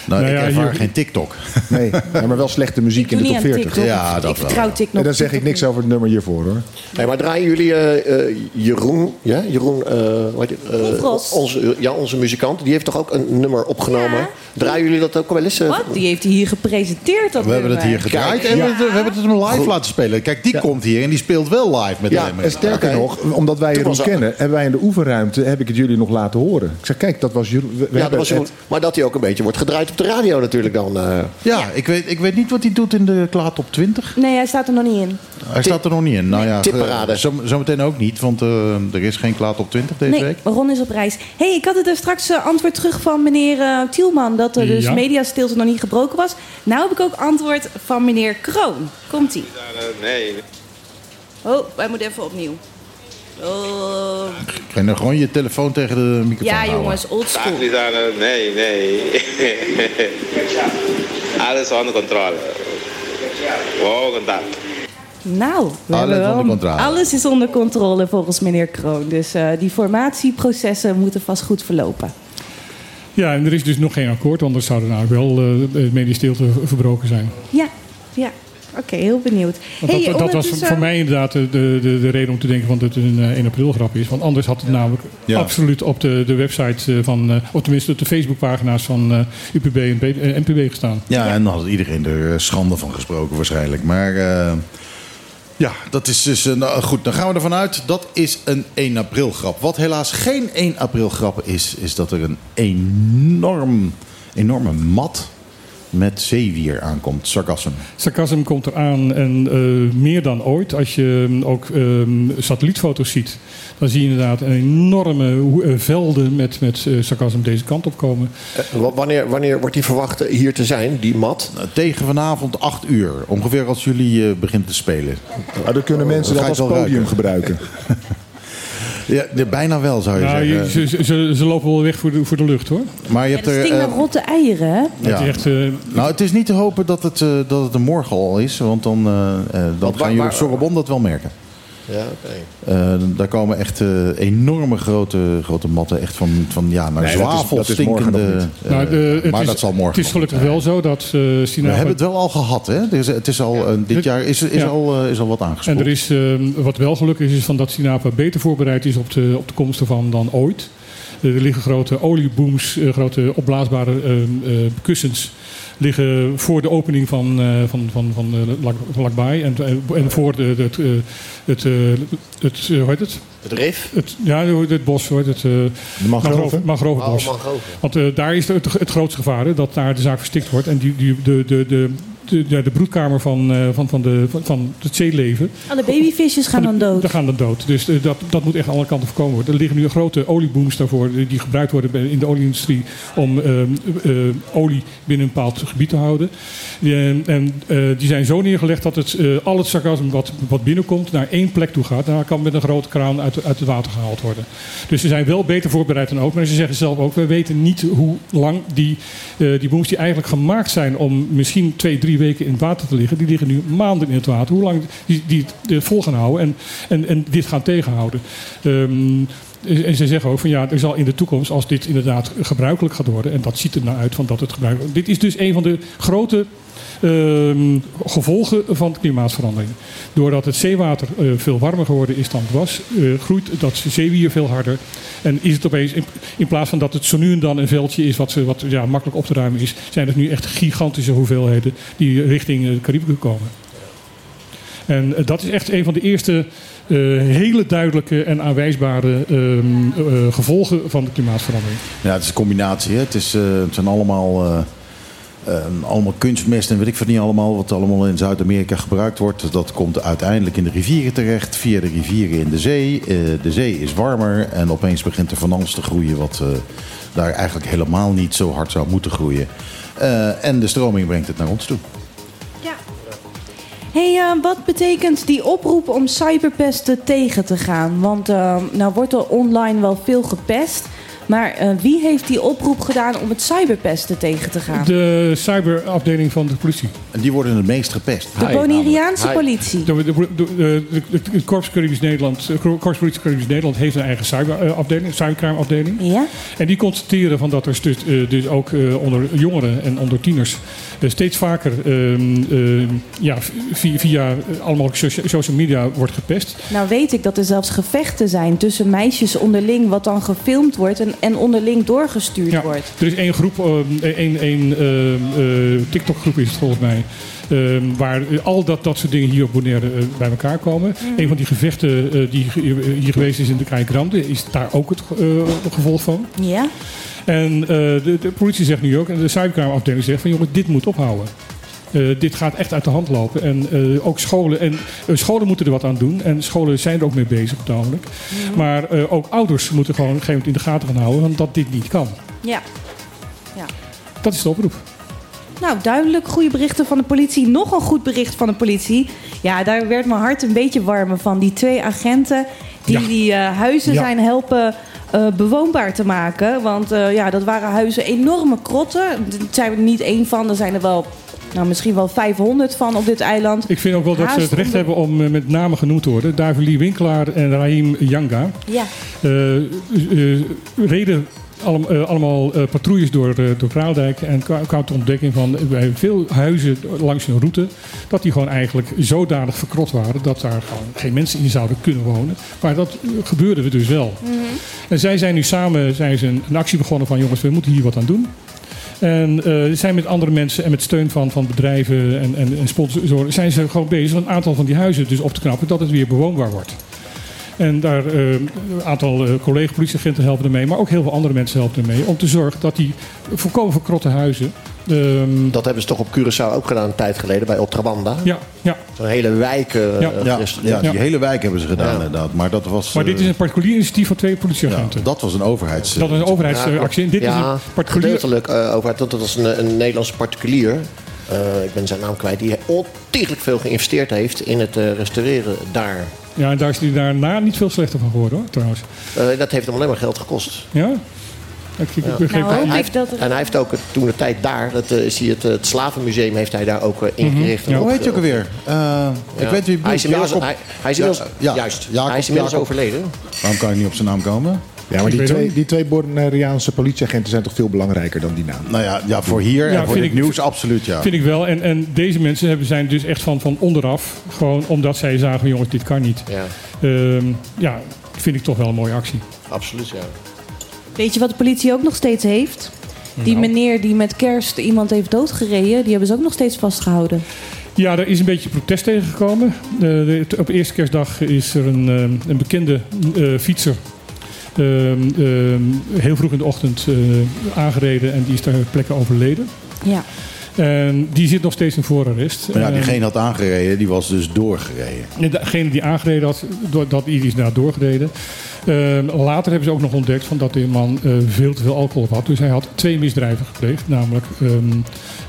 Nou, Nou ik ja, ervaar hier- geen TikTok. [LAUGHS] Nee, ja, maar wel slechte muziek in de top aan 40. TikTok. Ja, dat ik wel. vertrouw TikTok. En dan zeg ik niks over het nummer hiervoor hoor. Hey, maar draaien jullie eh, eh, Jeroen, ja, Jeroen, eh, wat, eh, onze, ja, onze muzikant, die heeft toch ook een nummer opgenomen? Ja. Draaien jullie dat ook wel eens? Wat? Die heeft hij hier gepresenteerd, dat We hebben het hier gedraaid Kijk, en ja. we, we hebben het hem live laten spelen. Kijk, die komt hier en die speelt wel live met Ja, hem. En sterker nog, omdat wij Jeroen er- kennen, hebben wij in de oefenruimte, heb ik het jullie nog laten horen. Ik zeg, kijk, dat was Jeroen. We, we ja, dat was Jeroen. het- Maar dat hij ook een beetje wordt gedraaid op de radio natuurlijk dan. eh. Ja, ik weet, ik weet niet wat hij doet in de Klaar Top 20. Nee, hij staat er nog niet in. Hij staat er nog niet in. Nou ja, tipparade. eh, zo, zometeen ook niet, want eh, er is geen Klaar Top 20 deze Nee, week. Ron is op reis. hey, ik had het er straks antwoord terug van meneer Tielman... dat er dus Ja. mediastilte nog niet gebroken was. Nou heb ik ook antwoord van meneer Kroon. Komt-ie. Nee. Oh, wij moeten even opnieuw. Oh. Ga je nou gewoon je telefoon tegen de microfoon Ja, houden? jongens, oldschool. Niet aan, nee, nee. [LAUGHS] Alles onder controle. Wow, contact. Nou, we Alles hebben wel- onder controle. alles is onder controle volgens meneer Kroon. Dus eh, die formatieprocessen moeten vast goed verlopen. Ja, en er is dus nog geen akkoord, anders zou er nou wel eh, het mediestilte verbroken zijn. Ja, ja. Oké, heel benieuwd. Want dat, Hey, dat was ondertussen- voor mij inderdaad de, de, de, de reden om te denken van dat het een eh, 1 april grap is. Want anders had het namelijk Ja. absoluut op de, de website eh, van, eh, of tenminste op de Facebookpagina's van eh, UPB en B- eh, NPB gestaan. Ja, en dan had iedereen er eh, schande van gesproken waarschijnlijk. Maar eh, ja, dat is dus... eh, nou, goed, dan gaan we ervan uit. Dat is een 1 april grap. Wat helaas geen 1 april grap is... is dat er een enorm, enorme mat met zeewier aankomt. Sargassum. Sarcasm komt eraan en eh, meer dan ooit. Als je mm, ook ehm, satellietfoto's ziet, dan zie je inderdaad een enorme eh, velden met, met eh, sarcasm deze kant op komen. Wa- wanneer, wanneer wordt die verwacht hier te zijn, die mat? Nou, Tegen vanavond 8 uur. Ongeveer als jullie eh, beginnen te spelen. Nou, dan kunnen mensen dat als podium gebruiken. [LAUGHS] Ja, de- bijna wel zou je Nou, zeggen. je- ze, ze, ze lopen wel weg voor de, voor de lucht hoor. Maar je Ja, hebt er... stinkt eh, naar rotte eieren, hè? ja. Het is echt, eh, Nou, het is niet te hopen dat het, eh, dat het er morgen al is. Want dan, eh, eh, dan gaan jullie op Sorbonne dat wel merken. Ja, oké. Eh, daar komen echt eh, enorme grote, grote matten. Echt van, van ja, naar Nee, zwavel dat is stinkende. eh, Nou, de- het maar is- dat zal morgen Het is gelukkig wel zo dat eh We hebben het wel al gehad, hè? Is, het is al, dit Het- jaar is, is, ja. al, is al wat En aangesproken. er is, wat wel gelukkig is, is van dat Sinapa beter voorbereid is op de, op de komst ervan dan ooit. Er liggen grote oliebooms, grote opblaasbare eh, eh, kussens liggen voor de opening van, eh van, van, van eh, van Lakbaai. En, en, voor de, de- het, eh, het, het, hoe heet het? Het rif? Het, ja, hoe heet het bos, hoe heet het? eh, De mangrove- mangrovenbos. Oh. Want daar is het, het grootste gevaar, hè, dat daar de zaak verstikt wordt. En die, die, de, de, de, de, de broedkamer van, eh, van, van, de, van, het zeeleven, Alle babyvisjes gaan dan dood. daar gaan dan dood. Dus eh, dat, dat moet echt aan alle kanten voorkomen worden. Er liggen nu grote oliebooms daarvoor, die gebruikt worden in de olieindustrie om eh, olie binnen een bepaald gebied te houden. En eh, die zijn zo neergelegd dat het, al het sarcasme wat, wat binnenkomt naar één plek toe gaat. Daar kan met een grote kraan uit, uit het water gehaald worden. Dus ze zijn wel beter voorbereid dan ook. Maar ze zeggen zelf ook, we weten niet hoe lang die, die booms die eigenlijk gemaakt zijn om misschien twee, drie weken in het water te liggen, die liggen nu maanden in het water. Hoe lang die, die het vol gaan houden en, en, en dit gaan tegenhouden. Ehm, en ze zeggen ook van ja, er zal in de toekomst, als dit inderdaad gebruikelijk gaat worden, en dat ziet er naar uit van dat het gebruikelijk Dit is dus een van de grote ehm, gevolgen van de klimaatverandering. Doordat het zeewater eh, veel warmer geworden is dan het was, eh, groeit dat zeewier veel harder. En is het opeens, in, plaats van dat het zo nu en dan een veldje is wat, ze- wat ja, makkelijk op te ruimen is, zijn het nu echt gigantische hoeveelheden die richting eh, de Cariben komen. En eh, dat is echt een van de eerste eh, hele duidelijke en aanwijsbare ehm, eh, gevolgen van de klimaatverandering. Ja, het is een combinatie. Hè? Het, is, eh, het zijn allemaal, eh, eh, allemaal kunstmest en weet ik wat niet allemaal. Wat allemaal in Zuid-Amerika gebruikt wordt. Dat komt uiteindelijk in de rivieren terecht. Via de rivieren in de zee. De zee is warmer. En opeens begint er van alles te groeien. Wat daar eigenlijk helemaal niet zo hard zou moeten groeien. En de stroming brengt het naar ons toe. Hey, eh, wat betekent die oproep om cyberpesten tegen te gaan? Want eh, nou wordt er online wel veel gepest. Maar eh, wie heeft die oproep gedaan om het cyberpesten tegen te gaan? De cyberafdeling van de politie. En die worden het meest gepest. De Bonaireaanse politie. De, de, de, de, Korps Nederland, Korps Politie Caribisch Nederland heeft een eigen cyberafdeling, cybercrime afdeling. Ja? En die constateren van dat er dus, dus ook onder jongeren en onder tieners steeds vaker ehm, eh, ja, via, via eh, allemaal socia- social media wordt gepest. Nou weet ik dat er zelfs gevechten zijn tussen meisjes onderling... wat dan gefilmd wordt en, en onderling doorgestuurd Ja, wordt. er is één groep, eh, één, één ehm, eh, TikTok-groep is het volgens mij. ehm, waar al dat, dat soort dingen hier op Bonaire eh, bij elkaar komen. Een van die gevechten eh, die hier geweest is in de Kijk Grande, is daar ook het eh, gevolg van. Ja? En eh, de, de politie zegt nu ook, en de cybercrime-afdeling zegt van jongen, dit moet ophouden. Eh, dit gaat echt uit de hand lopen. En eh, ook scholen. En scholen moeten er wat aan doen. En scholen zijn er ook mee bezig het ogenblik. Maar ook ouders moeten gewoon op een gegeven moment in de gaten gaan houden. Want dat dit niet kan. Ja. ja. Dat is de oproep. Nou, duidelijk goede berichten van de politie. Nog een goed bericht van de politie. Ja, daar werd mijn hart een beetje warmer van. Die twee agenten die Ja. die huizen Ja. zijn helpen eh, bewoonbaar te maken. Want eh, ja, dat waren huizen enorme krotten. Daar zijn we er niet één van. Er zijn er wel, nou, misschien wel 500 van op dit eiland. Ik vind ook wel dat ze het recht onder- hebben om eh, met namen genoemd te worden. Davilie Winkelaar en Rahim Yanga. Ja. Reden allem- eh, allemaal eh, patrouilles door, eh, door Kraaldijk. En kwa- kwam tot ontdekking van bij veel huizen langs hun route. dat die gewoon eigenlijk zodanig verkrot waren. dat daar gewoon geen mensen in zouden kunnen wonen. Maar dat gebeurde dus wel. En zij zijn nu samen zijn ze een, een actie begonnen van jongens, we moeten hier wat aan doen. En eh, zijn met andere mensen en met steun van, van bedrijven en, en, en sponsoren zijn ze gewoon bezig een aantal van die huizen dus op te knappen dat het weer bewoonbaar wordt. En daar eh, een aantal eh, collega-politieagenten helpen ermee, maar ook heel veel andere mensen helpen ermee om te zorgen dat die volkomen verkrotte huizen. ehm, Dat hebben ze toch op Curaçao ook gedaan een tijd geleden bij Otrabanda? Ja, ja. Zo'n hele wijk eh, Ja. Ja, ja, die Ja. hele wijk hebben ze gedaan Ja. inderdaad. Maar dat was... maar dit is een particulier initiatief van twee politieagenten. ja, dat was een overheids... dat is een overheidsactie. Dit is een particulier. gedeeltelijk eh, over. Dat was een, een Nederlandse particulier. Eh, ik ben zijn naam kwijt. Die ontiegelijk veel geïnvesteerd heeft in het eh, restaureren daar. Ja, en daar is hij daarna niet veel slechter van geworden hoor, trouwens. Eh, dat heeft hem alleen maar geld gekost. Ja? Ik, Ja. Nou, Hij heeft, dat er- En hij heeft ook het- toen de tijd daar, dat, is hij het, het slavenmuseum heeft hij daar ook eh, ingericht. Mhm. Ja. Hoe heet je ook alweer? Eh, Ik weet wie hij is inmiddels, Jacob- hij, hij is inmiddels, Ja, ja, juist, Jacob- hij is inmiddels Jacob- overleden. Waarom kan ik niet op zijn naam komen? Ja, maar die twee, die twee Bonaireaanse politieagenten zijn toch veel belangrijker dan die naam? Nou ja, ja voor hier Ja, en voor het ik- nieuws absoluut ja. Vind ik wel. En, en deze mensen hebben, zijn dus echt van, van onderaf. Gewoon omdat zij zagen, jongens, dit kan niet. Ja, Ehm, ja, vind ik toch wel een mooie actie. absoluut, ja. Weet je wat de politie ook nog steeds heeft? Die Nou. meneer die met kerst iemand heeft doodgereden, die hebben ze ook nog steeds vastgehouden. Ja, er is een beetje protest tegengekomen. Eh, de- op eerste kerstdag is er een, ehm, een bekende eh, fietser. Ehm, ehm, heel vroeg in de ochtend eh, aangereden en die is ter plekke overleden. Ja. En die zit nog steeds in voorarrest. Maar ja, En- diegene had aangereden, die was dus doorgereden. En degene die aangereden had, door- dat die is daar doorgereden. Ehm, later hebben ze ook nog ontdekt van dat die man eh, veel te veel alcohol op had. Dus hij had twee misdrijven gepleegd. Namelijk ehm,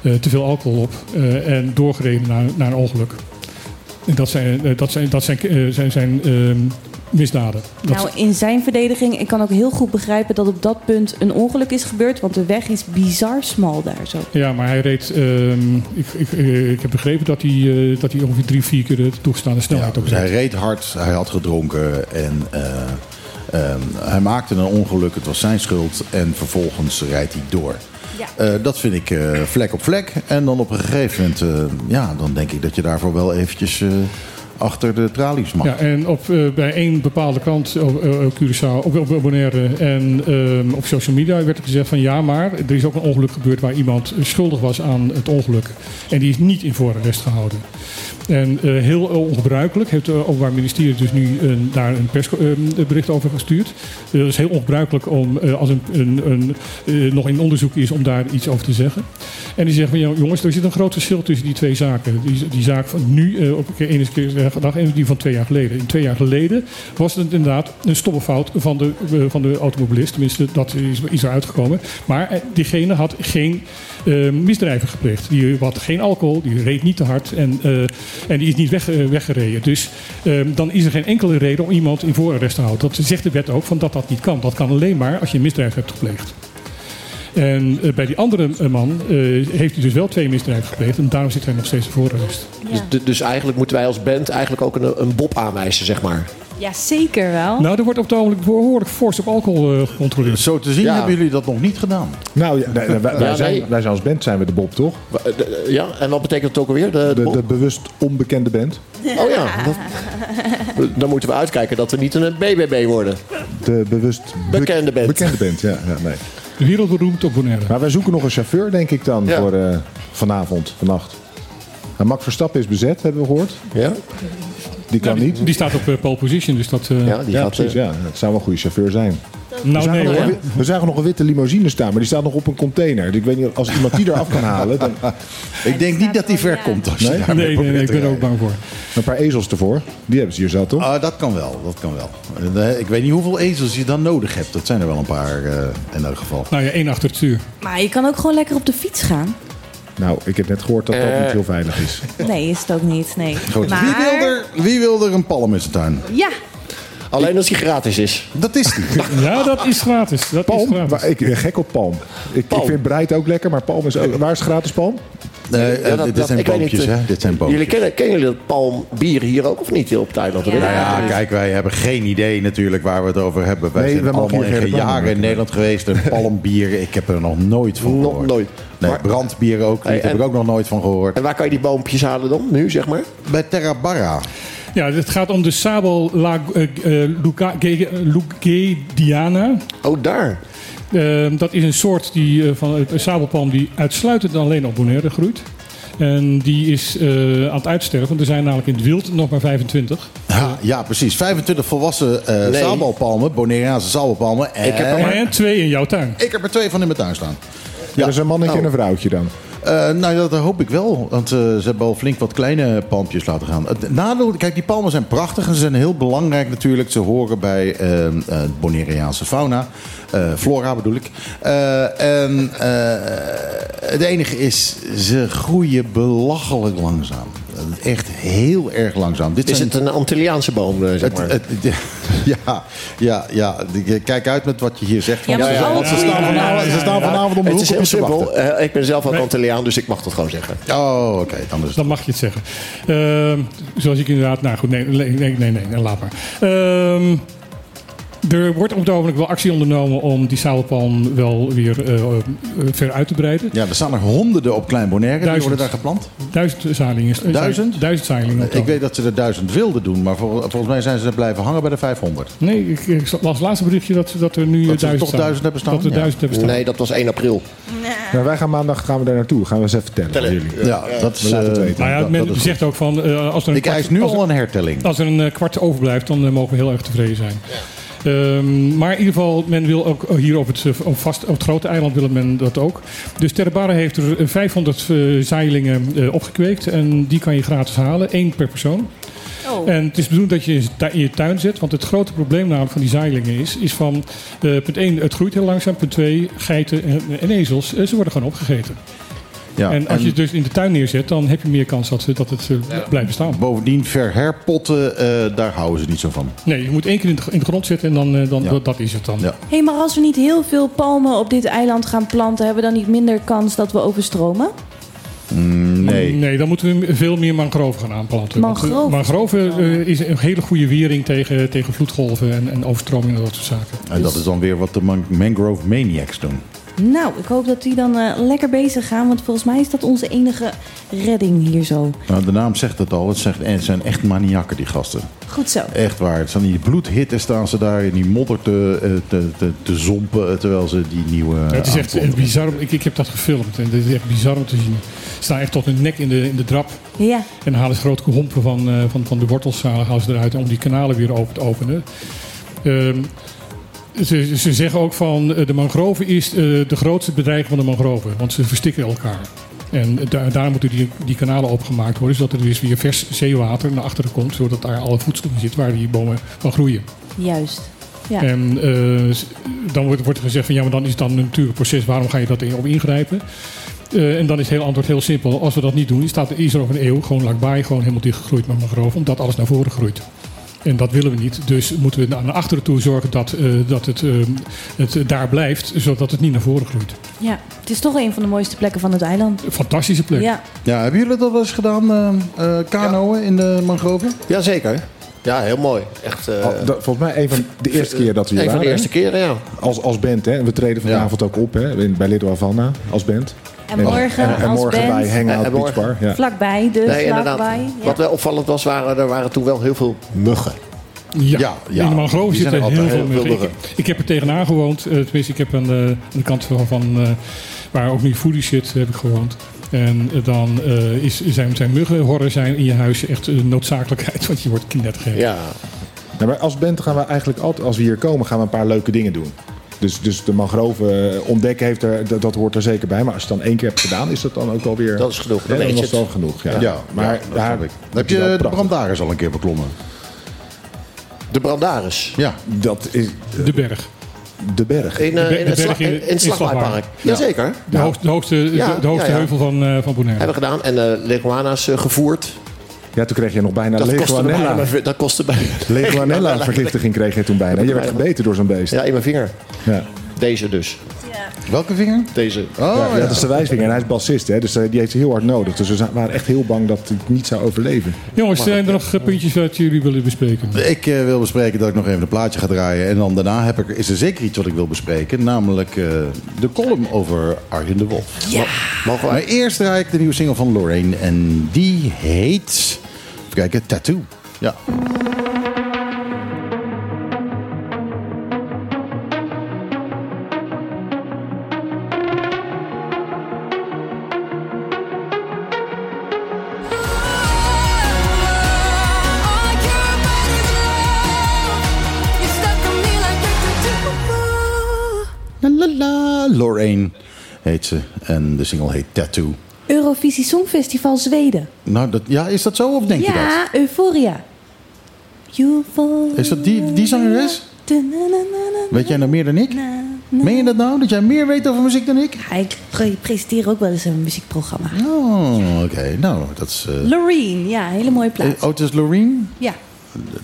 eh, te veel alcohol op eh, en doorgereden naar, naar een ongeluk. En dat zijn, eh, dat zijn, dat zijn, eh, zijn, zijn ehm, misdaden. Dat Nou, in zijn verdediging, ik kan ook heel goed begrijpen dat op dat punt een ongeluk is gebeurd, want de weg is bizar smal daar zo. Ja, maar hij reed. ehm, ik, ik, eh, ik heb begrepen dat hij, eh, dat hij ongeveer drie, vier keer de toegestaande Ja, snelheid op dus hij reed hard, hij had gedronken en eh, ehm, hij maakte een ongeluk. Het was zijn schuld en vervolgens rijdt hij door. Ja. Eh, dat vind ik eh, vlek op vlek. En dan op een gegeven moment, eh, ja, dan denk ik dat je daarvoor wel eventjes eh, achter de tralies mag. Ja, en op, eh, bij één bepaalde krant op op Curaçao, op, op Bonaire en ehm, op social media werd er gezegd van ja, maar er is ook een ongeluk gebeurd waar iemand schuldig was aan het ongeluk. En die is niet in voorarrest gehouden. En eh, heel ongebruikelijk heeft het Openbaar Ministerie dus nu een, daar een persbericht over gestuurd. Eh, dat is heel ongebruikelijk om, eh, als een, een, een, eh, nog in onderzoek is, om daar iets over te zeggen. En die zeggen van jongens, er zit een groot verschil tussen die twee zaken. Die, zaak van nu eh, op een ene keer dag en die van twee jaar geleden. In twee jaar geleden was het inderdaad een stomme fout van de, eh, van de automobilist. Tenminste, dat is, is eruit gekomen. Maar eh, diegene had geen eh, misdrijven gepleegd. Die had geen alcohol, die reed niet te hard en, eh, en die is niet weg, eh, weggereden. Dus eh, dan is er geen enkele reden om iemand in voorarrest te houden. Dat zegt de wet ook, van dat dat niet kan. Dat kan alleen maar als je een misdrijf hebt gepleegd. En bij die andere man eh, heeft hij dus wel twee misdrijven gepleegd. En daarom zit hij nog steeds in voorarrest. Dus, dus eigenlijk moeten wij als band eigenlijk ook een, een bob aanwijzen, zeg maar. Ja, zeker wel. Nou, er wordt op het ogenblik behoorlijk fors op alcohol eh, gecontroleerd. Zo te zien Ja. hebben jullie dat nog niet gedaan. Nou, ja, nee, wij, wij Ja, zijn, nee. wij zijn als band zijn we de Bob, toch? Eh, de- Ja, en wat betekent dat ook alweer? De, de De, bob? de bewust onbekende band. Oh ja, dat- dan moeten we uitkijken dat we niet een BBB worden. De bewust be- Bekende band. Bekende band, ja. ja nee. Wereldberoemd op Bonaire. Maar wij zoeken nog een chauffeur, denk ik dan, Ja. voor eh, vanavond, vannacht. Nou, Max Verstappen is bezet, hebben we gehoord. Ja, Die kan Nou, niet. die, die staat op eh, pole position, dus dat... eh, ja die ja, gaat... precies. eh, Ja. Het zou wel een goede chauffeur zijn. We nou, zagen, nee nog we zagen nog een witte limousine staan, maar die staat nog op een container. Dus ik weet niet, als iemand die eraf kan halen, dan [LAUGHS] Ik denk niet dat hij ver komt als je Nee? daarmee Nee, nee, ik ben er ook bang voor. een paar ezels ervoor. Die hebben ze hier zo, toch? Ah, dat kan wel, dat kan wel. Ik weet niet hoeveel ezels je dan nodig hebt. Dat zijn er wel een paar eh, in elk geval. Nou ja, één achter het stuur. Maar je kan ook gewoon lekker op de fiets gaan. Nou, ik heb net gehoord dat dat Eh. niet heel veilig is. [LAUGHS] Nee, is het ook niet. Nee. Goed, Maar, wie, wil er, wie wil er een palm in zijn tuin? Ja, Alleen als die gratis is. Dat is die. [LAUGHS] Ja, dat is gratis. Dat is Palm? gratis. Waar- ik ben gek op palm. Ik, ik vind breit ook lekker, maar palm is ook... Waar is gratis palm? Nee, Ja, dat- dit dat- zijn boompjes, eh, hè? Dit zijn boompjes. Jullie kennen, kennen jullie dat palmbier hier ook of niet hier op Thailand? Ik Nou ja, kijk, wij hebben geen idee natuurlijk waar we het over hebben. Wij Nee, zijn we mogen allemaal in jaren in. Nederland geweest. En palmbier, ik heb er nog nooit van Nog gehoord. nooit. Nee, Maar- brandbier ook niet, Hey, heb ik ook nog nooit van gehoord. En waar kan je die boompjes halen dan, nu zeg maar? Bij Terra Barra. Ja, het gaat om de Sabo La, eh, eh, Luca- Ge- Lugediana. Oh, daar. Eh, dat is een soort die, eh, van een sabelpalm die uitsluitend alleen op Bonaire groeit. En die is eh, aan het uitsterven. Er zijn namelijk in het wild nog maar 25. Ja, ja, precies. 25 volwassen eh Nee. sabelpalmen, Bonaireaanse sabelpalmen. En... Ik heb er maar- En twee in jouw tuin. Ik heb er twee van in mijn tuin staan. Ja, dat is een mannetje Nou. en een vrouwtje dan. Eh, nou, dat hoop ik wel. Want eh, ze hebben al flink wat kleine palmpjes laten gaan. Het nadeel, kijk, die palmen zijn prachtig en ze zijn heel belangrijk natuurlijk. Ze horen bij eh, eh, Bonaireaanse fauna. Flora bedoel ik. En het enige is, ze groeien belachelijk langzaam. Echt heel erg langzaam. Dit Is zijn- het een Antilliaanse boom, eh, zeg maar? het, het- [LAUGHS] ja, ja, ja. Kijk uit met wat je hier zegt. Ja, want maar ze- staan vanavond, ze staan vanavond om de Het is op heel simpel. Eh, ik ben zelf ook Antilliaan, dus ik mag dat gewoon zeggen. Oh, oké. dan is het Dan mag je het zeggen. Ehm, zoals ik inderdaad... Nou goed, nee, nee, nee, nee, nee laat maar. Ehm, er wordt op het ogenblik wel actie ondernomen om die sabelpalm wel weer eh, eh, ver uit te breiden. Ja, er staan er honderden op Klein Bonaire. Die worden daar geplant. Duizend zaailingen. eh, Duizend? Duizend zaailingen. op Ik weet dat ze er duizend wilden doen, maar vol- volgens mij zijn ze blijven hangen bij de 500. Nee, ik, ik las het laatste berichtje dat, dat er nu Dat ze duizend toch staan. duizend hebben staan? Dat er Ja. duizend hebben staan. Nee, dat was 1 april. Ja, wij gaan maandag gaan we daar naartoe. Gaan we eens even vertellen. aan jullie. Ja, dat is, We laten het weten. Nou ja, men dat zegt ook van... eh, als er een Ik kwart- eis nu als er- al een hertelling. Als er een kwart overblijft, dan mogen we heel erg tevreden zijn. Ehm, maar in ieder geval, men wil ook hier op het, eh, op vast, op het grote eiland wil men dat ook. Dus Terrebara heeft er eh, 500 eh, zeilingen eh, opgekweekt. En die kan je gratis halen, één per persoon. Oh. En het is bedoeld dat je in je tuin zet. Want het grote probleem namelijk van die zeilingen is, is van... eh, punt 1, het groeit heel langzaam. Punt 2, geiten en, en ezels, eh, ze worden gewoon opgegeten. Ja, en als je het dus in de tuin neerzet, dan heb je meer kans dat, dat het eh, blijft bestaan. Bovendien, verherpotten, eh daar houden ze niet zo van. Nee, je moet één keer in de, in de grond zetten en dan, eh, dan Ja. dat, dat is het dan. Ja. Hé, maar als we niet heel veel palmen op dit eiland gaan planten, hebben we dan niet minder kans dat we overstromen? Mm, nee. Nee, dan moeten we veel meer mangroven gaan aanplanten. Want, Mangroven? mangroven is een hele goede wering tegen, tegen vloedgolven en, en overstromingen en dat soort zaken. En dat is dan weer wat de man- mangrove maniacs doen. Nou, ik hoop dat die dan eh, lekker bezig gaan, want volgens mij is dat onze enige redding hier zo. Nou, de naam zegt het al, het, zegt, het zijn echt maniakken die gasten. Goed zo. Echt waar. Het zijn die bloedhitte staan ze daar in die modder te, eh, te, te, te zompen eh, terwijl ze die nieuwe. Ja, het is echt bizar. Ik, ik heb dat gefilmd en het is echt bizar om te zien. Ze staan echt tot hun nek in de, in de drap. Ja. En dan halen ze grote hompen van, eh, van, van de wortels halen halen ze eruit om die kanalen weer open te openen. Ehm, ze, ze zeggen ook van eh, de mangrove is eh, de grootste bedreiging van de mangroven. Want ze verstikken elkaar. En da daar moeten die, die kanalen opgemaakt worden. Zodat er dus weer vers zeewater naar achteren komt. Zodat daar alle voedsel in zit waar die bomen van groeien. Juist. Ja. En eh, dan wordt, wordt er gezegd van ja, maar dan is het dan een natuurlijk proces. Waarom ga je dat op ingrijpen? En dan is het antwoord heel simpel. Als we dat niet doen, staat, is er over een eeuw gewoon lakbaai gewoon helemaal dichtgegroeid met mangrove. Omdat alles naar voren groeit. En dat willen we niet. Dus moeten we naar achteren toe zorgen dat, eh, dat het, eh, het daar blijft. Zodat het niet naar voren groeit. ja, het is toch een van de mooiste plekken van het eiland. Fantastische plek. Ja. Ja, hebben jullie dat wel eens gedaan, eh eh, kanoën in de mangroven? Jazeker. Ja, heel mooi. Echt, eh, Oh, dat- volgens mij een van de eerste keer dat we hier Een van de waren, eerste keren, ja. Als, als band, hè. En we treden vanavond ook op, hè. Bij Little Havana, als band. En morgen en, en als morgen band. bij Hangout Beach Bar. Ja. Vlakbij, dus Nee, vlakbij. Ja. Wat wel opvallend was, waren, er waren toen wel heel veel muggen. Ja, Ja, ja. zitten er heel heel veel muggen. Ik, ik heb er tegenaan gewoond. eh, tenminste, ik heb aan de, aan de kant van, van eh, waar ook nu foodie zit, heb ik gewoond. En eh, dan eh, is, zijn, zijn muggenhorren zijn in je huis echt een noodzakelijkheid. Want je wordt knettergek. Ja, Nou, maar als band gaan we eigenlijk altijd, als we hier komen, gaan we een paar leuke dingen doen. Dus, dus de mangroven eh, ontdekken, heeft er, dat, dat hoort er zeker bij. Maar als je het dan één keer hebt gedaan, is dat dan ook alweer... Dat is genoeg, dan was het al genoeg. Ja. Ja, maar daar. Heb je de brandaris al een keer beklommen? de brandaris. Ja. Dat is De berg. de berg. In, De- in de het, berg slag, in- in, in in het Slagwaaipark. Ja. Jazeker. De, hoogste, de hoogste, Ja, de, de hoogste ja, ja. heuvel van, eh van Bonaire. Hebben we gedaan. En eh leguana's gevoerd. Ja, toen kreeg je nog bijna Dat mijn- dat kostte bijna... [LAUGHS] Legionella [LAUGHS] vergiftiging kreeg je toen bijna. Je werd gebeten door zo'n beest. Ja, in mijn vinger. Ja. Deze dus. Welke vinger? Deze. Oh, ja, ja. dat is de wijsvinger en hij is bassist, hè, dus eh, die heeft ze heel hard nodig. Dus we waren echt heel bang dat hij het niet zou overleven. Jongens, zijn er nog eh, puntjes wat jullie willen bespreken? Ik eh, wil bespreken dat ik nog even een plaatje ga draaien. En dan daarna heb ik, is er zeker iets wat ik wil bespreken. Namelijk eh, de column over Arjen de Wolf. Ja. Mogen Maar eerst draai ik de nieuwe single van Lorraine. En die heet... Even kijken, Tattoo. Ja. La la la. Lorraine heet ze. En de single heet Tattoo. Eurovisie Songfestival Zweden. Nou, dat, ja, is dat zo of denk je dat? ja, Euphoria. Euphoria. Is dat die, die zangeres? Weet jij nou meer dan ik? Meen je dat nou? Dat jij meer weet over muziek dan ik? Ja, ik pre- presenteer ook wel eens een muziekprogramma. Oh, oké. Nou, dat is... eh Loreen, ja, hele mooie plaats. eh, oh, het is Loreen. Ja.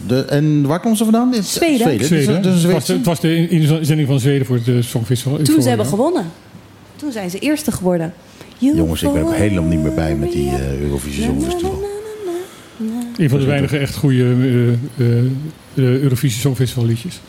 De, en waar komt ze vandaan? Is- Zweden. Zweden. Zweden. Dus, dus een het, was de, het was de in- inzending van Zweden voor het eh, Songfestival. Toen ze hebben gewonnen. Toen zijn ze eerste geworden. Jongens, ik ben ook helemaal niet meer bij met die eh, Eurovisie Songfestival. Een van de weinige echt goede eh, eh, eh, Eurovisie Songfestival liedjes.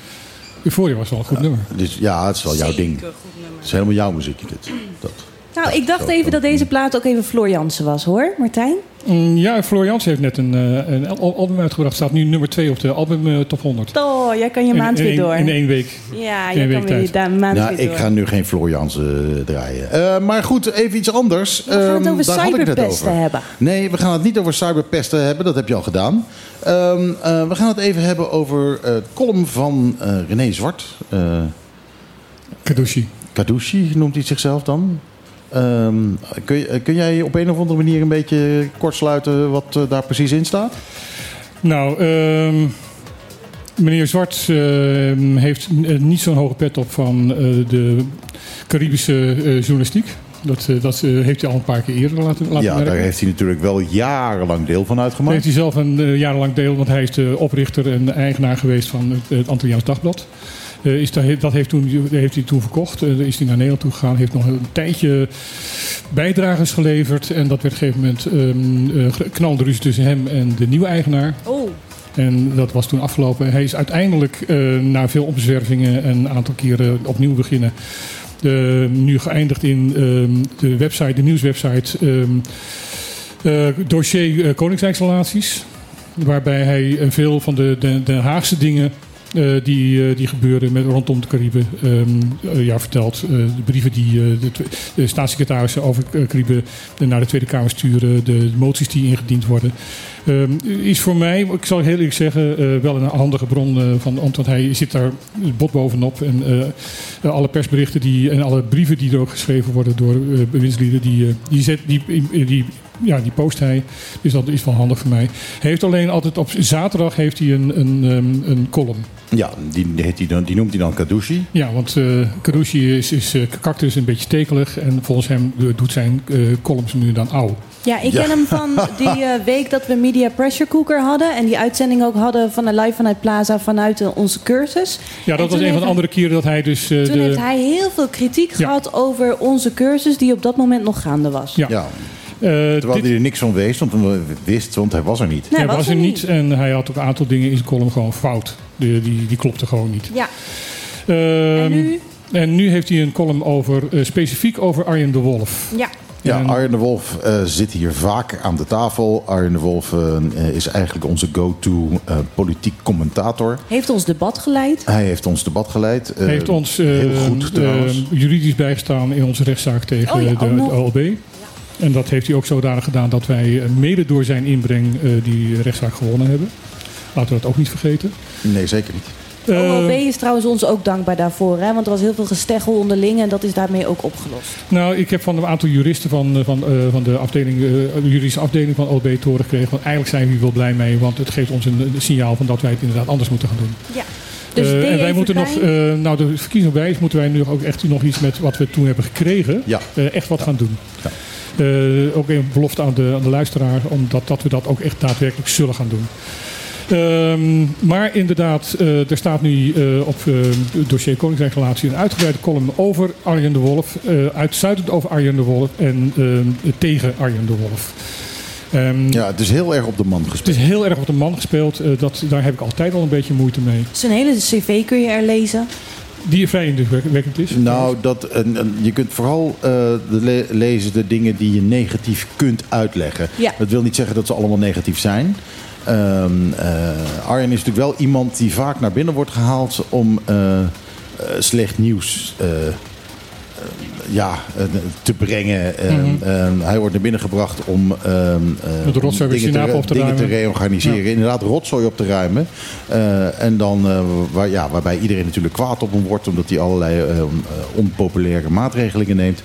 Euphoria was wel een goed nummer. Dus ja, het is wel jouw ding. Het is helemaal jouw muziek, dit. Dat. Nou, ik dacht even dat deze plaat ook even Floor Jansen was, hoor. Martijn? Mm, ja, Floor Jansen heeft net een, eh, een al- album uitgebracht. Staat nu nummer 2 op de album eh, top 100. Oh, jij kan je maand in weer door. In één week. Ja, In jij een kan week weer je maand Nou, weer ik door. ga nu geen Floriansen eh, draaien. Eh, maar goed, even iets anders. We gaan het Ehm, over daar had ik het net cyberpesten over. hebben. Nee, we gaan het niet over cyberpesten hebben. Dat heb je al gedaan. Ehm, eh, we gaan het even hebben over eh, het column van eh, René Zwart. Eh Kadushi. Kadushi noemt hij zichzelf dan. Ehm, kun, kun jij op een of andere manier een beetje kortsluiten wat eh, daar precies in staat? Nou, ehm, meneer Zwart ehm, heeft eh, niet zo'n hoge pet op van eh, de Caribische journalistiek. Dat, dat heeft hij al een paar keer eerder laten, laten ja, merken. daar heeft hij natuurlijk wel jarenlang deel van Daar uitgemaakt. heeft hij zelf een jarenlang deel, want hij is de oprichter en eigenaar geweest van het, het Antilliaans Dagblad. Eh, is dat heeft, toen, heeft hij toen verkocht. Eh, is hij naar Nederland toe gegaan. Heeft nog een tijdje bijdragers geleverd. En dat werd op een gegeven moment ehm eh, knalde ruzie tussen hem en de nieuwe eigenaar. Oh. En dat was toen afgelopen. Hij is uiteindelijk na veel omzwervingen en een aantal keren opnieuw beginnen. eh, nu geëindigd in ehm, de website, de nieuwswebsite ehm, dossier eh, Koningsrijksrelaties. Waarbij hij veel van de, de, de Haagse dingen eh, die, eh, die gebeuren met, rondom de Cariben ehm, eh, ja, vertelt. Eh, de brieven die de, de staatssecretarissen over eh, Cariben naar de Tweede Kamer sturen. De moties die ingediend worden. Ehm, is voor mij, ik zal heel eerlijk zeggen, wel een handige bron van want hij zit daar bot bovenop. En alle persberichten die, en alle brieven die er ook geschreven worden door bewindslieden, die, die, zet, die, die, ja, die post hij. Dus dat is wel handig voor mij. Hij heeft alleen altijd op zaterdag heeft hij een, een, ehm, een column. Ja, die, die, heet hij dan, die noemt hij dan Kadushi. Ja, want eh Karushi is, is eh, karakter is een beetje stekelig. En volgens hem eh, doet zijn eh, columns nu dan oud. Ja, ik Ja. ken hem van [LAUGHS] die eh, week dat we Media Pressure Cooker hadden. En die uitzending ook hadden van een live vanuit Plaza vanuit eh, onze cursus. Ja, En dat was een van de andere keren dat hij dus... eh, Toen de, heeft hij heel veel kritiek gehad over onze cursus die op dat moment nog gaande was. Ja. Ja. Terwijl hij er niks van wist, want, wist, want hij was er niet. Nee, hij was was er niet. niet. En hij had ook een aantal dingen in zijn column gewoon fout. Die, die, die klopte gewoon niet. Ja. Ehm, En nu? en nu heeft hij een column over, eh, specifiek over Arjen de Wolf. Ja. Ja, Arjen de Wolf eh, zit hier vaak aan de tafel. Arjen de Wolf eh, is eigenlijk onze go-to eh, politiek commentator. Heeft ons debat geleid. Hij heeft ons debat geleid. eh, heeft ons eh, heel goed trouwens. eh, juridisch bijgestaan in onze rechtszaak tegen Oh ja, de, nog. de OLB. En dat heeft hij ook zodanig gedaan dat wij eh, mede door zijn inbreng eh, die rechtszaak gewonnen hebben. Laten we dat ook niet vergeten. Nee, zeker niet. Eh, OLB is trouwens ons ook dankbaar daarvoor. Hè? Want er was heel veel gesteggel onderling en dat is daarmee ook opgelost. Nou, ik heb van een aantal juristen van, van, eh, van de, afdeling, eh, de juridische afdeling van OLB te horen gekregen. Want eigenlijk zijn we hier wel blij mee, want het geeft ons een, een signaal van dat wij het inderdaad anders moeten gaan doen. Ja. Dus en wij even moeten nog, eh, nou de verkiezing bij is, moeten wij nu ook echt nog iets met wat we toen hebben gekregen, Ja. eh, echt wat gaan doen. Eh, ook een belofte aan de, aan de luisteraar, omdat dat we dat ook echt daadwerkelijk zullen gaan doen. Ehm, maar inderdaad, eh, er staat nu eh, op het dossier Koninkrijksrelatie een uitgebreide column over Arjen de Wolf. eh uitzuidend over Arjen de Wolf en ehm, tegen Arjen de Wolf. Ehm, Ja, het is heel erg op de man het gespeeld. is heel erg op de man gespeeld. eh, dat, daar heb ik altijd al een beetje moeite mee. Zijn hele cv kun je er lezen. Die vrij indrukwekkend is. Nou, dat, en, en je kunt vooral eh, de le- lezen de dingen die je negatief kunt uitleggen. Ja. Dat wil niet zeggen dat ze allemaal negatief zijn. Ehm, eh, Arjen is natuurlijk wel iemand die vaak naar binnen wordt gehaald om eh, slecht nieuws ja, eh, te brengen. Ehm, Mhm. ehm, hij wordt naar binnen gebracht om ehm, eh, de rotzooi dingen, weer Sinape op te dingen te reorganiseren. Ja. Inderdaad, rotzooi op te ruimen. Eh, en dan, eh, waar, ja, waarbij iedereen natuurlijk kwaad op hem wordt, omdat hij allerlei onpopulaire maatregelen neemt.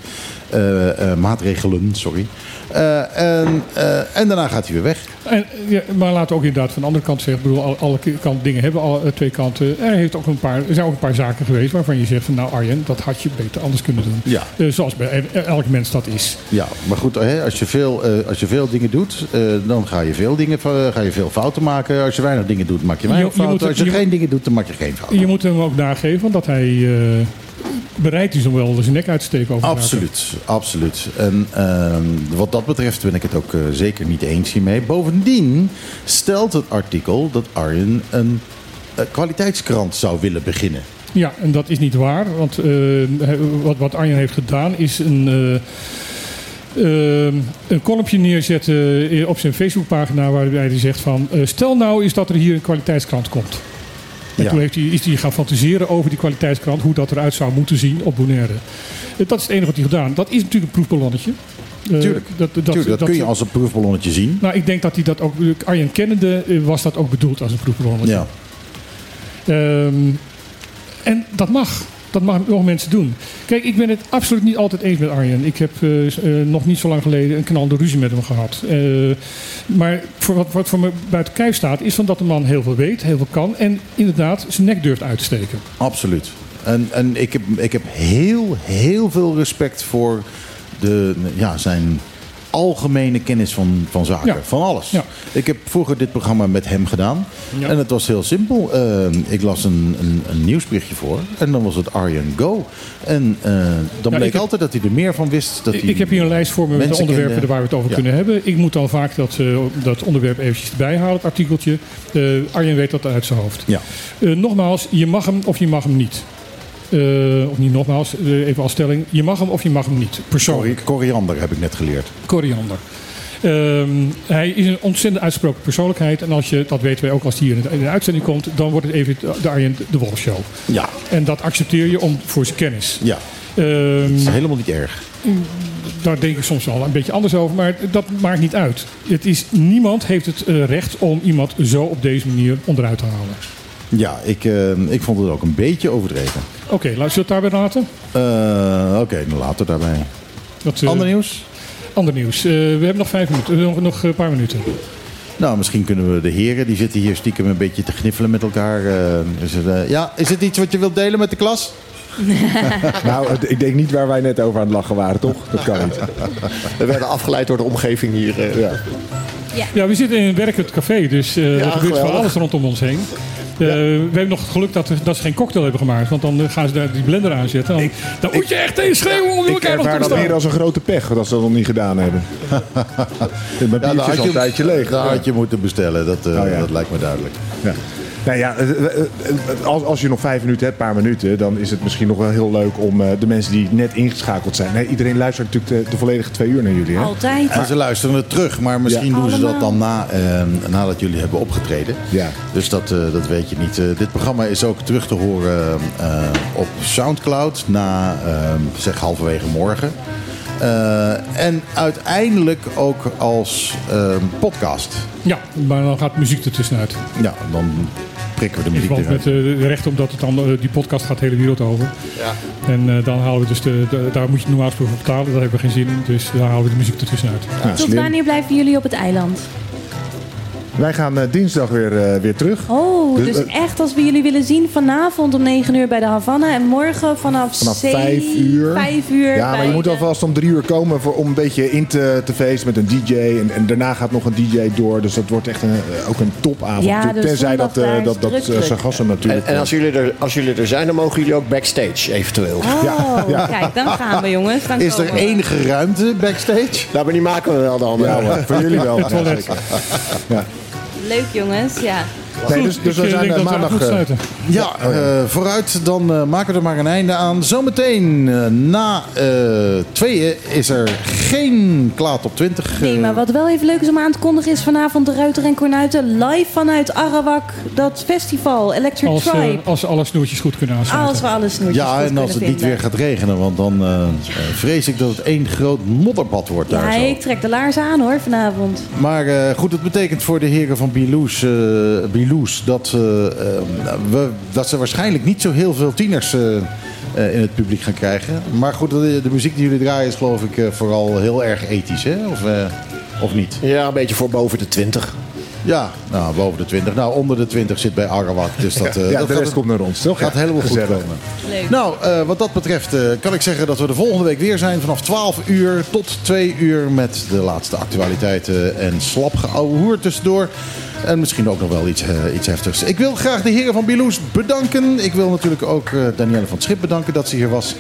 Maatregelen, sorry. Eh, en, eh, en daarna gaat hij weer weg. En, ja, maar laten we ook inderdaad van de andere kant zeggen. Ik bedoel, alle, alle kant, dingen hebben alle eh, twee kanten. Er, heeft ook een paar, er zijn ook een paar zaken geweest waarvan je zegt van nou Arjen, dat had je beter anders kunnen doen. Ja. Zoals bij e- elk mens dat is. Ja, maar goed, hè, als, je veel, als je veel dingen doet, dan ga je veel, dingen, ga je veel fouten maken. Als je weinig dingen doet, maak je weinig Je- je fouten. moet- als je, je- geen dingen doet, dan maak je geen fouten. Je moet hem ook nageven dat hij bereid is om wel zijn nek uit te steken over. Absoluut, absoluut. En ehm, wat dat betreft ben ik het ook eh, zeker niet eens hiermee. Bovendien stelt het artikel dat Arjen een eh, kwaliteitskrant zou willen beginnen. Ja, en dat is niet waar. Want eh, wat, wat Arjen heeft gedaan is een, eh, een columnje neerzetten op zijn Facebookpagina waarbij hij zegt van... stel nou eens dat er hier een kwaliteitskrant komt. En Ja. toen heeft hij, is hij gaan fantaseren over die kwaliteitskrant, hoe dat eruit zou moeten zien op Bonaire. Eh, Dat is het enige wat hij gedaan. Dat is natuurlijk een proefballonnetje. Eh, Tuurlijk, dat, dat, Tuurlijk, dat, kun je als een proefballonnetje zien. Nou, ik denk dat hij dat ook, Arjen kennende, eh, was dat ook bedoeld als een proefballonnetje. Ja. Ehm, en dat mag. Dat mag nog mensen doen. Kijk, ik ben het absoluut niet altijd eens met Arjen. Ik heb eh, eh, nog niet zo lang geleden een knalde ruzie met hem gehad. Eh, maar voor wat, wat voor me buiten kijf staat, is van dat de man heel veel weet, heel veel kan. En inderdaad zijn nek durft uit te steken. Absoluut. En, en ik, heb, ik heb heel, heel veel respect voor de, ja, zijn algemene kennis van, van zaken. Ja. Van alles. Ja. Ik heb vroeger dit programma met hem gedaan. Ja. En het was heel simpel. Eh, ik las een, een, een nieuwsberichtje voor. En dan was het Arjen Go. En eh, dan bleek heb- altijd dat hij er meer van wist. Dat Ik- hij ik heb hier een lijst voor me met de onderwerpen kende. waar we het over kunnen hebben. Ik moet dan vaak dat, eh, dat onderwerp eventjes erbij halen, het artikeltje. Arjen weet dat uit zijn hoofd. Ja. Nogmaals, je mag hem of je mag hem niet. Eh, of niet nogmaals, eh, even als stelling. Je mag hem of je mag hem niet. Persoonlijk. Koriander heb ik net geleerd. Koriander. Ehm, hij is een ontzettend uitgesproken persoonlijkheid. En als je, dat weten wij ook als hij hier in de, in de uitzending komt, dan wordt het even de Arjen de Wolf Show. Ja. En dat accepteer je om, voor zijn kennis. Ja. Ehm, Dat is helemaal niet erg. daar denk ik soms wel een beetje anders over, maar dat maakt niet uit. Het is, niemand heeft het eh, recht om iemand zo op deze manier onderuit te halen. Ja, ik, eh, ik vond het ook een beetje overdreven. Oké, laten we het daarbij laten. Eh, Oké, dan later daarbij. Dat, eh, Ander nieuws? Ander nieuws. Eh, we hebben nog vijf minuten, nog, nog een paar minuten. Nou, misschien kunnen we de heren, die zitten hier stiekem een beetje te gniffelen met elkaar. is het, ja, is het iets wat je wilt delen met de klas? [LAUGHS] Nou, ik denk niet waar wij net over aan het lachen waren, toch? Dat kan niet. We werden afgeleid door de omgeving hier. eh. Ja. Ja, we zitten in een werkend café, dus eh, er gebeurt van alles rondom ons heen. Eh, We hebben nog het geluk dat, we- dat ze geen cocktail hebben gemaakt, want dan eh, gaan ze daar die blender aanzetten. Dan, dan moet je echt tegen schreeuwen om elkaar nog te ervaar dat meer als een grote pech dat ze dat nog niet gedaan hebben. [LAUGHS] Mijn Ja, biertje is al een tijdje leeg. daar had je moeten bestellen, dat, eh, Oh, ja. dat lijkt me duidelijk. Ja. Nou ja, eh, eh, eh, als, als je nog vijf minuten hebt, een paar minuten, dan is het misschien nog wel heel leuk om eh, de mensen die net ingeschakeld zijn. Nee, iedereen luistert natuurlijk de, de volledige twee uur naar jullie. Hè? Altijd. En ze luisteren het terug, maar misschien Ja. doen ze dat dan na, eh, nadat jullie hebben opgetreden. Ja. Dus dat, eh, dat weet je niet. Eh, dit programma is ook terug te horen eh, op Soundcloud na eh, zeg halverwege morgen. Eh, en uiteindelijk ook als eh, podcast. Ja, maar dan gaat muziek er tussenuit. Ja, dan prikken we de In muziek verband eruit. met eh, de recht omdat het dan, eh, die podcast gaat de hele wereld over. Ja. En eh, dan halen we dus de, de- daar moet je normaal gesproken voor betalen, daar hebben we geen zin in. Dus daar halen we de muziek er tussenuit. Ja, Tot slim. wanneer blijven jullie op het eiland? Wij gaan eh, dinsdag weer, eh, weer terug. Oh, Dus, dus, eh, echt als we jullie willen zien vanavond om 9 uur bij de Havana en morgen vanaf, Vanaf zeven- 5 uur. 5 uur. Ja, maar je moet alvast om drie uur komen voor, om een beetje in te, te feesten met een DJ. En, en daarna gaat nog een DJ door. Dus dat wordt echt een, ook een topavond. Ja, de Tenzij dat, dat, dat. Sargassum En, natuurlijk. en als, jullie er, als jullie er zijn, dan mogen jullie ook backstage eventueel. Oh, kijk, dan gaan we jongens. Dan Is er komen enige ruimte backstage? Nou, maar die maken we wel dan. ja, voor jullie wel. Ja. Ja. Leuk jongens, ja. Nee, dus, dus ik we zijn we maandag... goed sluiten. Ja, eh, vooruit. Dan eh, maken we er maar een einde aan. Zometeen eh, na eh tweeën is er geen Klaat op 20. Nee, maar wat wel even leuk is om aan te kondigen is vanavond de Ruiter en Kornuiten live vanuit Arawak. Dat festival, Electric Als, Tribe. als ze alle snoertjes goed kunnen aansluiten. Als we alle snoertjes Ja, goed en als het niet weer gaat regenen, want dan vrees ik dat het één groot modderbad wordt daar zo. ik trek de laarzen aan hoor vanavond. Maar eh, goed, het betekent voor de heren van Biloes, dat, eh, eh, we, dat ze waarschijnlijk niet zo heel veel tieners eh, eh, in het publiek gaan krijgen. Maar goed, de, de muziek die jullie draaien is geloof ik vooral heel erg ethisch, hè? Of, of niet? Ja, een beetje voor boven de 20. Ja, nou, boven de 20. Nou, onder de 20 zit bij Arawak. Dus dat, [LAUGHS] eh, ja, dat de gaat, rest komt naar ons, toch? gaat Ja, helemaal goed komen. Leuk. Nou, eh, wat dat betreft eh, kan ik zeggen dat we de volgende week weer zijn. Vanaf 12 uur tot 2 uur met de laatste actualiteiten en slap hoer tussendoor. En misschien ook nog wel iets, iets heftigs. Ik wil graag de heren van Biloes bedanken. Ik wil natuurlijk ook eh, Danielle van het Schip bedanken dat ze hier was.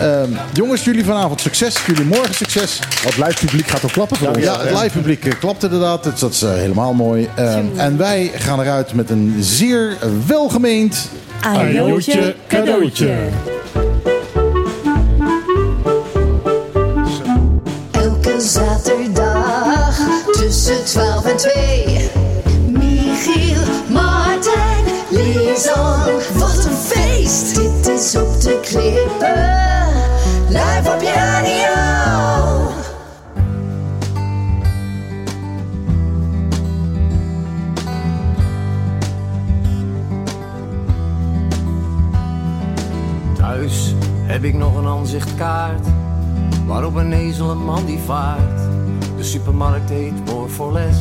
Ehm, jongens, jullie vanavond succes. Jullie morgen succes. Het live publiek gaat ook klappen voor ons. Ja, het live publiek klapt inderdaad. Dus dat is helemaal mooi. Ehm, en wij gaan eruit met een zeer welgemeend... Ajootje, cadeautje. Elke zaterdag tussen 12 en 2. Michiel, Martijn, Lisan. Wat een feest! Dit is op de klippen. Live op je radio. Heb ik nog een aanzichtkaart waarop een ezel een man die vaart. De supermarkt heet More for Less.